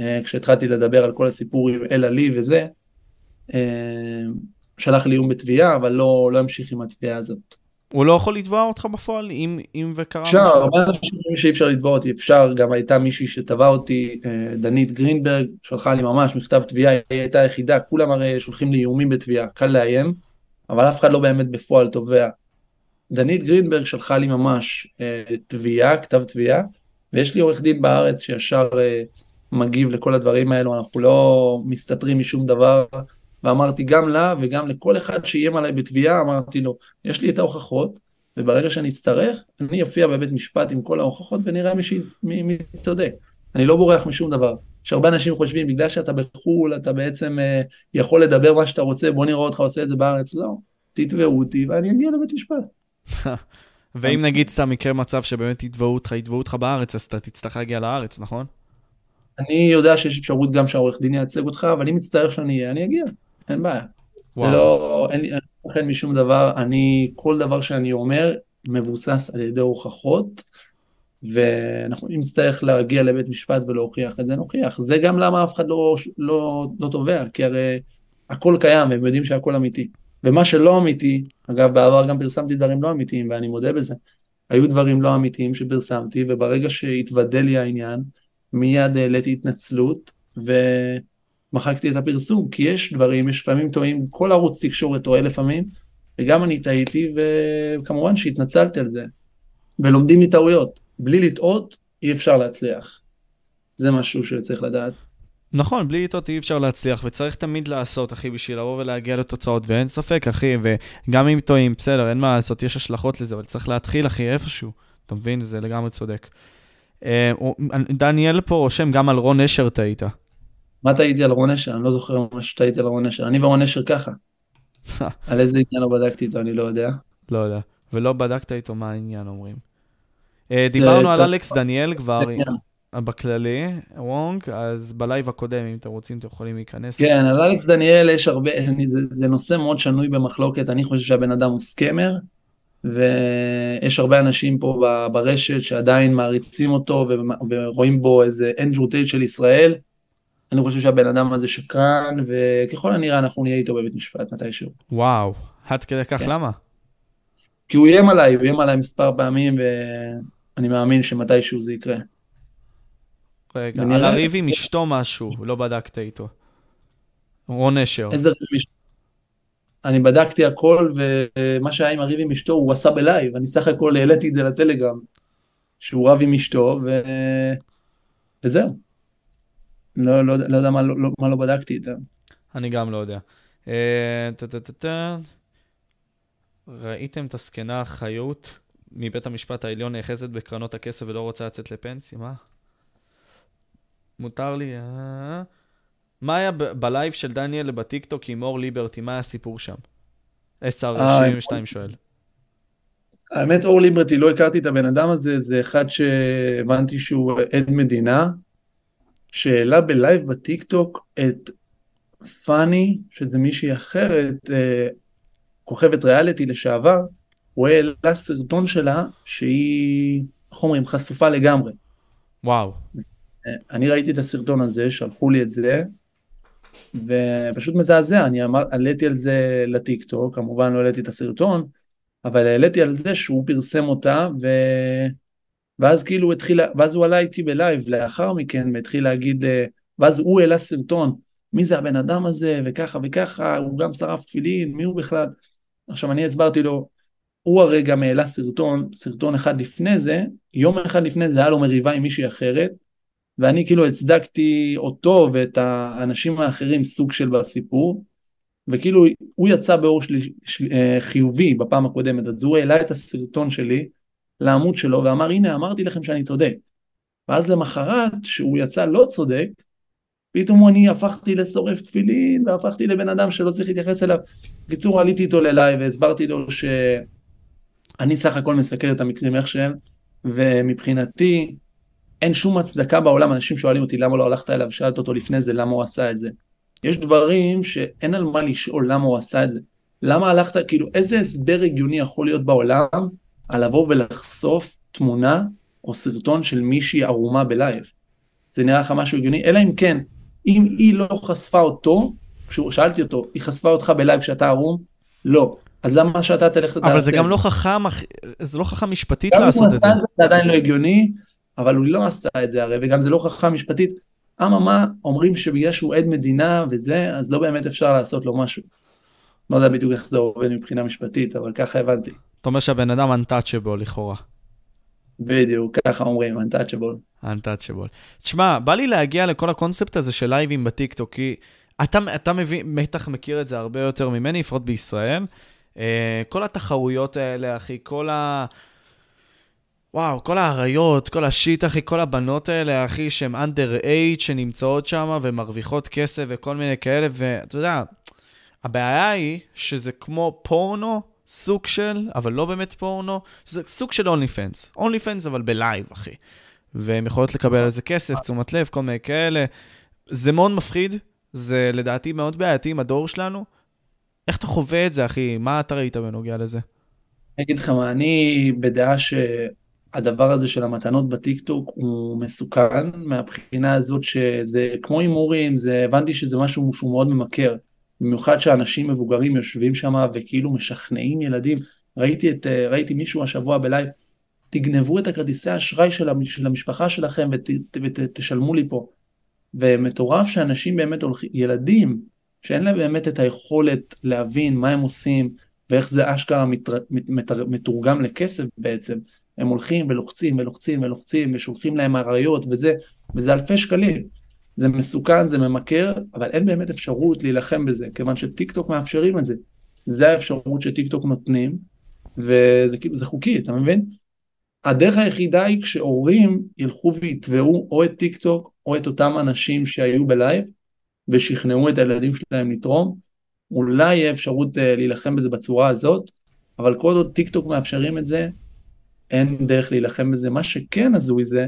אה, כשהתחלתי לדבר על כל הסיפור עם אלה לי וזה, אה, שלח לי איום בתביעה, אבל לא, לא המשיך עם התביעה הזאת. הוא לא יכול לתבוע אותך בפועל, אם, אם וקרה אפשר, הרבה אנשים חושבים שאי אפשר לתבוע אותי, אפשר, גם הייתה מישהי שתבעה אותי, אה, דנית גרינברג, שלחה לי ממש מכתב תביעה, היא הייתה יחידה, כולם הרי שולחים לי איומים בתביעה, קל לאיים, אבל אף אחד לא באמת בפועל תובע. דנית גרינברג שלחה לי ממש תביעה, כתב תביעה, ויש לי עורך דין בארץ שישר מגיב לכל הדברים האלו, אנחנו לא מסתתרים משום דבר, ואמרתי גם לה וגם לכל אחד שאיים עליי בתביעה, אמרתי לו, יש לי את ההוכחות, וברגע שאני אצטרך, אני אופיע בבית משפט עם כל ההוכחות ונראה מי, שיז, מי, מי צודק. אני לא בורח משום דבר. יש הרבה אנשים חושבים, בגלל שאתה בחו"ל, אתה בעצם אה, יכול לדבר מה שאתה רוצה, בוא נראה אותך עושה את זה בארץ. לא, תתבעו אותי ואני אגיע לבית משפט. ואם נגיד סתם יקרה מצב שבאמת יתבעו אותך, יתבעו אותך בארץ, אז אתה תצטרך להגיע לארץ, נכון? אני יודע שיש אפשרות גם שהעורך דין ייצג אותך, אבל אם יצטרך שאני אהיה, אני אגיע, אין בעיה. וואו. לא, אין לי, אני לא מפחד משום דבר, אני, כל דבר שאני אומר מבוסס על ידי הוכחות, ואנחנו נצטרך להגיע לבית משפט ולהוכיח את זה, נוכיח. זה גם למה אף אחד לא, לא, לא תובע, כי הרי הכל קיים והם יודעים שהכל אמיתי. ומה שלא אמיתי, אגב בעבר גם פרסמתי דברים לא אמיתיים ואני מודה בזה, היו דברים לא אמיתיים שפרסמתי וברגע שהתוודה לי העניין, מיד העליתי התנצלות ומחקתי את הפרסום, כי יש דברים, יש לפעמים טועים, כל ערוץ תקשורת טועה לפעמים, וגם אני טעיתי וכמובן שהתנצלתי על זה. ולומדים מטעויות, בלי לטעות אי אפשר להצליח. זה משהו שצריך לדעת. נכון, בלי איתות אי אפשר להצליח, וצריך תמיד לעשות, אחי, בשביל לבוא ולהגיע לתוצאות, ואין ספק, אחי, וגם אם טועים, בסדר, אין מה לעשות, יש השלכות לזה, אבל צריך להתחיל, אחי, איפשהו. אתה מבין? זה לגמרי צודק. אה, דניאל פה רושם גם על רון נשר טעית. מה טעיתי על רון נשר? אני לא זוכר מה שטעיתי על רון נשר. אני ורון נשר ככה. על איזה עניין לא בדקתי איתו, אני לא יודע. לא יודע. ולא בדקת איתו מה העניין, אומרים. אה, דיברנו על אלכס דניאל כבר. בכללי, וונג, אז בלייב הקודם, אם אתם רוצים, אתם יכולים להיכנס. כן, על אלכס דניאל יש הרבה, זה נושא מאוד שנוי במחלוקת, אני חושב שהבן אדם הוא scammer, ויש הרבה אנשים פה ברשת שעדיין מעריצים אותו ורואים בו איזה אנדרו טייט של ישראל. אני חושב שהבן אדם הזה שקרן, וככל הנראה אנחנו נהיה איתו בבית משפט מתישהו. וואו, עד כדי כך כן. למה? כי הוא איים עליי, הוא איים עליי מספר פעמים, ואני מאמין שמתישהו זה יקרה. רגע, על הריב עם אשתו משהו, לא בדקת איתו. רון נשר. איזה ריב עם אשתו? אני בדקתי הכל, ומה שהיה עם הריב עם אשתו הוא עשה בלייב, אני סך הכל העליתי את זה לטלגרם, שהוא רב עם אשתו, ו... וזהו. לא, לא, לא יודע מה לא, מה לא בדקתי איתם. אני גם לא יודע. אה, ראיתם את הזקנה חיות מבית המשפט העליון נאחזת בקרנות הכסף ולא רוצה לצאת לפנסיה? מה? מותר לי... אה? מה היה בלייב של דניאל בטיקטוק עם אור ליברטי? מה היה הסיפור שם? SR72 אה, שואל. האמת, אור ליברטי, לא הכרתי את הבן אדם הזה, זה אחד שהבנתי שהוא עד מדינה, שהעלה בלייב בטיקטוק את פאני, שזה מישהי אחרת, אה, כוכבת ריאליטי לשעבר, הוא העלה סרטון שלה שהיא, איך אומרים, חשופה לגמרי. וואו. אני ראיתי את הסרטון הזה, שלחו לי את זה, ופשוט מזעזע, אני אומר, העליתי על זה לטיקטוק, כמובן לא העליתי את הסרטון, אבל העליתי על זה שהוא פרסם אותה, ו... ואז כאילו הוא התחיל, ואז הוא עלה איתי בלייב לאחר מכן, והתחיל להגיד, אה, ואז הוא העלה סרטון, מי זה הבן אדם הזה, וככה וככה, הוא גם שרף תפילין, מי הוא בכלל? עכשיו אני הסברתי לו, הוא הרי גם העלה סרטון, סרטון אחד לפני זה, יום אחד לפני זה היה לו מריבה עם מישהי אחרת, ואני כאילו הצדקתי אותו ואת האנשים האחרים סוג של בסיפור, וכאילו הוא יצא באור של, אה, חיובי בפעם הקודמת, אז הוא העלה את הסרטון שלי לעמוד שלו ואמר הנה אמרתי לכם שאני צודק. ואז למחרת שהוא יצא לא צודק, פתאום אני הפכתי לשורף תפילין והפכתי לבן אדם שלא צריך להתייחס אליו. בקיצור עליתי איתו ללייב והסברתי לו שאני סך הכל מסקר את המקרים איך שהם, ומבחינתי אין שום הצדקה בעולם, אנשים שואלים אותי למה לא הלכת אליו, שאלת אותו לפני זה, למה הוא עשה את זה. יש דברים שאין על מה לשאול למה הוא עשה את זה. למה הלכת, כאילו, איזה הסבר הגיוני יכול להיות בעולם על לבוא ולחשוף תמונה או סרטון של מישהי ערומה בלייב? זה נראה לך משהו הגיוני? אלא אם כן, אם היא לא חשפה אותו, כששאלתי אותו, היא חשפה אותך בלייב כשאתה ערום? לא. אז למה שאתה תלך ותעשה? אבל זה גם לא חכם, זה לא חכם משפטית לעשות את זה. זה עדיין לא הגיוני, אבל הוא לא עשתה את זה הרי, וגם זה לא חכם משפטית. אממה, אומרים שבגלל שהוא עד מדינה וזה, אז לא באמת אפשר לעשות לו משהו. לא יודע בדיוק איך זה עובד מבחינה משפטית, אבל ככה הבנתי. אתה אומר שהבן אדם untouchable לכאורה. בדיוק, ככה אומרים, untouchable. untouchable. תשמע, בא לי להגיע לכל הקונספט הזה של לייבים בטיקטוק, כי אתה, אתה מבין, בטח מכיר את זה הרבה יותר ממני, לפחות בישראל. Uh, כל התחרויות האלה, אחי, כל ה... וואו, כל האריות, כל השיט, אחי, כל הבנות האלה, אחי, שהן under age, שנמצאות שם ומרוויחות כסף וכל מיני כאלה, ואתה יודע, הבעיה היא שזה כמו פורנו, סוג של, אבל לא באמת פורנו, זה סוג של OnlyFans. OnlyFans, אבל בלייב, אחי. והן יכולות לקבל על זה כסף, תשומת לב, כל מיני כאלה. זה מאוד מפחיד, זה לדעתי מאוד בעייתי עם הדור שלנו. איך אתה חווה את זה, אחי? מה אתה ראית בנוגע לזה? אני אגיד לך מה, אני בדעה ש... הדבר הזה של המתנות בטיקטוק הוא מסוכן מהבחינה הזאת שזה כמו הימורים, זה הבנתי שזה משהו שהוא מאוד ממכר. במיוחד שאנשים מבוגרים יושבים שם וכאילו משכנעים ילדים. ראיתי, את, אה, ראיתי מישהו השבוע בלייב, תגנבו את הכרטיסי אשראי של, המשפחה שלכם ותשלמו ות, לי פה. ומטורף שאנשים באמת הולכים, ילדים שאין להם באמת את היכולת להבין מה הם עושים ואיך זה אשכרה מתר, מת, מתר, מתורגם לכסף בעצם, הם הולכים ולוחצים ולוחצים ולוחצים ושולחים להם אריות וזה, וזה אלפי שקלים. זה מסוכן, זה ממכר, אבל אין באמת אפשרות להילחם בזה, כיוון שטיק טוק מאפשרים את זה. זה האפשרות שטיק טוק נותנים, וזה כאילו, זה חוקי, אתה מבין? הדרך היחידה היא כשהורים ילכו ויתבעו או את טיק טוק או את אותם אנשים שהיו בלייב ושכנעו את הילדים שלהם לתרום, אולי יהיה אפשרות אה, להילחם בזה בצורה הזאת, אבל כל עוד טיק טוק מאפשרים את זה, אין דרך להילחם בזה. מה שכן הזוי זה,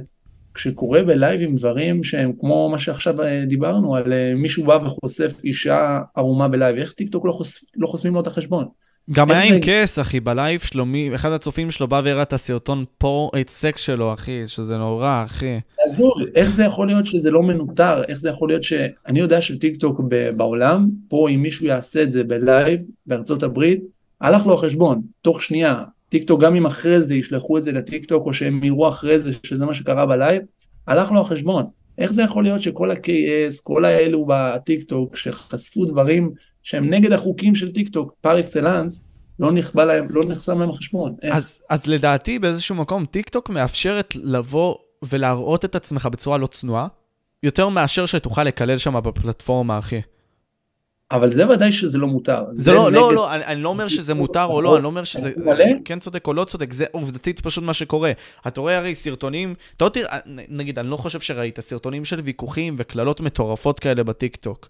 כשקורה בלייבים דברים שהם כמו מה שעכשיו אה, דיברנו, על אה, מישהו בא וחושף אישה ערומה בלייב, איך טיק טוק לא, חוש... לא חוסמים לו את החשבון? גם היה עם KS, אחי, בלייב שלו, מי, אחד הצופים שלו בא והראה את הסרטון פור, את הסקס שלו, אחי, שזה נורא, אחי. עזוב, איך זה יכול להיות שזה לא מנוטר? איך זה יכול להיות ש... אני יודע שטיק טוק בעולם, פה אם מישהו יעשה את זה בלייב בארצות הברית, הלך לו החשבון, תוך שנייה. טיק טוק, גם אם אחרי זה ישלחו את זה לטיק טוק, או שהם יראו אחרי זה שזה מה שקרה בלייב, הלך לו החשבון. איך זה יכול להיות שכל ה-KS, כל האלו בטיק טוק, שחשפו דברים שהם נגד החוקים של טיק טוק, פר אקסלנס, לא נכבה להם, לא נחסם להם החשבון. אז, אז לדעתי באיזשהו מקום, טיק טוק מאפשרת לבוא ולהראות את עצמך בצורה לא צנועה, יותר מאשר שתוכל לקלל שם בפלטפורמה, אחי. אבל זה ודאי שזה לא מותר. זה, זה לא, לא נגד... לא, לא, אני, אני לא אומר שזה מותר או לא, אני לא אומר שזה כן צודק או לא צודק, זה עובדתית פשוט מה שקורה. אתה רואה הרי סרטונים, אתה לא תראה, נגיד, אני לא חושב שראית סרטונים של ויכוחים וקללות מטורפות כאלה בטיקטוק.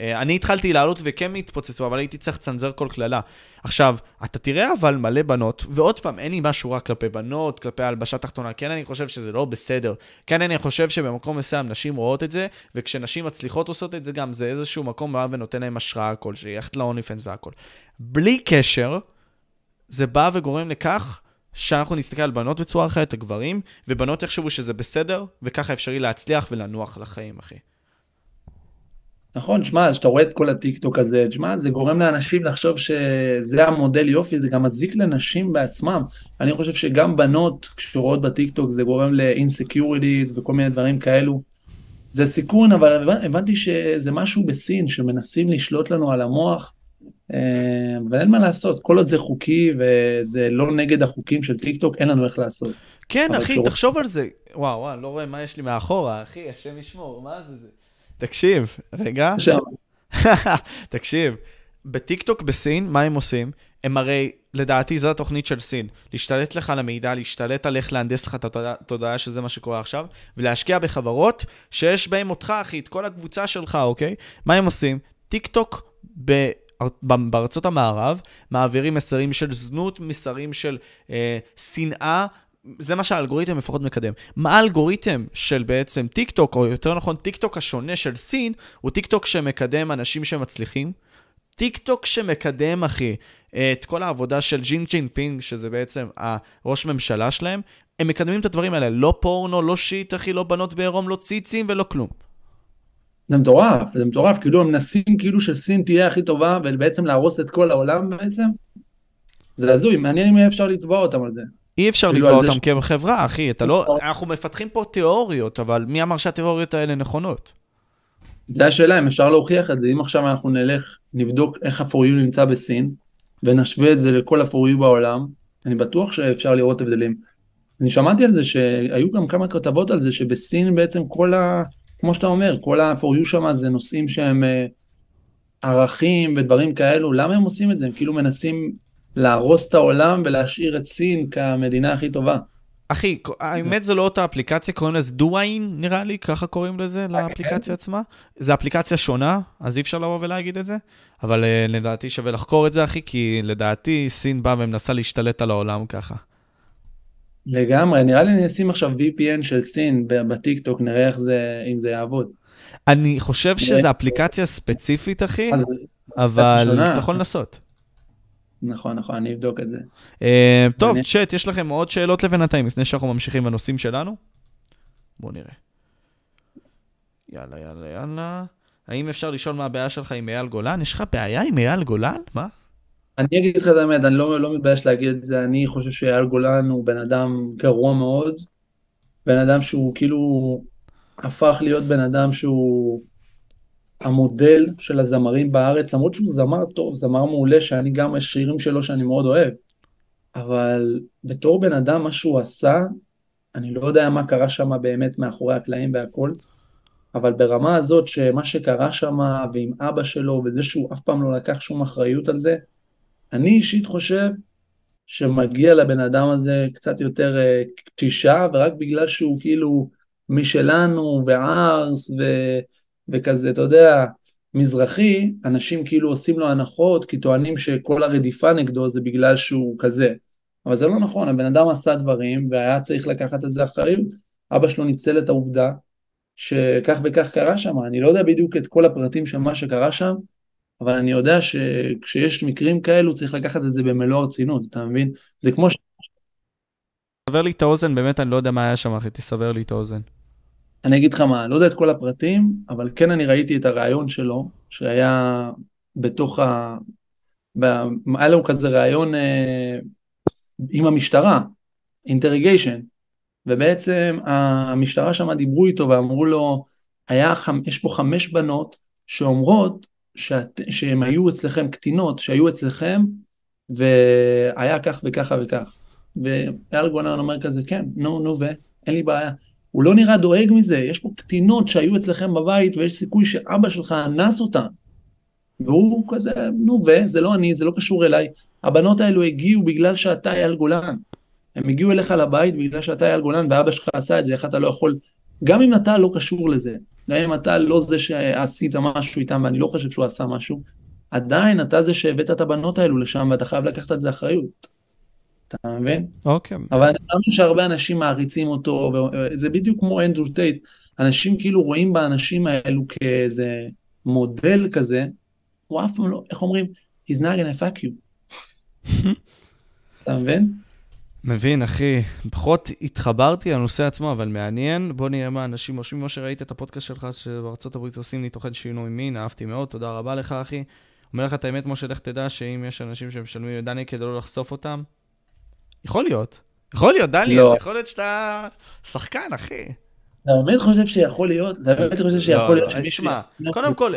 אה, אני התחלתי לעלות וכן התפוצצו, אבל הייתי צריך לצנזר כל קללה. עכשיו, אתה תראה אבל מלא בנות, ועוד פעם, אין לי משהו רע כלפי בנות, כלפי הלבשה תחתונה, כן אני חושב שזה לא בסדר. כן אני חושב שבמקום מסוים נשים רואות את זה, וכשנשים מצליחות לעשות את זה גם, זה איזשהו מקום בא ונותן להם השראה כלשהי, ל OnlyFans והכל. בלי קשר, זה בא וגורם לכך שאנחנו נסתכל על בנות בצורה אחרת, הגברים, ובנות יחשבו שזה בסדר, וככה אפשרי להצליח ולנוח בחיים, אחי. נכון, שמע, כשאתה רואה את כל הטיקטוק הזה, שמע, זה גורם לאנשים לחשוב שזה המודל יופי, זה גם מזיק לנשים בעצמם. אני חושב שגם בנות, כשרואות בטיקטוק, זה גורם ל insecurities וכל מיני דברים כאלו. זה סיכון, אבל הבנתי שזה משהו בסין, שמנסים לשלוט לנו על המוח, אה, אבל אין מה לעשות, כל עוד זה חוקי וזה לא נגד החוקים של טיקטוק, אין לנו איך לעשות. כן, אחי, כשרוא... תחשוב על זה. וואו, וואו, לא רואה מה יש לי מאחורה, אחי, השם ישמור, מה זה זה? תקשיב, רגע. תקשיב, בטיקטוק בסין, מה הם עושים? הם הרי, לדעתי, זו התוכנית של סין. להשתלט לך על המידע, להשתלט על איך להנדס לך את התודעה, שזה מה שקורה עכשיו, ולהשקיע בחברות שיש בהן אותך, אחי, את כל הקבוצה שלך, אוקיי? מה הם עושים? טיקטוק ב... בארצות המערב מעבירים מסרים של זנות, מסרים של אה, שנאה, זה מה שהאלגוריתם לפחות מקדם. מה האלגוריתם של בעצם טיק טוק, או יותר נכון טיק טוק השונה של סין, הוא טיק טוק שמקדם אנשים שמצליחים. טיק טוק שמקדם, אחי, את כל העבודה של שי ג'ין פינג, שזה בעצם הראש ממשלה שלהם, הם מקדמים את הדברים האלה. לא פורנו, לא שיט, אחי, לא בנות בעירום, לא ציצים ולא כלום. זה מטורף, זה מטורף, כאילו הם מנסים כאילו שסין תהיה הכי טובה ובעצם להרוס את כל העולם בעצם. זה הזוי, מעניין אם יהיה אפשר לתבוע אותם על זה. אי אפשר כאילו לתבוע אותם ש... כחברה, אחי, אתה לא... אנחנו מפתחים פה תיאוריות, אבל מי אמר שהתיאוריות האלה נכונות? זה השאלה, אם אפשר להוכיח את זה. אם עכשיו אנחנו נלך, נבדוק איך ה-for you נמצא בסין, ונשווה את זה לכל you בעולם, אני בטוח שאפשר לראות הבדלים. אני שמעתי על זה שהיו גם כמה כתבות על זה, שבסין בעצם כל ה... כמו שאתה אומר, כל ה-for you שם זה נושאים שהם אה, ערכים ודברים כאלו, למה הם עושים את זה? הם כאילו מנסים להרוס את העולם ולהשאיר את סין כמדינה הכי טובה. אחי, האמת זה לא אותה אפליקציה, קוראים לזה דוויין, נראה לי, ככה קוראים לזה, אוקיי. לאפליקציה עצמה. זו אפליקציה שונה, אז אי אפשר לבוא ולהגיד את זה, אבל uh, לדעתי שווה לחקור את זה, אחי, כי לדעתי סין באה ומנסה להשתלט על העולם ככה. לגמרי, נראה לי אני אשים עכשיו VPN של סין בטיקטוק, נראה איך זה, אם זה יעבוד. אני חושב שזו אפליקציה ספציפית, אחי, אבל אתה יכול לנסות. נכון, נכון, אני אבדוק את זה. Uh, טוב, צ'אט, יש לכם עוד שאלות לבינתיים, לפני שאנחנו ממשיכים בנושאים שלנו? בואו נראה. יאללה, יאללה, יאללה. האם אפשר לשאול מה הבעיה שלך עם אייל גולן? יש לך בעיה עם אייל גולן? מה? אני אגיד לך את האמת, אני לא, לא מתבייש להגיד את זה, אני חושב שאייל גולן הוא בן אדם גרוע מאוד, בן אדם שהוא כאילו הפך להיות בן אדם שהוא המודל של הזמרים בארץ, למרות שהוא זמר טוב, זמר מעולה, שאני גם, יש שירים שלו שאני מאוד אוהב, אבל בתור בן אדם, מה שהוא עשה, אני לא יודע מה קרה שם באמת מאחורי הקלעים והכל, אבל ברמה הזאת שמה שקרה שם ועם אבא שלו וזה שהוא אף פעם לא לקח שום אחריות על זה, אני אישית חושב שמגיע לבן אדם הזה קצת יותר קשישה, ורק בגלל שהוא כאילו משלנו וערס ו... וכזה, אתה יודע, מזרחי, אנשים כאילו עושים לו הנחות כי טוענים שכל הרדיפה נגדו זה בגלל שהוא כזה. אבל זה לא נכון, הבן אדם עשה דברים והיה צריך לקחת על זה אחריות. אבא שלו ניצל את העובדה שכך וכך קרה שם, אני לא יודע בדיוק את כל הפרטים של מה שקרה שם, אבל אני יודע שכשיש מקרים כאלו צריך לקחת את זה במלוא הרצינות, אתה מבין? זה כמו ש... תסבר לי את האוזן, באמת אני לא יודע מה היה שם, אחי, תסבר לי את האוזן. אני אגיד לך מה, לא יודע את כל הפרטים, אבל כן אני ראיתי את הריאיון שלו, שהיה בתוך ה... היה לנו כזה ראיון אה, עם המשטרה, אינטריגיישן, ובעצם המשטרה שם דיברו איתו ואמרו לו, היה, יש פה חמש בנות שאומרות שאת, שהן היו אצלכם קטינות, שהיו אצלכם, והיה כך וככה וכך. ואייל גולן אומר כזה, כן, נו, נו, ואין לי בעיה. הוא לא נראה דואג מזה, יש פה קטינות שהיו אצלכם בבית ויש סיכוי שאבא שלך אנס אותן. והוא כזה, נו ו, זה לא אני, זה לא קשור אליי. הבנות האלו הגיעו בגלל שאתה אייל גולן. הם הגיעו אליך לבית בגלל שאתה אייל גולן ואבא שלך עשה את זה, איך אתה לא יכול, גם אם אתה לא קשור לזה, גם אם אתה לא זה שעשית משהו איתם, ואני לא חושב שהוא עשה משהו, עדיין אתה זה שהבאת את הבנות האלו לשם ואתה חייב לקחת את זה אחריות. אתה מבין? אוקיי. אבל אני מאמין שהרבה אנשים מעריצים אותו, זה בדיוק כמו אנדרו טייט, אנשים כאילו רואים באנשים האלו כאיזה מודל כזה, הוא אף פעם לא, איך אומרים? He's not gonna fuck you. אתה מבין? מבין, אחי. פחות התחברתי לנושא עצמו, אבל מעניין. בוא נראה מה אנשים חושבים. כמו שראית את הפודקאסט שלך, שבארצות הברית עושים לי תוכן שינוי מין, אהבתי מאוד, תודה רבה לך, אחי. אומר לך את האמת, משה, לך תדע שאם יש אנשים שמשלמים לדני כדי לא לחשוף אותם, יכול להיות. יכול להיות, דניאל, לא. יכול להיות שאתה שחקן, אחי. אתה באמת חושב שיכול להיות? אתה באמת חושב שיכול להיות? לא, לא, תשמע, קודם כל,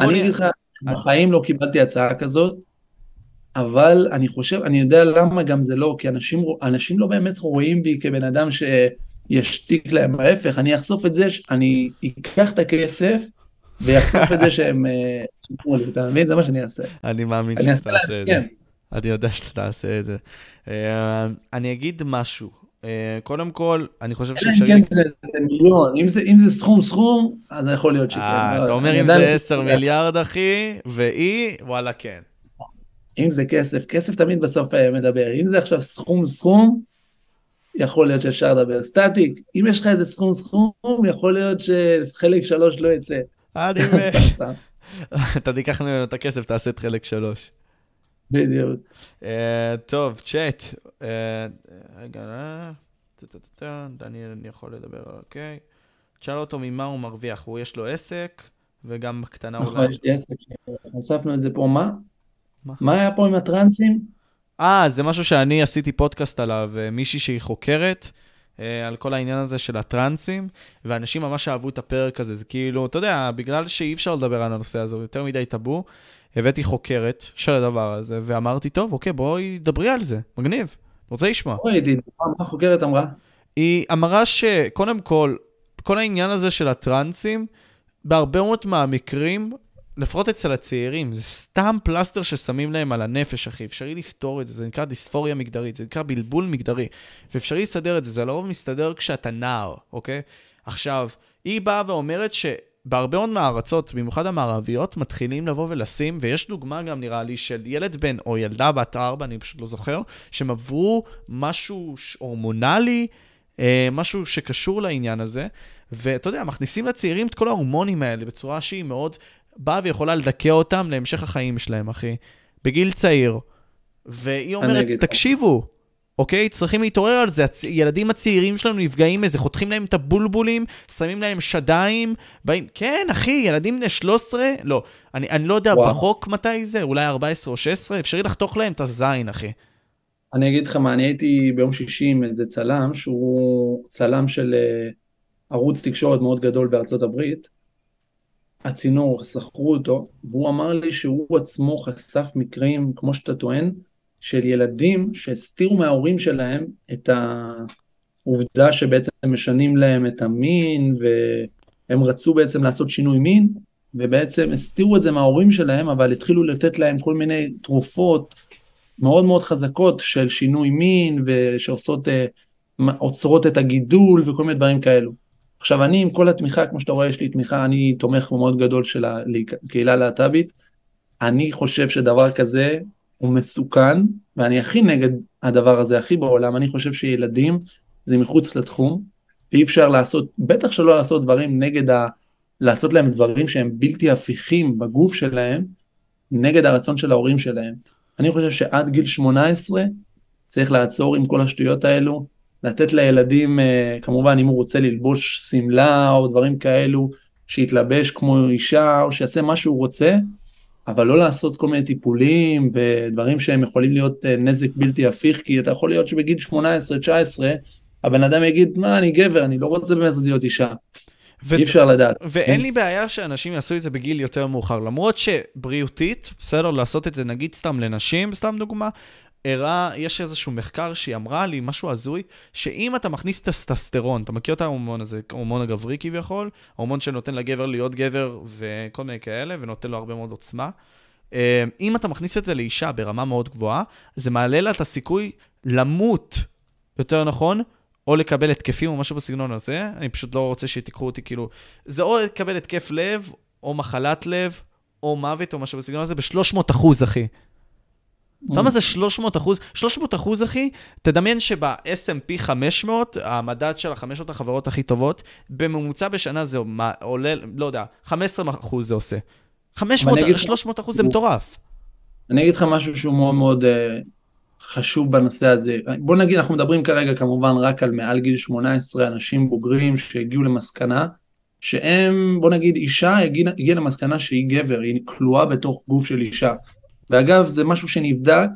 אני אגיד לך, בחיים לא קיבלתי הצעה כזאת, אבל אני חושב, אני יודע למה גם זה לא, כי אנשים, אנשים לא באמת רואים בי כבן אדם שישתיק להם, ההפך, אני אחשוף את זה, אני אקח את הכסף ויחשוף את זה שהם, אה, אתה מבין? זה מה שאני אעשה. אני מאמין שאתה תעשה את זה. אני יודע שאתה תעשה את זה. אה, אני אגיד משהו. אה, קודם כל, אני חושב שאפשר... כן, זה מיליון. אם זה סכום סכום, אז יכול להיות שכן. אתה אומר אם זה 10 מיליארד, אחי, ואי, וואלה, כן. אם זה כסף, כסף תמיד בסוף מדבר. אם זה עכשיו סכום סכום, יכול להיות שאפשר לדבר. סטטיק, אם יש לך איזה סכום סכום, יכול להיות שחלק שלוש לא יצא. אני... אתה תיקח ממנו את הכסף, תעשה את חלק שלוש. בדיוק. טוב, צ'אט. רגע, דניאל, אני יכול לדבר, אוקיי. תשאל אותו ממה הוא מרוויח, הוא יש לו עסק, וגם בקטנה אולי... נכון, יש לי עסק, הוספנו את זה פה, מה? מה היה פה עם הטרנסים? אה, זה משהו שאני עשיתי פודקאסט עליו, מישהי שהיא חוקרת. על כל העניין הזה של הטרנסים, ואנשים ממש אהבו את הפרק הזה, זה כאילו, אתה יודע, בגלל שאי אפשר לדבר על הנושא הזה, הוא יותר מדי טאבו, הבאתי חוקרת של הדבר הזה, ואמרתי, טוב, אוקיי, בואי דברי על זה, מגניב, רוצה לשמוע. בואי, מה החוקרת אמרה? היא אמרה שקודם כל, כל העניין הזה של הטרנסים, בהרבה מאוד מהמקרים, לפחות אצל הצעירים, זה סתם פלסטר ששמים להם על הנפש, אחי. אפשרי לפתור את זה, זה נקרא דיספוריה מגדרית, זה נקרא בלבול מגדרי. ואפשרי לסדר את זה, זה לרוב מסתדר כשאתה נער, אוקיי? עכשיו, היא באה ואומרת ש... בהרבה מאוד מהארצות, במיוחד המערביות, מתחילים לבוא ולשים, ויש דוגמה גם נראה לי של ילד בן או ילדה בת ארבע, אני פשוט לא זוכר, שהם עברו משהו הורמונלי, אה, משהו שקשור לעניין הזה, ואתה יודע, מכניסים לצעירים את כל ההורמונים האלה בצורה שהיא מאוד באה ויכולה לדכא אותם להמשך החיים שלהם, אחי, בגיל צעיר. והיא אומרת, תקשיבו, אוקיי? צריכים להתעורר על זה. הילדים הצעירים שלנו נפגעים מזה, חותכים להם את הבולבולים, שמים להם שדיים, באים... כן, אחי, ילדים בני 13? לא. אני, אני לא יודע וואו. בחוק מתי זה, אולי 14 או 16, אפשרי לחתוך להם את הזין, אחי. אני אגיד לך מה, אני הייתי ביום שישי עם איזה צלם, שהוא צלם של uh, ערוץ תקשורת מאוד גדול בארצות הברית. הצינור, שכרו אותו, והוא אמר לי שהוא עצמו חשף מקרים, כמו שאתה טוען, של ילדים שהסתירו מההורים שלהם את העובדה שבעצם משנים להם את המין, והם רצו בעצם לעשות שינוי מין, ובעצם הסתירו את זה מההורים שלהם, אבל התחילו לתת להם כל מיני תרופות מאוד מאוד חזקות של שינוי מין, ושעושות, אה, עוצרות את הגידול וכל מיני דברים כאלו. עכשיו אני עם כל התמיכה, כמו שאתה רואה יש לי תמיכה, אני תומך מאוד גדול של הקהילה הלהט"בית, אני חושב שדבר כזה הוא מסוכן, ואני הכי נגד הדבר הזה, הכי בעולם, אני חושב שילדים זה מחוץ לתחום, ואי אפשר לעשות, בטח שלא לעשות דברים נגד ה... לעשות להם דברים שהם בלתי הפיכים בגוף שלהם, נגד הרצון של ההורים שלהם. אני חושב שעד גיל 18 צריך לעצור עם כל השטויות האלו, לתת לילדים, אה, כמובן אם הוא רוצה ללבוש שמלה או דברים כאלו, שיתלבש כמו אישה או שיעשה מה שהוא רוצה, אבל לא לעשות כל מיני טיפולים ודברים שהם יכולים להיות אה, נזק בלתי הפיך, כי אתה יכול להיות שבגיל 18-19 הבן אדם יגיד, מה, אני גבר, אני לא רוצה באמת להיות אישה. ו- אי אפשר לדעת. ואין כן? לי בעיה שאנשים יעשו את זה בגיל יותר מאוחר, למרות שבריאותית, בסדר, לעשות את זה נגיד סתם לנשים, סתם דוגמה, הראה, יש איזשהו מחקר שהיא אמרה לי, משהו הזוי, שאם אתה מכניס טסטסטרון, אתה מכיר את ההורמון הזה, ההורמון הגברי כביכול, ההורמון שנותן לגבר להיות גבר וכל מיני כאלה, ונותן לו הרבה מאוד עוצמה. אה, אם אתה מכניס את זה לאישה ברמה מאוד גבוהה, זה מעלה לה את הסיכוי למות, יותר נכון, או לקבל התקפים או משהו בסגנון הזה, אני פשוט לא רוצה שתיקחו אותי כאילו, זה או לקבל התקף לב, או מחלת לב, או מוות, או משהו בסגנון הזה, ב-300 אחוז, אחי. אתה יודע מה זה 300 אחוז? 300 אחוז, אחי, תדמיין שב-S&P 500, המדד של ה-500 החברות הכי טובות, בממוצע בשנה זה עולה, לא יודע, 15 אחוז זה עושה. 500, 300 אחוז זה מטורף. אני אגיד לך משהו שהוא מאוד מאוד uh, חשוב בנושא הזה. בוא נגיד, אנחנו מדברים כרגע כמובן רק על מעל גיל 18 אנשים בוגרים שהגיעו למסקנה, שהם, בוא נגיד, אישה הגיעה הגיע למסקנה שהיא גבר, היא כלואה בתוך גוף של אישה. ואגב, זה משהו שנבדק,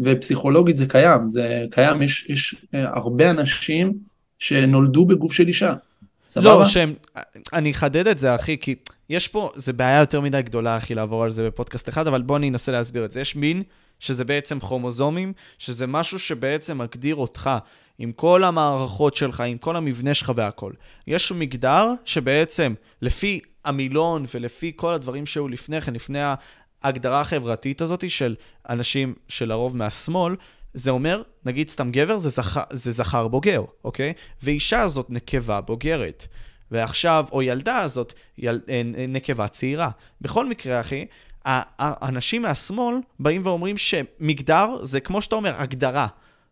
ופסיכולוגית זה קיים, זה קיים, יש, יש אה, הרבה אנשים שנולדו בגוף של אישה. סבבה? לא, שהם, אני אחדד את זה, אחי, כי יש פה, זה בעיה יותר מדי גדולה, אחי, לעבור על זה בפודקאסט אחד, אבל בוא אני אנסה להסביר את זה. יש מין שזה בעצם כרומוזומים, שזה משהו שבעצם מגדיר אותך עם כל המערכות שלך, עם כל המבנה שלך והכל. יש מגדר שבעצם, לפי המילון ולפי כל הדברים שהיו לפני כן, לפני ההגדרה החברתית הזאת של אנשים שלרוב מהשמאל, זה אומר, נגיד סתם גבר זה, זכ... זה זכר בוגר, אוקיי? ואישה זאת נקבה בוגרת. ועכשיו, או ילדה הזאת, יל... אה, נקבה צעירה. בכל מקרה, אחי, האנשים מהשמאל באים ואומרים שמגדר זה, כמו שאתה אומר, הגדרה.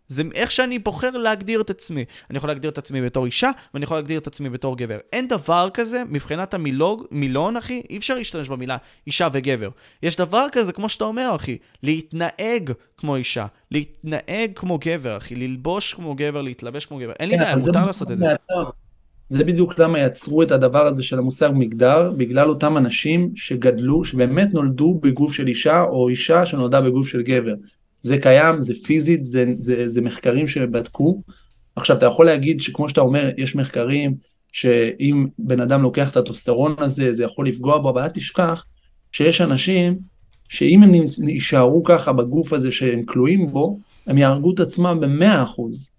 זה איך שאני בוחר להגדיר את עצמי. אני יכול להגדיר את עצמי בתור אישה, ואני יכול להגדיר את עצמי בתור גבר. אין דבר כזה, מבחינת המילוג, מילון, אחי, אי אפשר להשתמש במילה אישה וגבר. יש דבר כזה, כמו שאתה אומר, אחי, להתנהג כמו אישה, להתנהג כמו גבר, אחי, ללבוש כמו גבר, להתלבש כמו גבר. אין לי כן, בעיה, מותר לעשות את זה. זה בדיוק למה יצרו את הדבר הזה של המושג מגדר, בגלל אותם אנשים שגדלו, שבאמת נולדו בגוף של אישה, או אישה שנולדה בגוף של גבר. זה קיים, זה פיזית, זה, זה, זה מחקרים שבדקו. עכשיו, אתה יכול להגיד שכמו שאתה אומר, יש מחקרים שאם בן אדם לוקח את הטוסטרון הזה, זה יכול לפגוע בו, אבל אל תשכח שיש אנשים שאם הם יישארו ככה בגוף הזה שהם כלואים בו, הם יהרגו את עצמם במאה אחוז.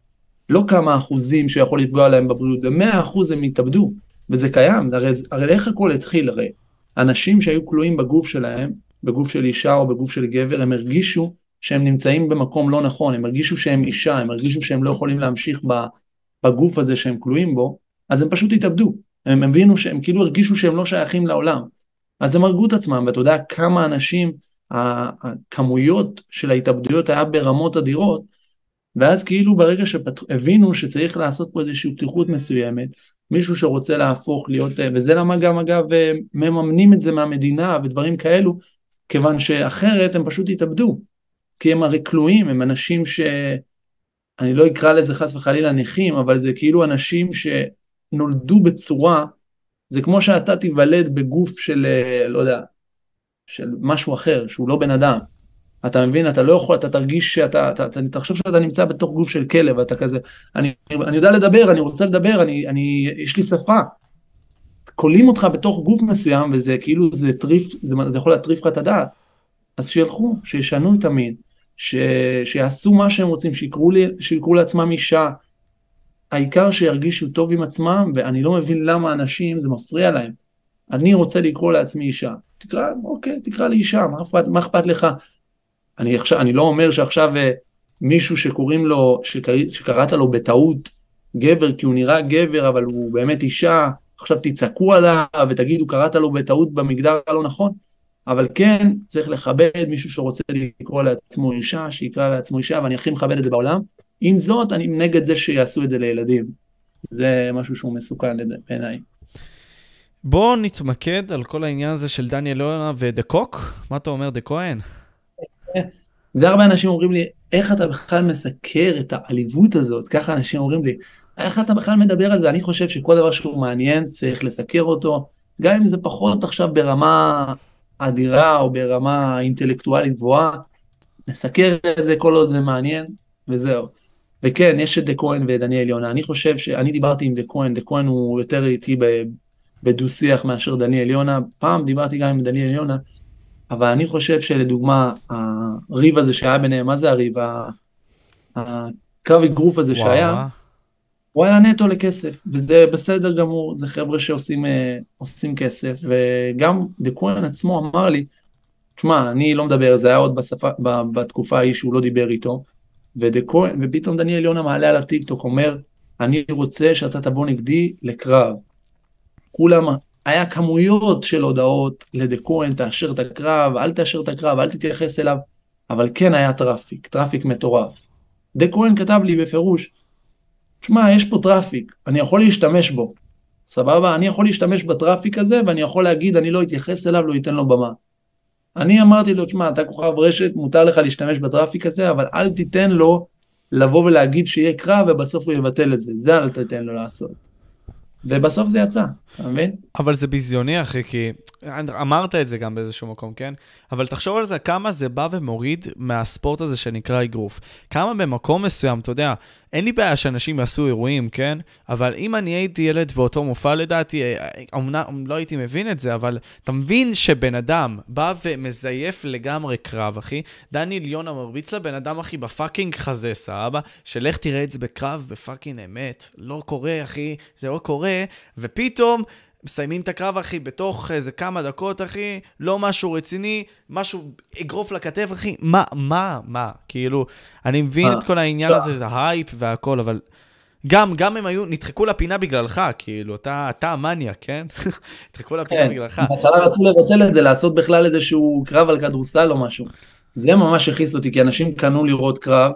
לא כמה אחוזים שיכול לפגוע להם בבריאות, במאה אחוז הם יתאבדו, וזה קיים, הרי, הרי איך הכל התחיל? הרי אנשים שהיו כלואים בגוף שלהם, בגוף של אישה או בגוף של גבר, הם הרגישו שהם נמצאים במקום לא נכון, הם הרגישו שהם אישה, הם הרגישו שהם לא יכולים להמשיך בגוף הזה שהם כלואים בו, אז הם פשוט התאבדו. הם הבינו שהם כאילו הרגישו שהם לא שייכים לעולם. אז הם הרגו את עצמם, ואתה יודע כמה אנשים, הכמויות של ההתאבדויות היה ברמות אדירות, ואז כאילו ברגע שהבינו שצריך לעשות פה איזושהי פתיחות מסוימת, מישהו שרוצה להפוך להיות, וזה למה גם אגב מממנים את זה מהמדינה ודברים כאלו, כיוון שאחרת הם פשוט יתאבדו. כי הם הרי כלואים, הם אנשים ש... אני לא אקרא לזה חס וחלילה נכים, אבל זה כאילו אנשים שנולדו בצורה, זה כמו שאתה תיוולד בגוף של, אה, לא יודע, של משהו אחר, שהוא לא בן אדם. אתה מבין? אתה לא יכול, אתה תרגיש שאתה, אתה, אתה, תחשוב שאתה נמצא בתוך גוף של כלב, אתה כזה, אני, אני יודע לדבר, אני רוצה לדבר, אני, אני, יש לי שפה. כולאים אותך בתוך גוף מסוים, וזה כאילו, זה טריף, זה, זה יכול להטריף לך את הדעת. אז שילכו, שישנו את המין, ש, שיעשו מה שהם רוצים, שיקראו, לי, שיקראו לעצמם אישה. העיקר שירגישו טוב עם עצמם, ואני לא מבין למה אנשים, זה מפריע להם. אני רוצה לקרוא לעצמי אישה. תקרא, אוקיי, תקרא לי אישה, מה אכפת, מה אכפת לך? אני, עכשיו, אני לא אומר שעכשיו אה, מישהו שקוראים לו, שקר, שקראת לו בטעות גבר, כי הוא נראה גבר, אבל הוא באמת אישה, עכשיו תצעקו עליו ותגידו, קראת לו בטעות במגדר הלא נכון. אבל כן, צריך לכבד מישהו שרוצה לקרוא לעצמו אישה, שיקרא לעצמו אישה, ואני הכי מכבד את זה בעולם. עם זאת, אני נגד זה שיעשו את זה לילדים. זה משהו שהוא מסוכן בעיניי. בואו נתמקד על כל העניין הזה של דניאל יונה ודה קוק. מה אתה אומר, דה כהן? זה הרבה אנשים אומרים לי, איך אתה בכלל מסקר את העליבות הזאת? ככה אנשים אומרים לי, איך אתה בכלל מדבר על זה? אני חושב שכל דבר שהוא מעניין, צריך לסקר אותו, גם אם זה פחות עכשיו ברמה אדירה או ברמה אינטלקטואלית גבוהה, נסקר את זה כל עוד זה מעניין, וזהו. וכן, יש את דה כהן ודניאל יונה. אני חושב שאני דיברתי עם דה כהן, דה כהן הוא יותר איתי בדו-שיח מאשר דניאל יונה. פעם דיברתי גם עם דניאל יונה, אבל אני חושב שלדוגמה, הריב הזה שהיה ביניהם, מה זה הריב? הקרב אגרוף הזה וואו. שהיה, הוא היה נטו לכסף, וזה בסדר גמור, זה חבר'ה שעושים uh, כסף, וגם כהן עצמו אמר לי, תשמע, אני לא מדבר, זה היה עוד בשפה, בתקופה ההיא שהוא לא דיבר איתו, ודה כהן, ופתאום דניאל יונה מעלה עליו טיק טוק, אומר, אני רוצה שאתה תבוא נגדי לקרב. כולם היה כמויות של הודעות לדה כהן, תאשר את הקרב, אל תאשר את הקרב, אל תתייחס אליו, אבל כן היה טראפיק, טראפיק מטורף. כהן כתב לי בפירוש, תשמע, יש פה טראפיק, אני יכול להשתמש בו. סבבה? אני יכול להשתמש בטראפיק הזה, ואני יכול להגיד, אני לא אתייחס אליו, לא אתן לו במה. אני אמרתי לו, תשמע, אתה כוכב רשת, מותר לך להשתמש בטראפיק הזה, אבל אל תיתן לו לבוא ולהגיד שיהיה קרב, ובסוף הוא יבטל את זה. זה אל תיתן לו לעשות. ובסוף זה יצא, אתה מבין? אבל זה ביזיוני, אחי, כי אמרת את זה גם באיזשהו מקום, כן? אבל תחשוב על זה, כמה זה בא ומוריד מהספורט הזה שנקרא אגרוף. כמה במקום מסוים, אתה יודע, אין לי בעיה שאנשים יעשו אירועים, כן? אבל אם אני הייתי ילד באותו מופע, לדעתי, אמנם לא הייתי מבין את זה, אבל אתה מבין שבן אדם בא ומזייף לגמרי קרב, אחי? דניאל יונה מרביץ לבן אדם, אחי, ב fucking חזה, סבבה? שלך תראה את זה בקרב, ב fucking אמת. לא קורה, אחי, זה לא קורה, ופתאום... מסיימים את הקרב, אחי, בתוך איזה כמה דקות, אחי, לא משהו רציני, משהו אגרוף לכתף, אחי, מה, מה, מה? כאילו, אני מבין אה, את כל העניין לא. הזה, ההייפ והכל, אבל גם, גם הם היו, נדחקו לפינה בגללך, כאילו, אתה, אתה המאניה, כן? נדחקו לפינה כן, בגללך. בהתחלה רצו לבטל את זה, לעשות בכלל איזשהו קרב על כדורסל או משהו. זה ממש הכעיס אותי, כי אנשים קנו לראות קרב,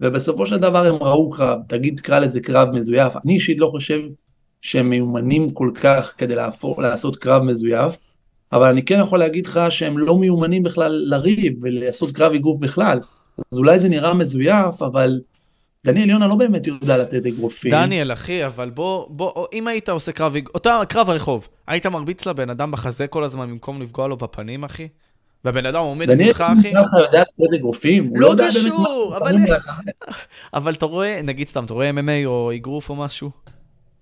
ובסופו של דבר הם ראו קרב, תגיד, קרא לזה קרב מזויף. אני אישית לא חושב שהם מיומנים כל כך כדי להפור, לעשות קרב מזויף, אבל אני כן יכול להגיד לך שהם לא מיומנים בכלל לריב ולעשות קרב אגרוף בכלל. אז אולי זה נראה מזויף, אבל דניאל יונה לא באמת יודע לתת אגרופים. דניאל, אחי, אבל בוא, בוא, אם היית עושה קרב, אותה קרב הרחוב, היית מרביץ לבן אדם בחזה כל הזמן במקום לפגוע לו בפנים, אחי? והבן אדם עומד מולך, אחי? דניאל יונה יודע לתת אגרופים? לא, לא קשור, אבל... אבל אתה רואה, נגיד סתם, אתה רואה MMA או אגרוף או משהו?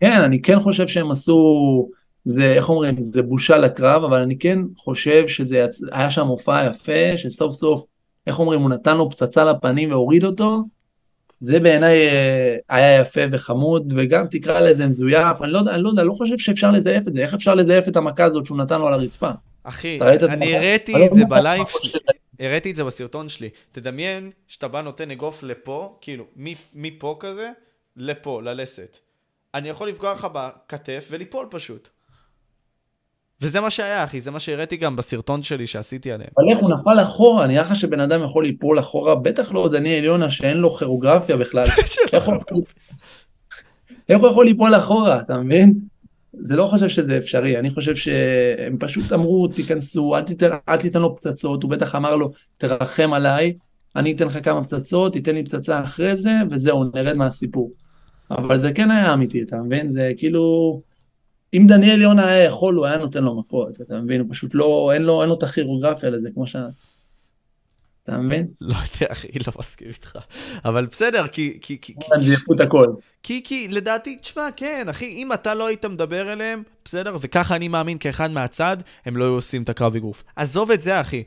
כן, אני כן חושב שהם עשו, זה, איך אומרים, זה בושה לקרב, אבל אני כן חושב שזה. היה שם מופע יפה, שסוף סוף, איך אומרים, הוא נתן לו פצצה לפנים והוריד אותו, זה בעיניי אה, היה יפה וחמוד, וגם תקרא לזה מזויף, אני לא יודע, אני לא יודע, לא חושב שאפשר לזייף את זה, איך אפשר לזייף את המכה הזאת שהוא נתן לו על הרצפה? אחי, אני הראיתי את זה בלייב שלי, הראיתי את זה בסרטון שלי. תדמיין שאתה בא נותן אגרוף לפה, כאילו, מפה כזה, לפה, ללסת. אני יכול לפגוע לך בכתף וליפול פשוט. וזה מה שהיה, אחי, זה מה שהראיתי גם בסרטון שלי שעשיתי עליהם. אבל איך הוא נפל אחורה, נראה לך שבן אדם יכול ליפול אחורה, בטח לא דניאל יונה שאין לו כירוגרפיה בכלל. איך הוא יכול ליפול אחורה, אתה מבין? זה לא חושב שזה אפשרי, אני חושב שהם פשוט אמרו, תיכנסו, אל תיתן, אל תיתן לו פצצות, הוא בטח אמר לו, תרחם עליי, אני אתן לך כמה פצצות, תיתן לי פצצה אחרי זה, וזהו, נרד מהסיפור. אבל זה כן היה אמיתי, אתה מבין? זה כאילו... אם דניאל יונה היה יכול, הוא היה נותן לו מכות, אתה מבין? הוא פשוט לא, אין לו, אין לו את הכירוגרפיה לזה, כמו ש... אתה מבין? לא יודע, אחי, לא מסכים איתך. אבל בסדר, כי... כי, כי, זייפו את הכל. כי, כי לדעתי, תשמע, כן, אחי, אם אתה לא היית מדבר אליהם, בסדר, וככה אני מאמין כאחד מהצד, הם לא היו עושים את הקרב אגרוף. עזוב את זה, אחי.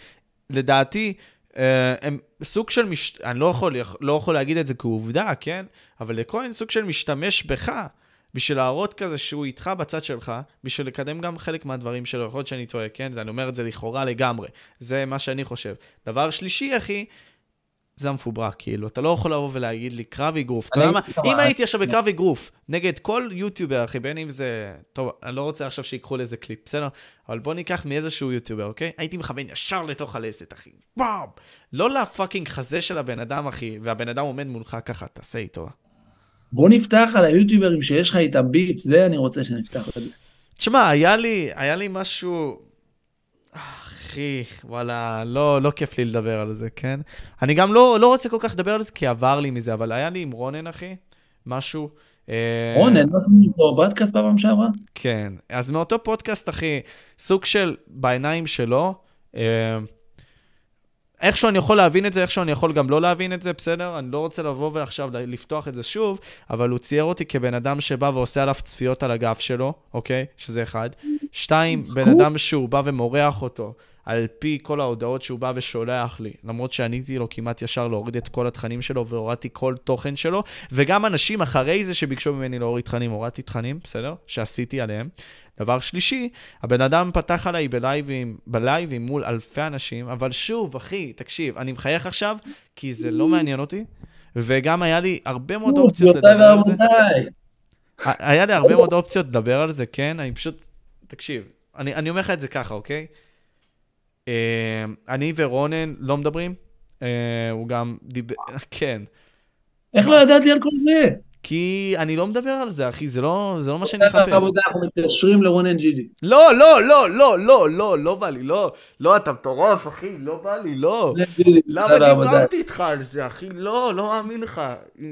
לדעתי, אה, הם סוג של, מש... אני לא יכול, לא יכול להגיד את זה כעובדה, כן? אבל לכהן סוג של משתמש בך. בשביל להראות כזה שהוא איתך בצד שלך, בשביל לקדם גם חלק מהדברים שלו, יכול להיות שאני טועה, כן? אני אומר את זה לכאורה לגמרי. זה מה שאני חושב. דבר שלישי, אחי, זה המפוברק, כאילו, אתה לא יכול לבוא ולהגיד לי קרב אגרוף. אתה יודע מה? אם הייתי עכשיו בקרב אגרוף נגד כל יוטיובר, אחי, בין אם זה... טוב, אני לא רוצה עכשיו שיקחו לזה קליפ, בסדר? אבל בוא ניקח מאיזשהו יוטיובר, אוקיי? הייתי מכוון ישר לתוך הלסת, אחי. וואו! לא לפאקינג חזה של הבן אדם, אחי, והבן אדם עומד מולך ככה, תעשה איתו. בוא נפתח על היוטיוברים שיש לך איתם ביף, זה אני רוצה שנפתח. תשמע, היה לי, היה לי משהו... אחי, וואלה, לא, לא כיף לי לדבר על זה, כן? אני גם לא, לא רוצה כל כך לדבר על זה, כי עבר לי מזה, אבל היה לי עם רונן, אחי, משהו. אה, רונן, עשינו איתו פודקאסט בפעם שעברה? כן, אז מאותו פודקאסט, אחי, סוג של, בעיניים שלו, אה, איכשהו אני יכול להבין את זה, איכשהו אני יכול גם לא להבין את זה, בסדר? אני לא רוצה לבוא ועכשיו לפתוח את זה שוב, אבל הוא צייר אותי כבן אדם שבא ועושה עליו צפיות על הגב שלו, אוקיי? שזה אחד. שתיים, בן אדם שהוא בא ומורח אותו. על פי כל ההודעות שהוא בא ושולח לי, למרות שעניתי לו כמעט ישר להוריד את כל התכנים שלו והורדתי כל תוכן שלו, וגם אנשים אחרי זה שביקשו ממני להוריד תכנים, הורדתי תכנים, בסדר? שעשיתי עליהם. דבר שלישי, הבן אדם פתח עליי בלייבים, בלייבים מול אלפי אנשים, אבל שוב, אחי, תקשיב, אני מחייך עכשיו, כי זה לא מעניין אותי, וגם היה לי הרבה מאוד אופציות לדבר על זה. היה לי הרבה מאוד אופציות לדבר על זה, כן? אני פשוט, תקשיב, אני, אני אומר לך את זה ככה, אוקיי? אה, אני ורונן לא מדברים, אה, הוא גם דיבר, כן. איך לא ידעתי על כל זה? כי אני לא מדבר על זה, אחי, זה לא, זה לא מה שאני מחפש. עבודה, אנחנו מתקשרים לרונן ג'יג'י. לא, לא, לא, לא, לא, לא, לא בא לי, לא, לא, אתה מטורף, אחי, לא בא לי, לא. למה דיברתי איתך על זה, אחי? לא, לא מאמין לך.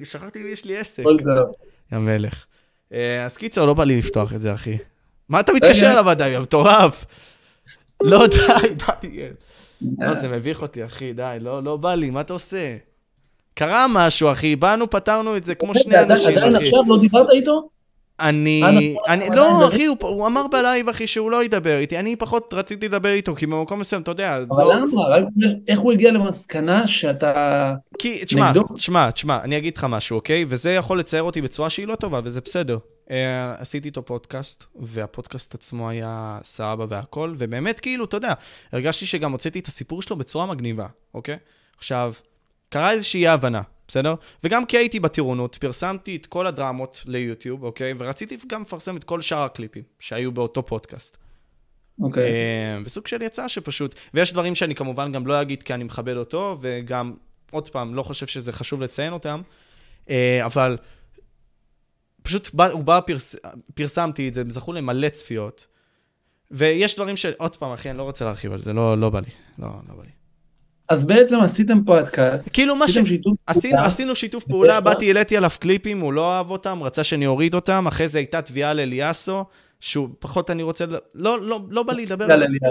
שכחתי אם יש לי עסק. יא מלך. אה, אז קיצר, לא בא לי לפתוח את זה, אחי. מה אתה מתקשר אליו עדיין, מטורף? לא, די, די. לא, זה מביך אותי, אחי, די, לא, לא בא לי, מה אתה עושה? קרה משהו, אחי, באנו, פתרנו את זה כמו שני אנשים, אחי. עדיין עכשיו לא דיברת איתו? אני, אני, לא, אחי, הוא, הוא אמר בלייב, אחי, שהוא לא ידבר איתי, אני פחות רציתי לדבר איתו, כי במקום מסוים, אתה יודע, אבל לא... למה? איך הוא הגיע למסקנה שאתה כי, תשמע, תשמע, תשמע, אני אגיד לך משהו, אוקיי? וזה יכול לצייר אותי בצורה שהיא לא טובה, וזה בסדר. Uh, עשיתי איתו פודקאסט, והפודקאסט עצמו היה סבבה והכל, ובאמת, כאילו, אתה יודע, הרגשתי שגם הוצאתי את הסיפור שלו בצורה מגניבה, אוקיי? עכשיו, קרה איזושהי הבנה, בסדר? וגם כי הייתי בטירונות, פרסמתי את כל הדרמות ליוטיוב, אוקיי? ורציתי גם לפרסם את כל שאר הקליפים שהיו באותו פודקאסט. אוקיי. Uh, וסוג של יצא שפשוט, ויש דברים שאני כמובן גם לא אגיד כי אני מכבד אותו, וגם, עוד פעם, לא חושב שזה חשוב לציין אותם, uh, אבל פשוט בא, הוא בא, פרס, פרסמתי את זה, הם זכו למלא צפיות. ויש דברים ש... עוד פעם, אחי, אני לא רוצה להרחיב על זה, לא, לא בא לי. לא, לא בא לי. אז בעצם עשיתם פודקאסט, כאילו מה ש... שיתוף עשינו, פעולה. עשינו שיתוף פעולה, באתי, העליתי עליו קליפים, הוא לא אהב אותם, רצה שאני אוריד אותם, אחרי זה הייתה תביעה לאליאסו, שהוא פחות אני רוצה, לא, לא, לא בא לי לדבר על זה.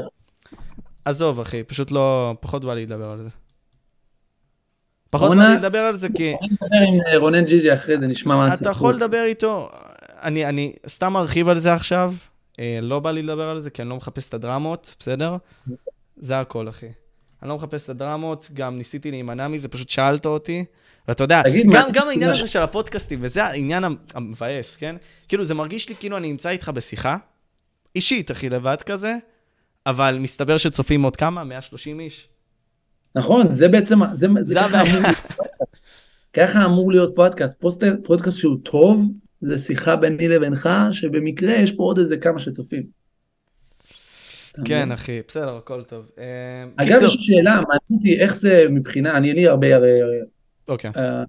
עזוב, אחי, פשוט לא, פחות בא לי לדבר על זה. פחות לי לדבר על זה כי... אני עם אה, רונן ג'יג'י אחרי זה, נשמע מה הסיפור. אתה יכול לדבר איתו, אני, אני סתם ארחיב על זה עכשיו, אה, לא בא לי לדבר על זה כי אני לא מחפש את הדרמות, בסדר? זה הכל, אחי. אני לא מחפש את הדרמות, גם ניסיתי להימנע מזה, פשוט שאלת אותי. ואתה יודע, גם, גם העניין הזה של הפודקאסטים, וזה העניין המבאס, כן? כאילו, זה מרגיש לי כאילו אני נמצא איתך בשיחה, אישית, אחי, לבד כזה, אבל מסתבר שצופים עוד כמה? 130 איש. נכון, זה בעצם, זה, זה ככה, אמור ככה אמור להיות פודקאסט. פוסט, פודקאסט שהוא טוב, זה שיחה ביני לבינך, שבמקרה יש פה עוד איזה כמה שצופים. כן, אחי, בסדר, הכל טוב. אה, אגב, יש שאלה, מעניין אותי איך זה מבחינה, אני אין לי הרבה הרי... אוקיי. אה,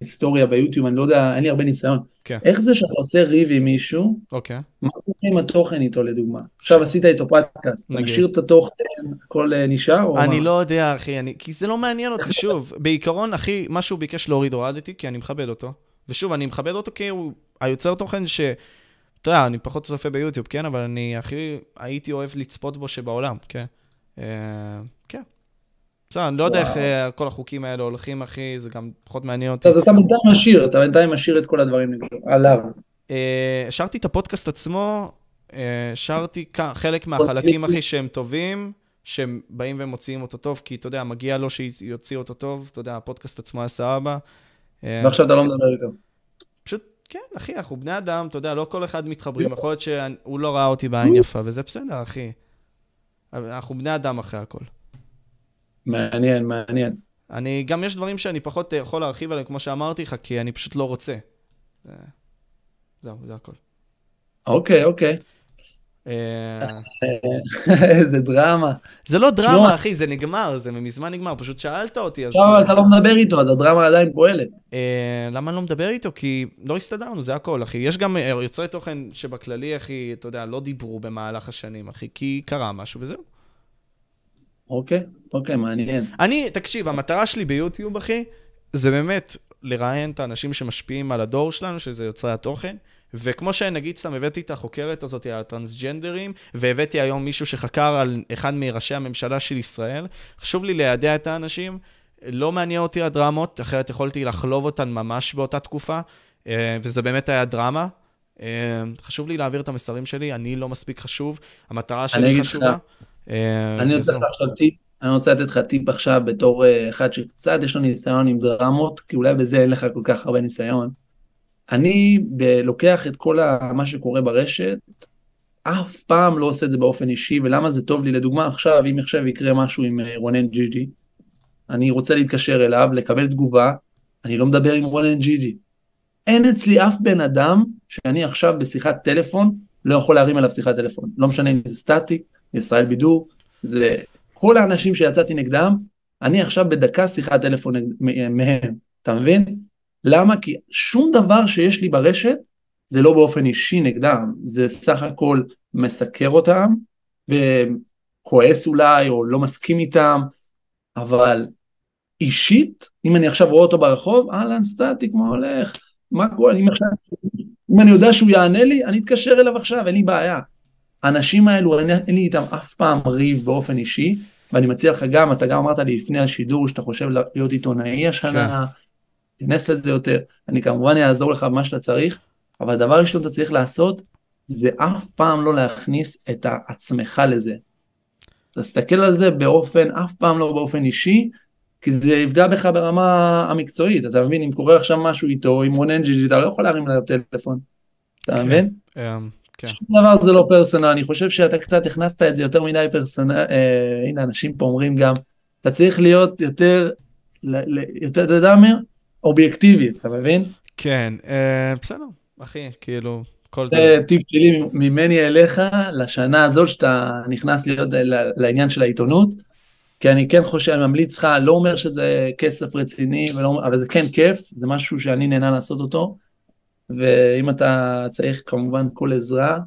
היסטוריה ביוטיוב, אני לא יודע, אין לי הרבה ניסיון. כן. איך זה שאתה עושה ריב עם מישהו, אוקיי. מה קורה עם התוכן איתו לדוגמה? עכשיו עשית איתו פודקאסט, אתה. משאיר את התוכן, הכל אה, נשאר? או אני מה? לא יודע, אחי, אני... כי זה לא מעניין אותי, שוב. בעיקרון, אחי, מה שהוא ביקש להוריד, הורדתי, כי אני מכבד אותו. ושוב, אני מכבד אותו כי הוא היוצר תוכן ש... אתה יודע, אני פחות צופה ביוטיוב, כן? אבל אני הכי הייתי אוהב לצפות בו שבעולם, כן? אה, כן. בסדר, אני לא יודע איך. אה, כל החוקים האלה הולכים, אחי, זה גם פחות מעניין אותי. אז אתה בינתיים משאיר, אתה בינתיים משאיר את כל הדברים עליו. אה, השארתי את הפודקאסט עצמו, אה, השארתי כ- חלק מהחלקים, אחי, שהם טובים, שהם באים ומוציאים אותו טוב, כי אתה יודע, מגיע לו שיוציאו אותו טוב, אתה יודע, הפודקאסט עצמו היה סבבה. ועכשיו אתה לא מדבר איתו. פשוט, כן, אחי, אנחנו בני אדם, אתה יודע, לא כל אחד מתחברים, יכול להיות שהוא לא ראה אותי בעין יפה, וזה בסדר, אחי. אנחנו בני אדם אחרי הכל. מעניין, מעניין. אני, גם יש דברים שאני פחות אה, יכול להרחיב עליהם, כמו שאמרתי לך, כי אני פשוט לא רוצה. אה, זהו, זה הכל. אוקיי, אוקיי. אה, איזה דרמה. זה לא דרמה, אחי, זה נגמר, זה מזמן נגמר, פשוט שאלת אותי, אז... עכשיו אתה לא מדבר איתו, אז הדרמה עדיין פועלת. אה, למה אני לא מדבר איתו? כי לא הסתדרנו, זה הכל, אחי. יש גם אה, יוצרי תוכן שבכללי, אחי, אתה יודע, לא דיברו במהלך השנים, אחי, כי קרה משהו וזהו. אוקיי, אוקיי, מעניין. אני, תקשיב, המטרה שלי ביוטיוב, אחי, זה באמת לראיין את האנשים שמשפיעים על הדור שלנו, שזה יוצרי התוכן. וכמו שנגיד סתם הבאתי את החוקרת הזאת על הטרנסג'נדרים, והבאתי היום מישהו שחקר על אחד מראשי הממשלה של ישראל, חשוב לי לידע את האנשים. לא מעניין אותי הדרמות, אחרת יכולתי לחלוב אותן ממש באותה תקופה, אה, וזה באמת היה דרמה. אה, חשוב לי להעביר את המסרים שלי, אני לא מספיק חשוב, המטרה שלי לך, חשובה. אני רוצה עכשיו טיפ, אני רוצה לתת לך טיפ עכשיו בתור אה, אחד שקצת יש לו ניסיון עם דרמות, כי אולי בזה אין לך כל כך הרבה ניסיון. אני ב- לוקח את כל ה- מה שקורה ברשת, אף פעם לא עושה את זה באופן אישי, ולמה זה טוב לי? לדוגמה עכשיו, אם עכשיו יקרה משהו עם אה, רונן ג'יג'י, אני רוצה להתקשר אליו, לקבל תגובה, אני לא מדבר עם רונן ג'יג'י. אין אצלי אף בן אדם שאני עכשיו בשיחת טלפון, לא יכול להרים עליו שיחת טלפון. לא משנה אם זה סטטי, ישראל בידור, זה כל האנשים שיצאתי נגדם, אני עכשיו בדקה שיחת טלפון מהם, אתה מבין? למה? כי שום דבר שיש לי ברשת זה לא באופן אישי נגדם, זה סך הכל מסקר אותם, וכועס אולי, או לא מסכים איתם, אבל אישית, אם אני עכשיו רואה אותו ברחוב, אהלן סטטי, כמו הולך, מה קורה, אם אני יודע שהוא יענה לי, אני אתקשר אליו עכשיו, אין לי בעיה. האנשים האלו, אין, אין לי איתם אף פעם ריב באופן אישי, ואני מציע לך גם, אתה גם אמרת לי לפני השידור שאתה חושב להיות עיתונאי השנה, תיכנס לזה יותר, אני כמובן אעזור לך במה שאתה צריך, אבל הדבר ראשון שאתה צריך לעשות, זה אף פעם לא להכניס את עצמך לזה. תסתכל על זה באופן, אף פעם לא באופן אישי, כי זה יפגע בך ברמה המקצועית, אתה מבין? אם קורה עכשיו משהו איתו, עם רונן ג'יג'י, אתה לא יכול להרים עליו טלפון, אתה כן. מבין? אה, כן. שום דבר זה לא פרסונל, אני חושב שאתה קצת הכנסת את זה יותר מדי פרסונל, אה, הנה אנשים פה אומרים גם, אתה צריך להיות יותר, ל, ל, יותר, אתה יודע מה? אובייקטיבי, אתה מבין? כן, אה, בסדר, אחי, כאילו, כל זה טיפ שלי ממני אליך לשנה הזאת שאתה נכנס להיות ל- לעניין של העיתונות, כי אני כן חושב, אני ממליץ לך, לא אומר שזה כסף רציני, ולא, אבל זה כן כיף, זה משהו שאני נהנה לעשות אותו, ואם אתה צריך כמובן כל עזרה,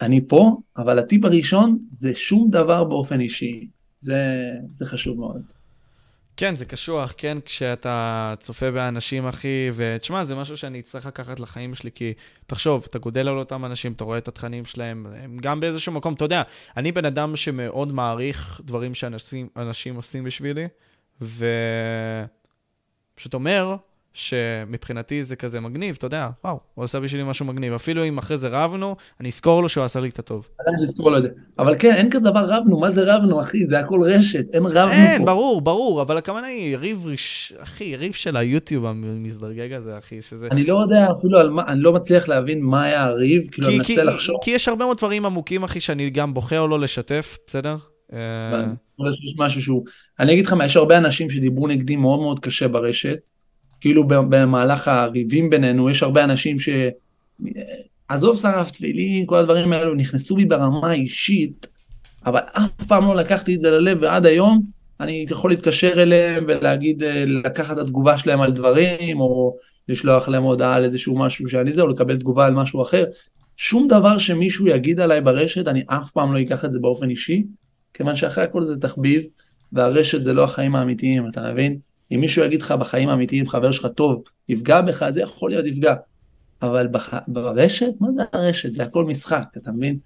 אני פה, אבל הטיפ הראשון זה שום דבר באופן אישי, זה, זה חשוב מאוד. כן, זה קשוח, כן, כשאתה צופה באנשים, אחי, ותשמע, זה משהו שאני אצטרך לקחת לחיים שלי, כי תחשוב, אתה גודל על אותם אנשים, אתה רואה את התכנים שלהם, הם גם באיזשהו מקום, אתה יודע, אני בן אדם שמאוד מעריך דברים שאנשים אנשים עושים בשבילי, ופשוט אומר שמבחינתי זה כזה מגניב, אתה יודע, וואו, הוא עשה בשבילי משהו מגניב. אפילו אם אחרי זה רבנו, אני אזכור לו שהוא עשה לי את הטוב. עדיין לזכור לו את זה. אבל כן, אין כזה דבר רבנו, מה זה רבנו, אחי? זה הכל רשת, אין רבנו אין, פה. ברור, ברור, אבל הכוונה היא ריב, ריש... אחי, ריב של היוטיוב המזדרגג הזה, אחי, שזה... אני לא יודע אפילו על מה, אני לא מצליח להבין מה היה הריב, כאילו אני מנסה לחשוב. כי יש הרבה מאוד דברים עמוקים, אחי, שאני גם בוחר לא לשתף, בסדר? אה, שיש משהו שהוא... אני אגיד לך יש הרבה אנשים שדיברו נגדי מאוד מאוד קשה ברשת, כאילו במהלך הריבים בינינו, יש הרבה אנשים ש... עזוב שרף תפילין, כל הדברים האלו, נכנסו בי ברמה האישית, אבל אף פעם לא לקחתי את זה ללב, ועד היום אני יכול להתקשר אליהם ולהגיד, אה, לקחת את התגובה שלהם על דברים, או לשלוח להם הודעה על איזשהו משהו שאני זה, או לקבל תגובה על משהו אחר. שום דבר שמישהו יגיד עליי ברשת, אני אף פעם לא אקח את זה באופן אישי, כיוון שאחרי הכל זה תחביב, והרשת זה לא החיים האמיתיים, אתה מבין? אם מישהו יגיד לך בחיים האמיתיים, חבר שלך טוב, יפגע בך, זה יכול להיות יפגע. אבל בח... ברשת, מה זה הרשת? זה הכל משחק, אתה מבין?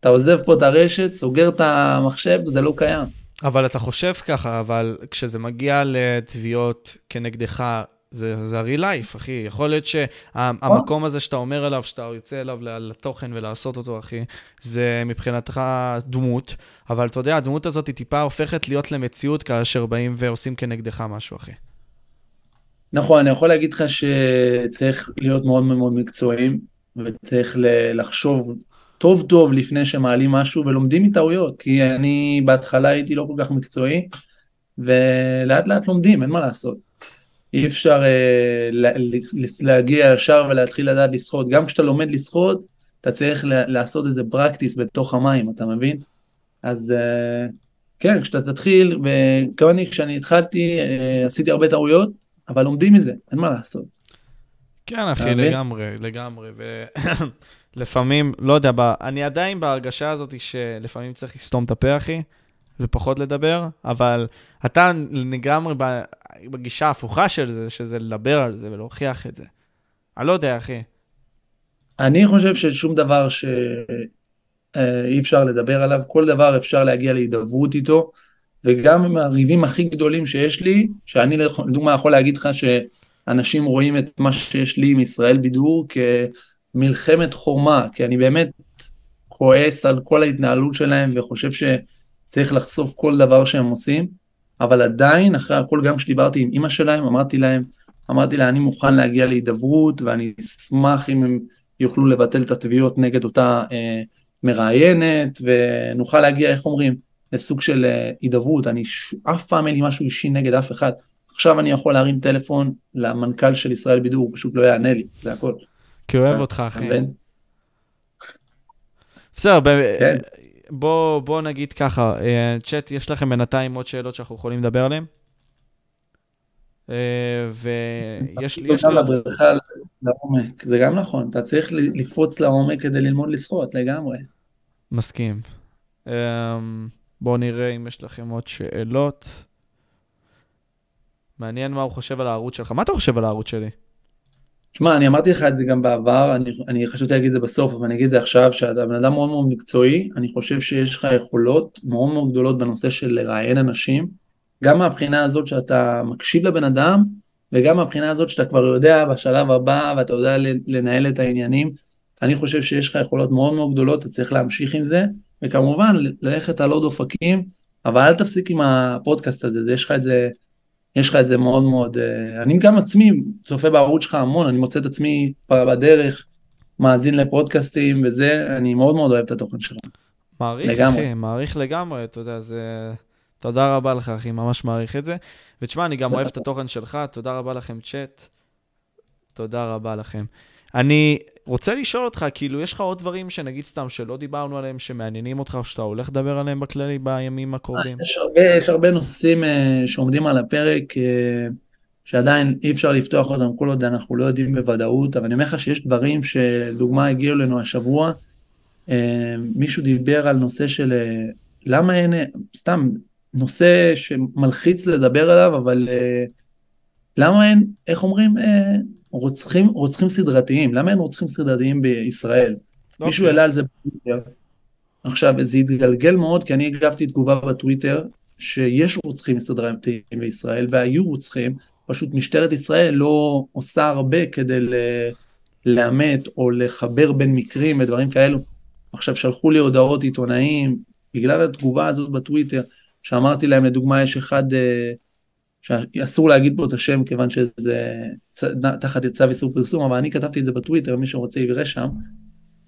אתה עוזב פה את הרשת, סוגר את המחשב, זה לא קיים. אבל אתה חושב ככה, אבל כשזה מגיע לתביעות כנגדך, זה, זה הרי לייף, אחי. יכול להיות שהמקום הזה שאתה אומר עליו, שאתה יוצא אליו לתוכן ולעשות אותו, אחי, זה מבחינתך דמות, אבל אתה יודע, הדמות הזאת היא טיפה הופכת להיות למציאות כאשר באים ועושים כנגדך משהו, אחי. נכון, אני יכול להגיד לך שצריך להיות מאוד מאוד מקצועיים, וצריך לחשוב טוב טוב לפני שמעלים משהו ולומדים מטעויות, כי אני בהתחלה הייתי לא כל כך מקצועי, ולאט לאט לומדים, אין מה לעשות. אי אפשר אה, להגיע ישר ולהתחיל לדעת לשחות. גם כשאתה לומד לשחות, אתה צריך לעשות איזה פרקטיס בתוך המים, אתה מבין? אז אה, כן, כשאתה תתחיל, וגם אני, כשאני התחלתי, אה, עשיתי הרבה טעויות, אבל לומדים מזה, אין מה לעשות. כן, אחי, לגמרי, לגמרי. ולפעמים, לא יודע, אני עדיין בהרגשה הזאת שלפעמים צריך לסתום את הפה, אחי. ופחות לדבר, אבל אתה לגמרי בגישה ההפוכה של זה, שזה לדבר על זה ולהוכיח את זה. אני לא יודע, אחי. אני חושב ששום דבר שאי אה, אפשר לדבר עליו, כל דבר אפשר להגיע להידברות איתו, וגם עם הריבים הכי גדולים שיש לי, שאני לדוגמה יכול להגיד לך שאנשים רואים את מה שיש לי עם ישראל בידור כמלחמת חורמה, כי אני באמת כועס על כל ההתנהלות שלהם וחושב ש... צריך לחשוף כל דבר שהם עושים, אבל עדיין, אחרי הכל, גם כשדיברתי עם אימא שלהם, אמרתי להם, אמרתי לה, אני מוכן להגיע להידברות, ואני אשמח אם הם יוכלו לבטל את התביעות נגד אותה אה, מראיינת, ונוכל להגיע, איך אומרים, לסוג של אה, הידברות. אני, ש... אף פעם אין לי משהו אישי נגד אף אחד. עכשיו אני יכול להרים טלפון למנכ"ל של ישראל בידור, הוא פשוט לא יענה לי, זה הכל. כי הוא אוהב אותך, אחי. בסדר, כן. בוא, בוא נגיד ככה, אה, צ'אט, יש לכם בינתיים עוד שאלות שאנחנו יכולים לדבר עליהן? אה, ויש לי... יש לי... לבריכה לעומק, זה גם נכון, אתה צריך לקפוץ לעומק כדי ללמוד לשחות, לגמרי. מסכים. אה, בואו נראה אם יש לכם עוד שאלות. מעניין מה הוא חושב על הערוץ שלך. מה אתה חושב על הערוץ שלי? שמע, אני אמרתי לך את זה גם בעבר, אני, אני חשבתי להגיד את זה בסוף, אבל אני אגיד את זה עכשיו, שאתה בן אדם מאוד מאוד מקצועי, אני חושב שיש לך יכולות מאוד מאוד גדולות בנושא של לראיין אנשים, גם מהבחינה הזאת שאתה מקשיב לבן אדם, וגם מהבחינה הזאת שאתה כבר יודע בשלב הבא, ואתה יודע לנהל את העניינים. אני חושב שיש לך יכולות מאוד מאוד גדולות, אתה צריך להמשיך עם זה, וכמובן ללכת על עוד אופקים, אבל אל תפסיק עם הפודקאסט הזה, יש לך את זה יש לך את זה מאוד מאוד, אה, אני גם עצמי צופה בערוץ שלך המון, אני מוצא את עצמי בדרך, מאזין לפודקאסטים וזה, אני מאוד מאוד אוהב את התוכן שלך. מעריך, לגמרי. אחי, מעריך לגמרי, אתה יודע, זה... תודה רבה לך, אחי, ממש מעריך את זה. ותשמע, אני גם אוהב את התוכן שלך, תודה רבה לכם, צ'אט. תודה רבה לכם. אני רוצה לשאול אותך, כאילו, יש לך עוד דברים שנגיד סתם שלא דיברנו עליהם, שמעניינים אותך, או שאתה הולך לדבר עליהם בכללי בימים הקרובים? יש הרבה, יש הרבה נושאים uh, שעומדים על הפרק, uh, שעדיין אי אפשר לפתוח אותם כל עוד אנחנו לא יודעים בוודאות, אבל אני אומר לך שיש דברים שלדוגמה הגיעו אלינו השבוע, uh, מישהו דיבר על נושא של uh, למה אין, סתם, נושא שמלחיץ לדבר עליו, אבל uh, למה אין, איך אומרים, uh, רוצחים, רוצחים סדרתיים, למה אין רוצחים סדרתיים בישראל? Okay. אוקיי. מישהו העלה על זה בטוויטר. עכשיו, זה התגלגל מאוד, כי אני הגבתי תגובה בטוויטר, שיש רוצחים סדרתיים בישראל, והיו רוצחים, פשוט משטרת ישראל לא עושה הרבה כדי לאמת או לחבר בין מקרים ודברים כאלו. עכשיו, שלחו לי הודעות עיתונאים, בגלל התגובה הזאת בטוויטר, שאמרתי להם, לדוגמה, יש אחד... אה, שאסור להגיד פה את השם כיוון שזה תחת צו איסור פרסום, אבל אני כתבתי את זה בטוויטר, מי שרוצה יראה שם,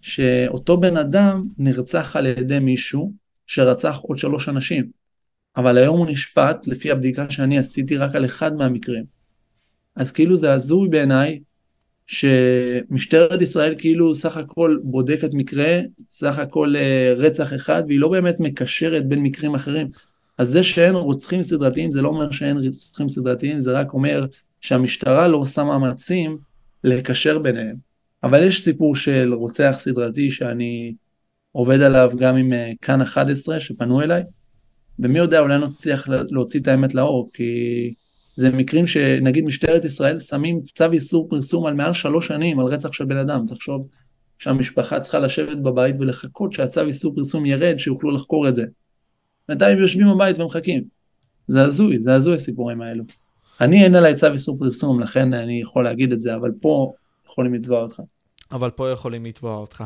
שאותו בן אדם נרצח על ידי מישהו שרצח עוד שלוש אנשים, אבל היום הוא נשפט, לפי הבדיקה שאני עשיתי, רק על אחד מהמקרים. אז כאילו זה הזוי בעיניי, שמשטרת ישראל כאילו סך הכל בודקת מקרה, סך הכל אה, רצח אחד, והיא לא באמת מקשרת בין מקרים אחרים. אז זה שאין רוצחים סדרתיים זה לא אומר שאין רוצחים סדרתיים, זה רק אומר שהמשטרה לא עושה מאמצים לקשר ביניהם. אבל יש סיפור של רוצח סדרתי שאני עובד עליו גם עם אה, כאן 11 שפנו אליי, ומי יודע אולי נצליח להוציא את האמת לאור, כי זה מקרים שנגיד משטרת ישראל שמים צו איסור פרסום על מעל שלוש שנים על רצח של בן אדם, תחשוב שהמשפחה צריכה לשבת בבית ולחכות שהצו איסור פרסום ירד, שיוכלו לחקור את זה. בינתיים יושבים בבית ומחכים. זה הזוי, זה הזוי הסיפורים האלו. אני אין עליי צו איסור פרסום, לכן אני יכול להגיד את זה, אבל פה יכולים לתבוע אותך. אבל פה יכולים לתבוע אותך.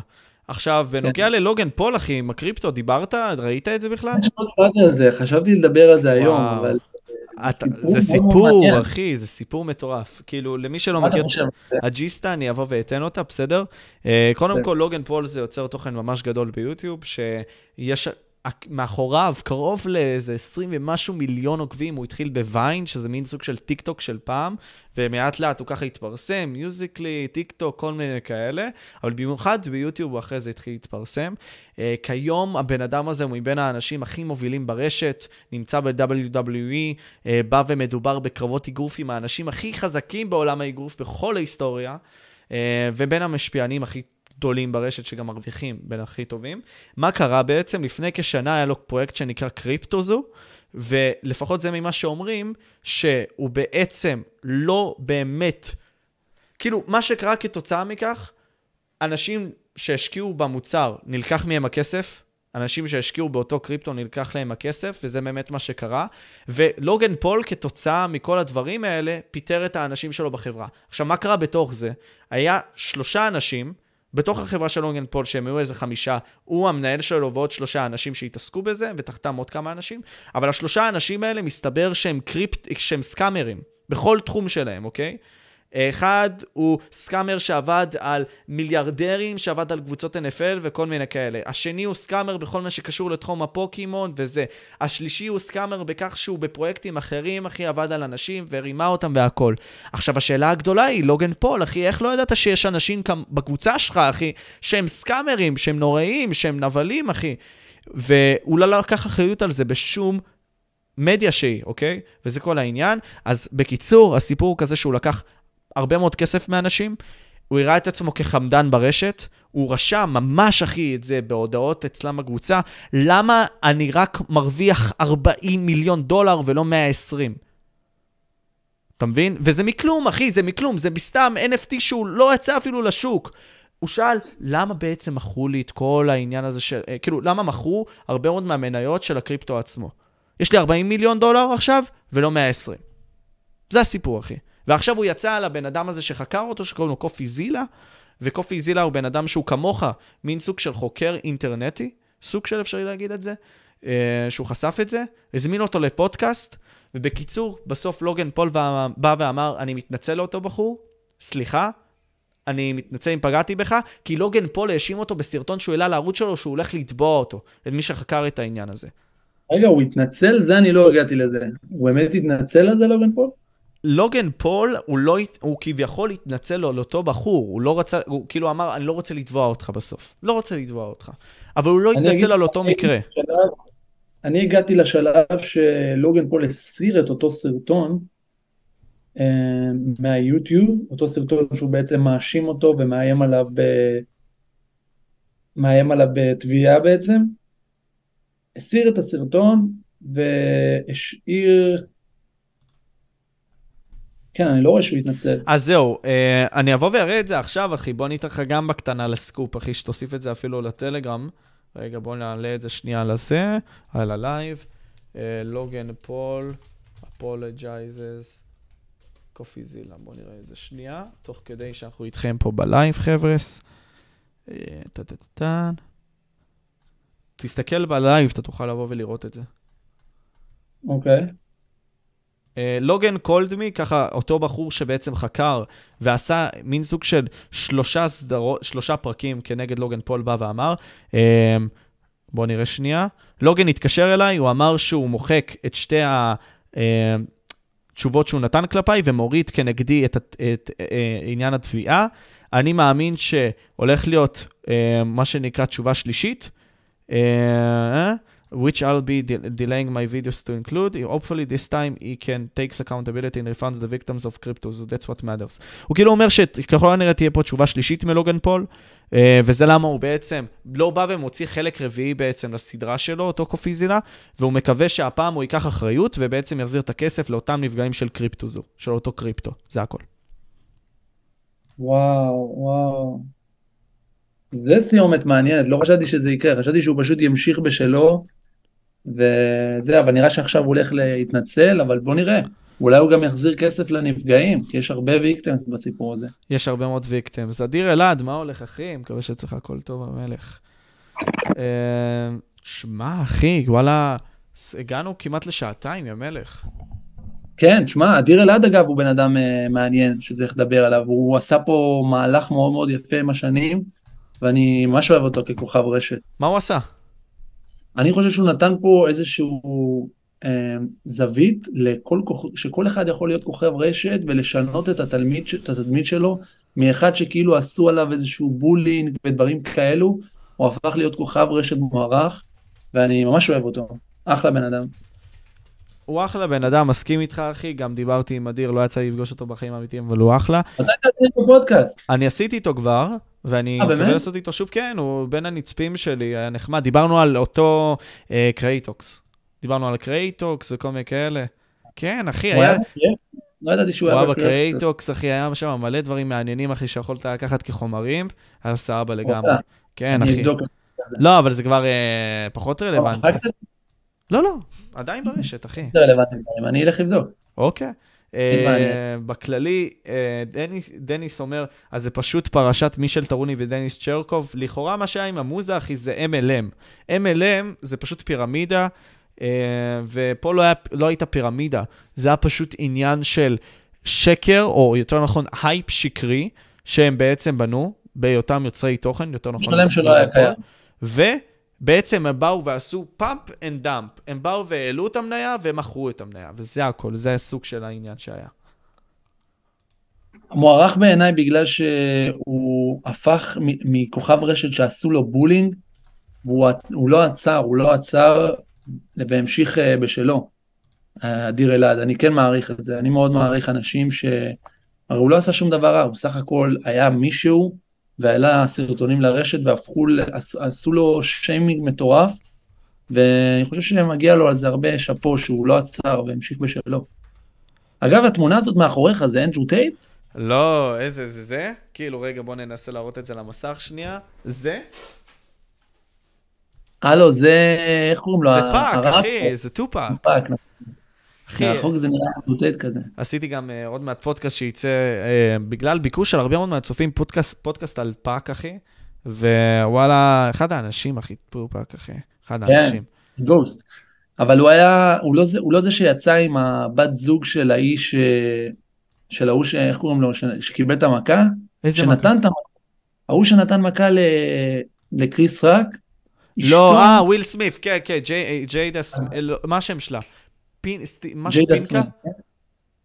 עכשיו, בנוגע כן. ללוגן פול, אחי, עם הקריפטו, דיברת? ראית את זה בכלל? אני לא על זה, חשבתי לדבר על זה וואו. היום, אבל... זה סיפור, אחי, זה סיפור מטורף. כאילו, למי שלא מכיר, ה gist, אני אבוא ואתן אותה, בסדר? אה, קודם כן. כל, לוגן פול זה יוצר תוכן ממש גדול ביוטיוב, שיש מאחוריו קרוב לאיזה 20 ומשהו מיליון עוקבים, הוא התחיל ב Vine, שזה מין סוג של טיק טוק של פעם, ומאט לאט הוא ככה התפרסם, מיוזיקלי, טיק טוק, כל מיני כאלה, אבל במיוחד ביוטיוב הוא אחרי זה התחיל להתפרסם. Uh, כיום הבן אדם הזה הוא מבין האנשים הכי מובילים ברשת, נמצא ב-WWE, uh, אה, בא ומדובר בקרבות אגרוף עם האנשים הכי חזקים בעולם האגרוף בכל ההיסטוריה. Uh, ובין המשפיענים הכי גדולים ברשת שגם מרוויחים בין הכי טובים. מה קרה בעצם? לפני כשנה היה לו פרויקט שנקרא קריפטוזו, ולפחות זה ממה שאומרים, שהוא בעצם לא באמת, כאילו, מה שקרה כתוצאה מכך, אנשים שהשקיעו במוצר, נלקח מהם הכסף, אנשים שהשקיעו באותו קריפטו נלקח להם הכסף, וזה באמת מה שקרה. ולוגן פול, כתוצאה מכל הדברים האלה, פיטר את האנשים שלו בחברה. עכשיו, מה קרה בתוך זה? היה שלושה אנשים בתוך החברה של לונגן פול, שהם היו איזה חמישה, הוא המנהל שלו ועוד שלושה אנשים שהתעסקו בזה, ותחתם עוד כמה אנשים, אבל השלושה האנשים האלה, מסתבר שהם קריפט, שהם scammer ים, בכל תחום שלהם, אוקיי? אחד הוא scammer שעבד על מיליארדרים, שעבד על קבוצות NFL וכל מיני כאלה. השני הוא scammer בכל מה שקשור לתחום הפוקימון וזה. השלישי הוא scammer בכך שהוא בפרויקטים אחרים, אחי, עבד על אנשים ורימה אותם והכל. עכשיו, השאלה הגדולה היא, לוגן פול, אחי, איך לא ידעת שיש אנשים כאן בקבוצה שלך, אחי, שהם סקאמרים, שהם נוראים, שהם נבלים, אחי? והוא לא לקח אחריות על זה בשום מדיה שהיא, אוקיי? וזה כל העניין. אז בקיצור, הסיפור הוא כזה שהוא לקח הרבה מאוד כסף מאנשים, הוא הראה את עצמו כחמדן ברשת, הוא רשם ממש, אחי, את זה בהודעות אצלם בקבוצה, למה אני רק מרוויח 40 מיליון דולר ולא 120? אתה מבין? וזה מכלום, אחי, זה מכלום, זה בסתם NFT שהוא לא יצא אפילו לשוק. הוא שאל, למה בעצם מכרו לי את כל העניין הזה של... אה, כאילו, למה מכרו הרבה מאוד מהמניות של הקריפטו עצמו? יש לי 40 מיליון דולר עכשיו, ולא 120. זה הסיפור, אחי. ועכשיו הוא יצא על הבן אדם הזה שחקר אותו, שקוראים לו קופי זילה, וקופי זילה הוא בן אדם שהוא כמוך, מין סוג של חוקר אינטרנטי, סוג של אפשרי להגיד את זה, אה, שהוא חשף את זה, הזמין אותו לפודקאסט, ובקיצור, בסוף לוגן פול בא ואמר, אני מתנצל לאותו בחור, סליחה, אני מתנצל אם פגעתי בך, כי לוגן פול האשים אותו בסרטון שהוא העלה לערוץ שלו, שהוא הולך לתבוע אותו, את מי שחקר את העניין הזה. רגע, הוא התנצל? זה אני לא הגעתי לזה. הוא באמת התנצל על זה, לוגן פול? לוגן פול, הוא, לא, הוא כביכול התנצל לו על אותו בחור, הוא לא רצה, הוא כאילו אמר, אני לא רוצה לתבוע אותך בסוף. לא רוצה לתבוע אותך. אבל הוא לא התנצל על אותו מקרה. שלב, אני הגעתי לשלב שלוגן פול הסיר את אותו סרטון אה, מהיוטיוב, אותו סרטון שהוא בעצם מאשים אותו ומאיים עליו ב... מאיים עליו בתביעה בעצם. הסיר את הסרטון והשאיר כן, אני לא רואה שהוא יתנצל. אז זהו, אה, אני אבוא ואראה את זה עכשיו, אחי. בוא ניתן לך גם בקטנה לסקופ, אחי, שתוסיף את זה אפילו לטלגרם. רגע, בוא נעלה את זה שנייה לזה, על הלייב. לוגן פול, apologizes, Coffeezilla. בוא נראה את זה שנייה, תוך כדי שאנחנו איתכם פה בלייב, חבר'ס. טה-טה-טה. תסתכל בלייב, אתה תוכל לבוא ולראות את זה. אוקיי. Okay. אה, Logan called me, ככה אותו בחור שבעצם חקר ועשה מין סוג של שלושה סדרות, שלושה פרקים כנגד לוגן פול בא ואמר, אה, בואו נראה שנייה. לוגן התקשר אליי, הוא אמר שהוא מוחק את שתי התשובות אה, שהוא נתן כלפיי ומוריד כנגדי את, את, את, את עניין התביעה. אני מאמין שהולך להיות מה שנקרא תשובה שלישית. Which I'll be de- delaying my videos to include. Hopefully this time he can takes accountability and refunds the victims of crypto, so that's what matters. הוא כאילו אומר שככל הנראה תהיה פה תשובה שלישית מלוגן פול, אה, וזה למה הוא בעצם לא בא ומוציא חלק רביעי בעצם לסדרה שלו, אותו קופיזילה, והוא מקווה שהפעם הוא ייקח אחריות ובעצם יחזיר את הכסף לאותם נפגעים של קריפטוזו, של אותו קריפטו, זה הכל. וואו, וואו. זה סיומת מעניינת, לא חשבתי שזה יקרה, חשבתי שהוא פשוט ימשיך בשלו, וזה, אבל נראה שעכשיו הוא הולך להתנצל, אבל בוא נראה. אולי הוא גם יחזיר כסף לנפגעים, כי יש הרבה ויקטמס בסיפור הזה. יש הרבה מאוד ויקטמס. אדיר אלעד, מה הולך, אחי? מקווה שאצלך הכל טוב, המלך. אה, שמע, אחי, וואלה, הגענו כמעט לשעתיים, יא מלך. כן, שמע, אדיר אלעד אגב הוא בן אדם uh, מעניין שצריך לדבר עליו, הוא עשה פה מהלך מאוד מאוד יפה עם השנים, ואני ממש אוהב אותו ככוכב רשת. מה הוא עשה? אני חושב שהוא נתן פה איזשהו אה, זווית לכל כוכ... שכל אחד יכול להיות כוכב רשת ולשנות את, התלמיד, את התדמית שלו מאחד שכאילו עשו עליו איזשהו bullying ודברים כאלו, הוא הפך להיות כוכב רשת מוערך, ואני ממש אוהב אותו. אחלה בן אדם. הוא אחלה בן אדם, מסכים איתך אחי, גם דיברתי עם אדיר, לא יצא לי לפגוש אותו בחיים האמיתיים, אבל הוא אחלה. מתי אתה עשית פודקאסט? אני עשיתי איתו כבר, ואני אה? מקווה לעשות איתו שוב, כן, הוא בין הנצפים שלי, היה נחמד. דיברנו על אותו אה, קרייטוקס. דיברנו על קרייטוקס וכל מיני כאלה. כן, אחי, היה... לא ידעתי שהוא הוא היה. בקרייטוקס, אחי, היה שם מלא דברים מעניינים, אחי, שיכולת לקחת כחומרים. היה סבבה לגמרי. וואלה, כן, אחי. לא, אבל זה כבר אה, פחות רלוונטי. לא, לא, עדיין ברשת, אחי. זה רלוונטי אני אלך לבדוק. אוקיי. אה. בכללי, אה, דניס- אומר, אז זה פשוט פרשת מישל טרוני ודניס צ'רקוב. לכאורה מה שהיה עם המוזה, אחי, זה MLM. MLM זה פשוט פירמידה, אה, ופה לא, היה, לא הייתה פירמידה, זה היה פשוט עניין של שקר, או יותר נכון, הייפ שקרי, שהם בעצם בנו, בהיותם יוצרי תוכן, יותר נכון. שלם שלא היה קיים. ובעצם הם באו ועשו pump and dump. הם באו והעלו את המניה והם מכרו את המניה, וזה הכל, זה הסוג של העניין שהיה. מוערך בעיניי בגלל שהוא הפך מכוכב רשת שעשו לו bullying, והוא לא עצר, הוא לא עצר והמשיך אה, בשלו. אדיר אלעד, אני כן מעריך את זה, אני מאוד מעריך אנשים ש... הרי הוא לא עשה שום דבר רע, הוא סך הכל היה מישהו והעלה סרטונים לרשת והפכו, עשו לו שיימינג מטורף, ואני חושב שמגיע לו על זה הרבה שאפו שהוא לא עצר והמשיך בשלו. אגב, התמונה הזאת מאחוריך זה אנדרו טייט? לא, איזה, זה זה? כאילו, רגע, בוא ננסה להראות את זה למסך שנייה. זה? הלו, זה, איך קוראים לו? זה פאק. אחי, זה טופאק. פאק, אחי, מהחוק זה נראה מוטט כזה. עשיתי גם אה, עוד מעט פודקאסט שייצא, אה, בגלל ביקוש של הרבה מאוד מהצופים, פודקאסט, פודקאסט על פאק, אחי. ווואלה, אחד האנשים, אחי, טופאק, אחי. אחד כן. האנשים. גוסט. אבל הוא היה, הוא לא זה, הוא לא זה שיצא עם הבת זוג של האיש, אה, של ההוא, איך קוראים לו, ש- שקיבל את המכה? איזה שנתן את המכה. ההוא שנתן מכה ל- לקריס רוק. לא, אה, וויל סמית, כן, כן, ג'יי- ג'יידה, לא, מה השם שלה? פין, סט- משהו ג'יידה פינקט? סמית.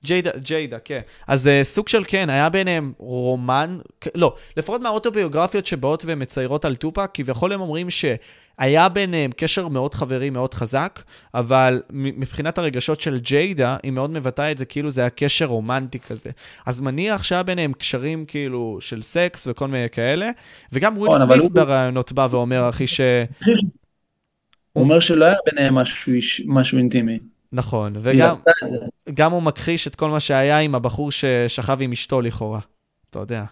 ג'יידה, ג'יידה, כן. אז אה, סוג של כן, היה ביניהם רומן, לא, לפחות מהאוטוביוגרפיות שבאות ומציירות על טופק, כביכול הם אומרים שהיה ביניהם קשר מאוד חברי, מאוד חזק, אבל מבחינת הרגשות של ג'יידה, היא מאוד מבטאה את זה כאילו זה היה קשר רומנטי כזה. אז מניח שהיה ביניהם קשרים כאילו של סקס וכל מיני כאלה, וגם וויל נכון, הוא- בראיונות בא ואומר, אחי, ש... הוא אומר שלא היה ביניהם משהו, משהו אינטימי. נכון, וגם הוא מכחיש את כל מה שהיה עם הבחור ששכב עם אשתו לכאורה. אתה יודע.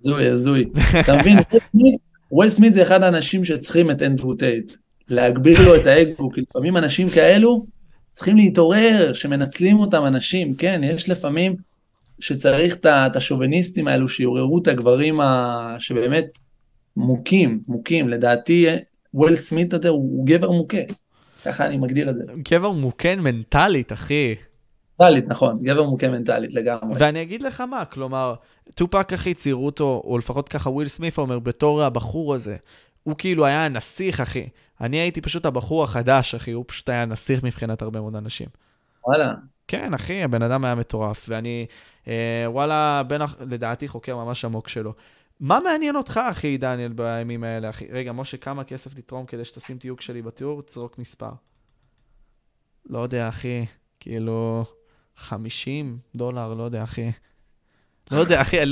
הזוי, הזוי. אתה מבין? וויל סמית- זה אחד האנשים שצריכים את אנדרו טייט. להגביר לו את האגו, כי לפעמים אנשים כאלו צריכים להתעורר, שמנצלים אותם אנשים. כן, יש לפעמים שצריך את השוביניסטים האלו שיעוררו את הגברים ה... שבאמת מוכים, מוכים. לדעתי, וויל סמית הזה הוא גבר מוכה. ככה אני מגדיר את זה. גבר מוכה מנטלית, אחי. מנטלית, נכון, גבר מוכה מנטלית לגמרי. ואני אגיד לך מה, כלומר, טופק אחי ציירו אותו, או לפחות ככה וויל סמית אומר, בתור הבחור הזה. הוא כאילו היה הנסיך, אחי. אני הייתי פשוט הבחור החדש, אחי, הוא פשוט היה נסיך מבחינת הרבה מאוד אנשים. וואלה. כן, אחי, הבן אדם היה מטורף, ואני, אה, וואלה, הח- לדעתי חוקר ממש עמוק שלו. מה מעניין אותך, אחי, דניאל, בימים האלה, אחי? רגע, משה, כמה כסף תתרום כדי שתשים תיוג שלי בתיאור? תזרוק מספר. לא יודע, אחי, כאילו, 50 דולר, לא יודע, אחי. לא יודע, אחי, אני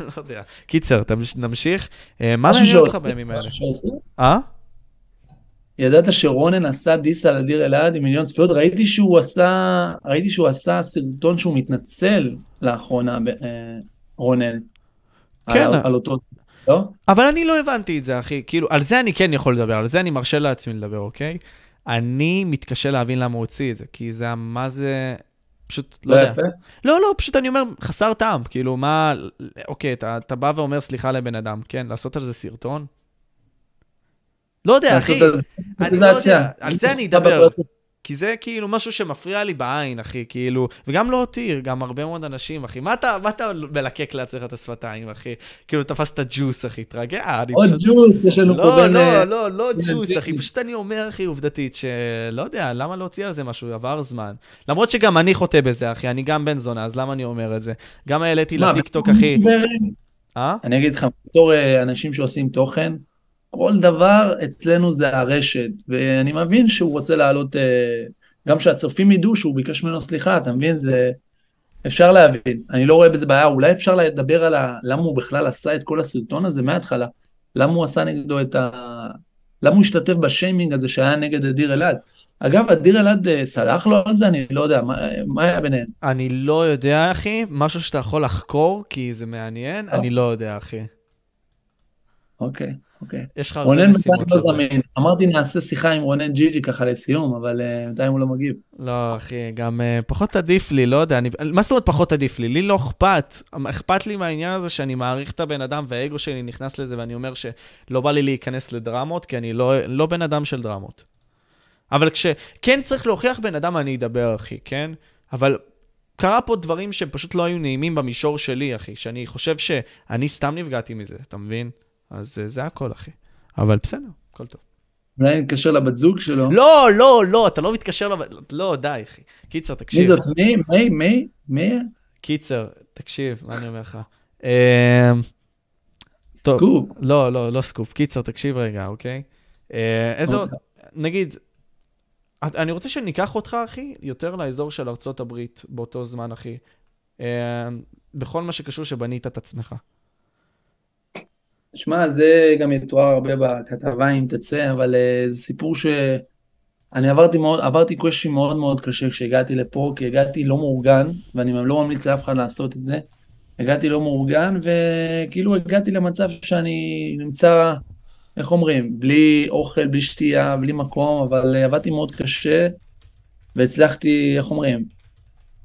לא יודע. קיצר, נמשיך. אה, מה משהו מעניין אותך שעושה- בימים האלה? אה? ידעת שרונן עשה דיס על אדיר אלעד עם מיליון צפיות? ראיתי שהוא עשה, ראיתי שהוא עשה סרטון שהוא מתנצל לאחרונה, אה, רונן. כן. על, על אותו, לא? אבל אני לא הבנתי את זה, אחי. כאילו, על זה אני כן יכול לדבר, על זה אני מרשה לעצמי לדבר, אוקיי? אני מתקשה להבין למה הוא הוציא את זה, כי זה, מה זה... פשוט, לא, לא יודע. יפה? לא, לא, פשוט אני אומר, חסר טעם. כאילו, מה... אוקיי, אתה, אתה בא ואומר סליחה לבן אדם, כן? לעשות על זה סרטון? לא יודע, אחי. אני לא. יודע, על זה אני אדבר. כי זה כאילו משהו שמפריע לי בעין, אחי, כאילו, וגם לא אותי, גם הרבה מאוד אנשים, אחי. מה אתה, מה אתה מלקק לעצמך את השפתיים, אחי? כאילו, תפסת ג'וס, אחי, תרגע, אני עוד פשוט... ג'וס, יש לנו פה לא, בין... לא, אה, לא, לא בין ג'וס, אחי. פשוט אני אומר, אחי, עובדתית, שלא יודע, למה להוציא על זה משהו, עבר זמן. למרות שגם אני חוטא בזה, אחי, אני גם בן זונה, אז למה אני אומר את זה? גם העליתי לטיקטוק, אחי. אה? אני אגיד לך, בתור אה, אנשים שעושים תוכן, כל דבר אצלנו זה הרשת, ואני מבין שהוא רוצה להעלות, אה, גם שהצופים ידעו שהוא ביקש ממנו סליחה, אתה מבין? זה... אפשר להבין, אני לא רואה בזה בעיה, אולי אפשר לדבר על ה... למה הוא בכלל עשה את כל הסרטון הזה מההתחלה, למה הוא עשה נגדו את ה... למה הוא השתתף בשיימינג הזה שהיה נגד אדיר אלעד? אגב, אדיר אלעד אה, סלח לו על זה? אני לא יודע, מה, מה היה ביניהם? אני לא יודע, אחי, משהו שאתה יכול לחקור, כי זה מעניין. אני לא יודע, אחי. אוקיי, אוקיי. יש לך הרבה רונן בינתיים משימות לא. זמין. אמרתי נעשה שיחה עם רונן ג'יג'י ככה לסיום, אבל אה, בינתיים הוא לא מגיב. לא, אחי, גם uh, פחות עדיף לי, לא יודע, אני... מה זאת אומרת פחות עדיף לי? לי לא אכפת. אכפת לי מהעניין הזה שאני מעריך את הבן אדם והאגו שלי נכנס לזה, ואני אומר שלא בא לי להיכנס לדרמות, כי אני לא, לא בן אדם של דרמות. אבל כשכן צריך להוכיח בן אדם, אני אדבר, אחי, כן? אבל קרה פה דברים שפשוט לא היו נעימים במישור שלי, אחי, שאני חושב שאני סתם נפגעתי מזה, אתה מבין? אז אה, זה הכל, אחי. אבל בסדר, הכל טוב. אולי נתקשר לבת זוג שלו. לא, לא, לא, אתה לא מתקשר ל... לא, די, אחי. קיצר, תקשיב. מי זאת? מי? מי? מי? מי? קיצר, תקשיב, מה אני אומר לך? טוב, סקופ. לא, לא, לא סקופ. קיצר, תקשיב רגע, אוקיי? אה, איזה עוד, נגיד, אני רוצה שניקח אותך, אחי, יותר לאזור של ארצות הברית באותו זמן, אחי. אה, בכל מה שקשור שבנית את עצמך. שמע, זה גם יתואר הרבה בכתבה אם תצא, אבל אה, זה סיפור ש... אני עברתי מאוד, עברתי קושי מאוד מאוד קשה כשהגעתי לפה, כי הגעתי לא מאורגן, ואני לא ממליץ לאף אחד לעשות את זה. הגעתי לא מאורגן, וכאילו הגעתי למצב שאני נמצא, איך אומרים, בלי אוכל, בלי שתייה, בלי מקום, אבל אה, עבדתי מאוד קשה, והצלחתי, איך אומרים,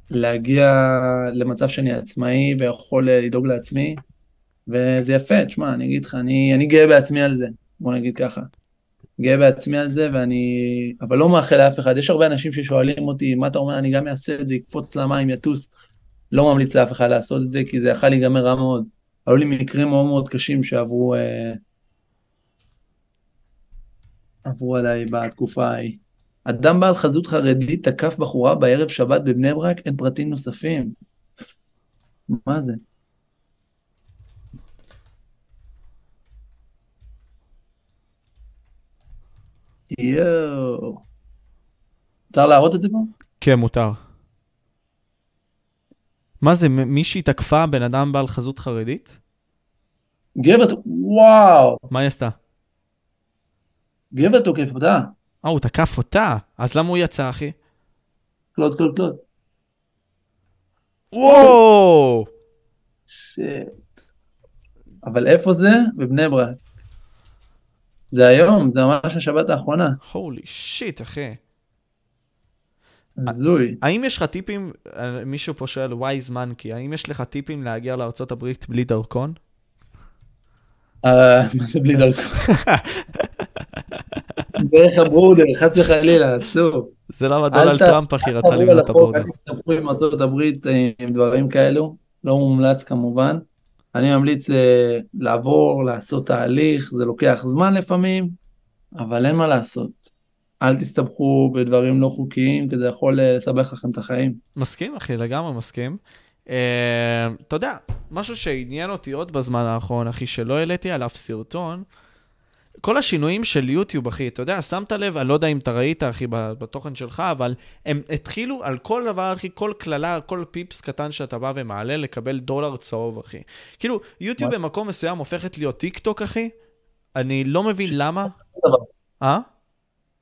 להגיע למצב שאני עצמאי ויכול אה, לדאוג לעצמי, וזה יפה, תשמע, אני אגיד לך, אני, אני גאה בעצמי על זה, בוא נגיד ככה. גאה בעצמי על זה, ואני... אבל לא מאחל לאף אחד. יש הרבה אנשים ששואלים אותי, מה אתה אומר, אני גם אעשה את זה, יקפוץ למים, יטוס. לא ממליץ לאף אחד לעשות את זה, כי זה יכול להיגמר רע מאוד. היו לי מקרים מאוד מאוד קשים שעברו אה, עברו עליי בתקופה ההיא. אדם בעל חזות חרדית תקף בחורה בערב שבת בבני ברק, אין פרטים נוספים. מה זה? יואו. מותר להראות את זה פה? כן, מותר. מה זה, מישהי תקפה בן אדם בעל חזות חרדית? גבר, וואו, מה היא עשתה? גבר תוקף אותה. אה, הוא תקף אותה. אז למה הוא יצא, אחי? קלוט, קלוט, קלוט. וואו! שיט. אבל איפה זה? בבני ברק. זה היום, זה ממש השבת האחרונה. הולי שיט, אחי. הזוי. האם יש לך טיפים, אה, מישהו פה שואל, וואי זמן כי, האם יש לך טיפים להגיע לארה"ב בלי דרכון? אה, מה זה בלי דרכון? דרך הברודר, חס וחלילה, אסור. זה למה דונלד טראמפ, אל רצה תעברו על לבנות את החוק, הבורדר. אל תסתבכו עם ארצות הברית אה, עם דברים כאלו, לא מומלץ כמובן. אני ממליץ אה, לעבור, לעשות תהליך, זה לוקח זמן לפעמים, אבל אין מה לעשות. אל תסתבכו בדברים לא חוקיים, כי זה יכול אה, לסבך לכם את החיים. מסכים, אחי, לגמרי מסכים. אה, אתה יודע, משהו שעניין אותי עוד בזמן האחרון, אחי, שלא העליתי עליו סרטון, כל השינויים של יוטיוב, אחי, אתה יודע, שמת לב, אני לא יודע אם אתה ראית, אחי, בתוכן שלך, אבל הם התחילו על כל דבר, אחי, כל קללה, כל פיפס קטן שאתה בא ומעלה, לקבל דולר צהוב, אחי. כאילו, יוטיוב מה? במקום מסוים הופכת להיות טיק טוק, אחי, אני לא מבין למה. אה?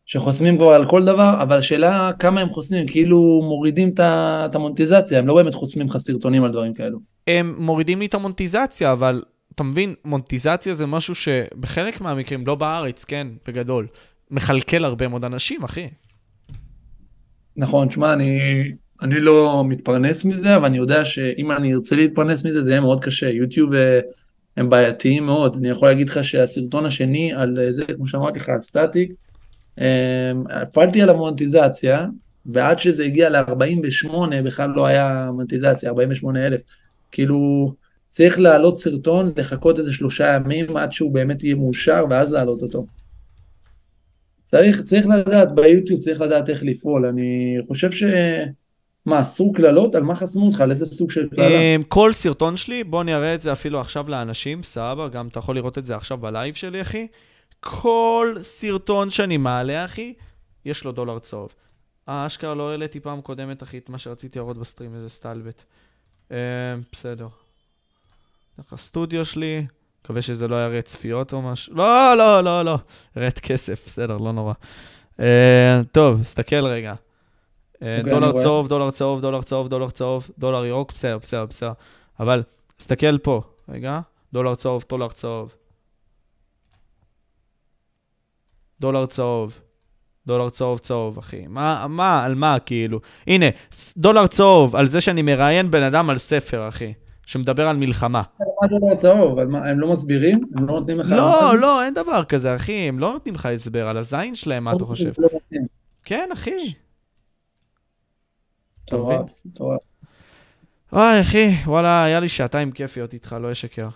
שחוסמים כבר על כל דבר, אבל השאלה כמה הם חוסמים, כאילו מורידים את המונטיזציה, הם לא באמת חוסמים לך סרטונים על דברים כאלו. הם מורידים לי את המונטיזציה, אבל אתה מבין, מונטיזציה זה משהו שבחלק מהמקרים, לא בארץ, כן, בגדול, מכלכל הרבה מאוד אנשים, אחי. נכון, תשמע, אני, אני לא מתפרנס מזה, אבל אני יודע שאם אני ארצה להתפרנס מזה, זה יהיה מאוד קשה. יוטיוב אה, הם בעייתיים מאוד. אני יכול להגיד לך שהסרטון השני על אה, זה, כמו שאמרתי לך, על סטטיק, אה, הפעלתי על המונטיזציה, ועד שזה הגיע ל-48 בכלל לא היה מונטיזציה, 48 אלף. כאילו, צריך להעלות סרטון, לחכות איזה שלושה ימים עד שהוא באמת יהיה מאושר, ואז להעלות אותו. צריך, צריך לדעת, ביוטיוב צריך לדעת איך לפעול. אני חושב ש... מה, אסור קללות? על מה חסמו אותך? על איזה סוג של קללה? אמ, כל סרטון שלי, בוא אני אראה את זה אפילו עכשיו לאנשים, סבבה, גם אתה יכול לראות את זה עכשיו בלייב שלי, אחי. כל סרטון שאני מעלה, אחי, יש לו דולר צהוב. אשכרה לא העליתי פעם קודמת, אחי, את מה שרציתי להראות ב stream, איזה סטלבט. אה, בסדר. דרך הסטודיו שלי, מקווה שזה לא יראה צפיות או משהו. לא, לא, לא, לא. הראית כסף, בסדר, לא נורא. אה, טוב, סתכל רגע. אה, okay, דולר צהוב, דולר צהוב, דולר צהוב, דולר צהוב, דולר ירוק, בסדר, בסדר, בסדר. אבל, סתכל פה, רגע. דולר צהוב, דולר צהוב. דולר צהוב. דולר צהוב צהוב, אחי. מה, מה, על מה, כאילו? הנה, דולר צהוב, על זה שאני מראיין בן אדם על ספר, אחי. שמדבר על מלחמה. צהוב? הם לא מסבירים? הם לא נותנים לך... לא, לא, אין דבר כזה, אחי. הם לא נותנים לך הסבר על הזין שלהם, מה אתה חושב? לא כן, אחי. מטורף, מטורף. וואי, אחי, וואלה, היה לי שעתיים כיפיות איתך, לא אשקר.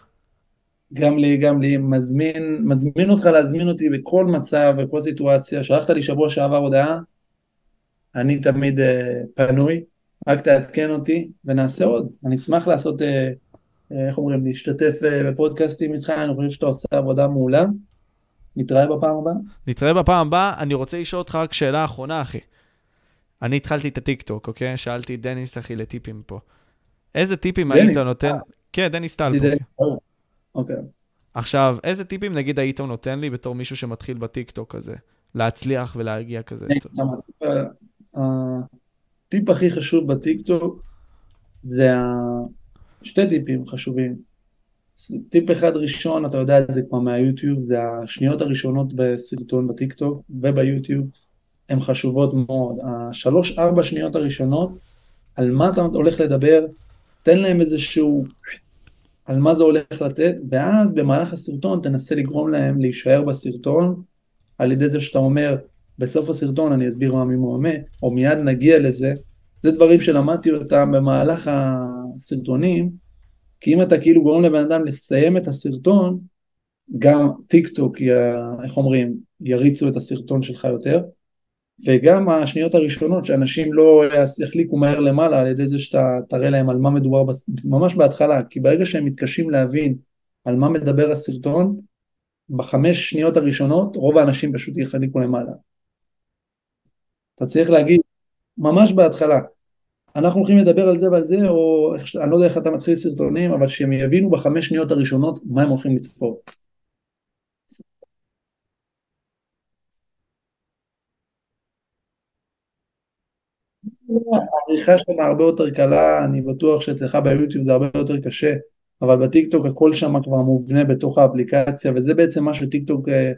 גם לי, גם לי. מזמין, מזמין אותך להזמין אותי בכל מצב, בכל סיטואציה. שלחת לי שבוע שעבר הודעה, אני תמיד uh, פנוי. רק תעדכן אותי ונעשה עוד. אני אשמח לעשות, אה, אה, איך אומרים, להשתתף אה, בפודקאסטים איתך, אני חושב שאתה עושה עבודה מעולה. נתראה בפעם הבאה. נתראה בפעם הבאה. אני רוצה לשאול אותך רק שאלה אחרונה, אחי. אני התחלתי את הטיקטוק, אוקיי? שאלתי את דניס, אחי, לטיפים פה. איזה טיפים היית נותן... כן, דניס טל. אוקיי. עכשיו, איזה טיפים נגיד היית נותן לי בתור מישהו שמתחיל בטיקטוק הזה? להצליח ולהגיע כזה. הטיפ הכי חשוב בטיקטוק זה שתי טיפים חשובים. טיפ אחד ראשון, אתה יודע את זה כבר מהיוטיוב, זה השניות הראשונות בסרטון בטיקטוק וביוטיוב, הן חשובות מאוד. השלוש ארבע שניות הראשונות, על מה אתה הולך לדבר, תן להם איזשהו, על מה זה הולך לתת, ואז במהלך הסרטון תנסה לגרום להם להישאר בסרטון, על ידי זה שאתה אומר, בסוף הסרטון אני אסביר מה ממומה, או מיד נגיע לזה. זה דברים שלמדתי אותם במהלך הסרטונים, כי אם אתה כאילו גורם לבן אדם לסיים את הסרטון, גם טיק טוק, איך אומרים, יריצו את הסרטון שלך יותר, וגם השניות הראשונות שאנשים לא יחליקו מהר למעלה על ידי זה שאתה תראה להם על מה מדובר, ממש בהתחלה, כי ברגע שהם מתקשים להבין על מה מדבר הסרטון, בחמש שניות הראשונות רוב האנשים פשוט יחליקו למעלה. אתה צריך להגיד, ממש בהתחלה, אנחנו הולכים לדבר על זה ועל זה, או אני לא יודע איך אתה מתחיל סרטונים, אבל שהם יבינו בחמש שניות הראשונות מה הם הולכים לצפות. העריכה שם הרבה יותר קלה, אני בטוח שאצלך ביוטיוב זה הרבה יותר קשה, אבל בטיקטוק הכל שם כבר מובנה בתוך האפליקציה, וזה בעצם מה שטיקטוק אה,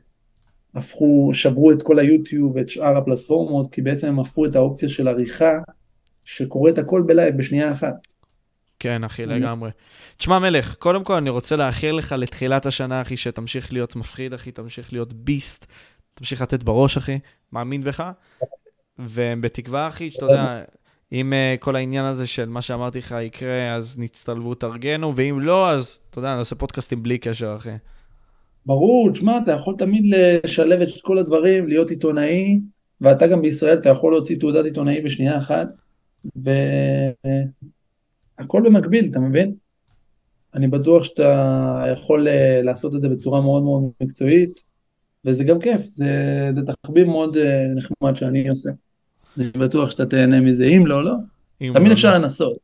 הפכו, שברו את כל היוטיוב ואת שאר הפלטפורמות, כי בעצם הם הפכו את האופציה של עריכה, שקורית הכל בלייב בשנייה אחת. כן, אחי, לגמרי. תשמע, מלך, קודם כל אני רוצה לאחל לך לתחילת השנה, אחי, שתמשיך להיות מפחיד, אחי, תמשיך להיות ביסט, תמשיך לתת בראש, אחי, מאמין בך. ובתקווה, אחי, שאתה יודע, אם uh, כל העניין הזה של מה שאמרתי לך יקרה, אז נצטלבו, תארגנו, ואם לא, אז אתה יודע, נעשה פודקאסטים בלי קשר, אחי. ברור, תשמע, אתה יכול תמיד לשלב את כל הדברים, להיות עיתונאי, ואתה גם בישראל, אתה יכול להוציא תעודת עיתונאי בשנייה אחת, הכל במקביל, אתה מבין? אני בטוח שאתה יכול אה, לעשות את זה בצורה מאוד מאוד מקצועית, וזה גם כיף, זה, זה תחביב מאוד אה, נחמד שאני עושה. אני בטוח שאתה תהנה מזה, אם לא, לא. תמיד לא, אפשר לא. לנסות.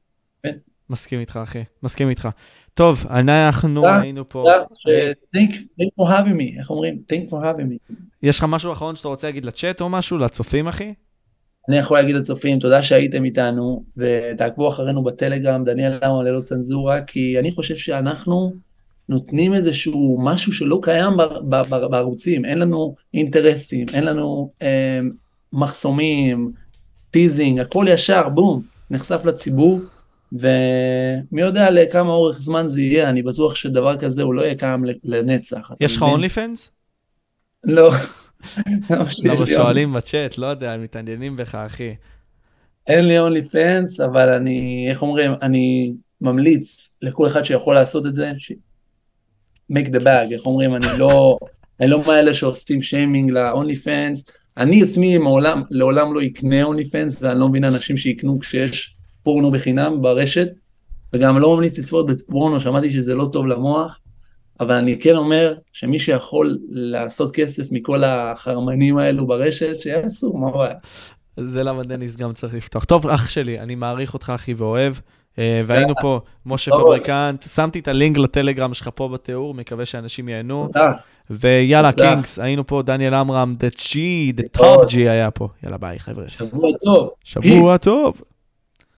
מסכים איתך, אחי. מסכים איתך. טוב, אנחנו היינו פה. תודה, Thank thank for having me, איך אומרים? Thank for having me. יש לך משהו אחרון שאתה רוצה להגיד לצ'אט או משהו? לצופים, אחי? אני יכול להגיד לצופים, תודה שהייתם איתנו, ותעקבו אחרינו בטלגרם, דניאל עמרם ללא צנזורה, כי אני חושב שאנחנו נותנים איזשהו משהו שלא קיים בערוצים, אין לנו אינטרסים, אין לנו אה, מחסומים, teasing, הכל ישר, בום, נחשף לציבור, ומי יודע לכמה אורך זמן זה יהיה, אני בטוח שדבר כזה הוא לא יהיה קיים לנצח. יש לך? OnlyFans? לא. למה לי שואלים בצ'אט, לא יודע, מתעניינים בך, אחי. אין לי אונלי פנס, אבל אני, איך אומרים, אני ממליץ לכל אחד שיכול לעשות את זה, ש... make the bag, איך אומרים, אני לא, אני לא מאלה שעושים שיימינג לאונלי פנס, אני עצמי מעולם, לעולם לא אקנה אונלי פנס, ואני לא מבין אנשים שיקנו כשיש פורנו בחינם ברשת, וגם לא ממליץ לצפות בפורנו, שמעתי שזה לא טוב למוח, אבל אני כן אומר שמי שיכול לעשות כסף מכל החרמנים האלו ברשת, שיעשו, מה הבעיה? זה למה דניס גם צריך לפתוח. טוב, אח שלי, אני מעריך אותך, אחי, ואוהב. אה, והיינו פה, משה טוב. פבריקנט, שמתי את הלינק לטלגרם שלך פה בתיאור, מקווה שאנשים ייהנו. ויאללה. Kings, היינו פה, דניאל עמרם, The G, The טוב. Top G היה פה. יאללה, ביי, חבר'ה. שבוע טוב. שבוע. טוב.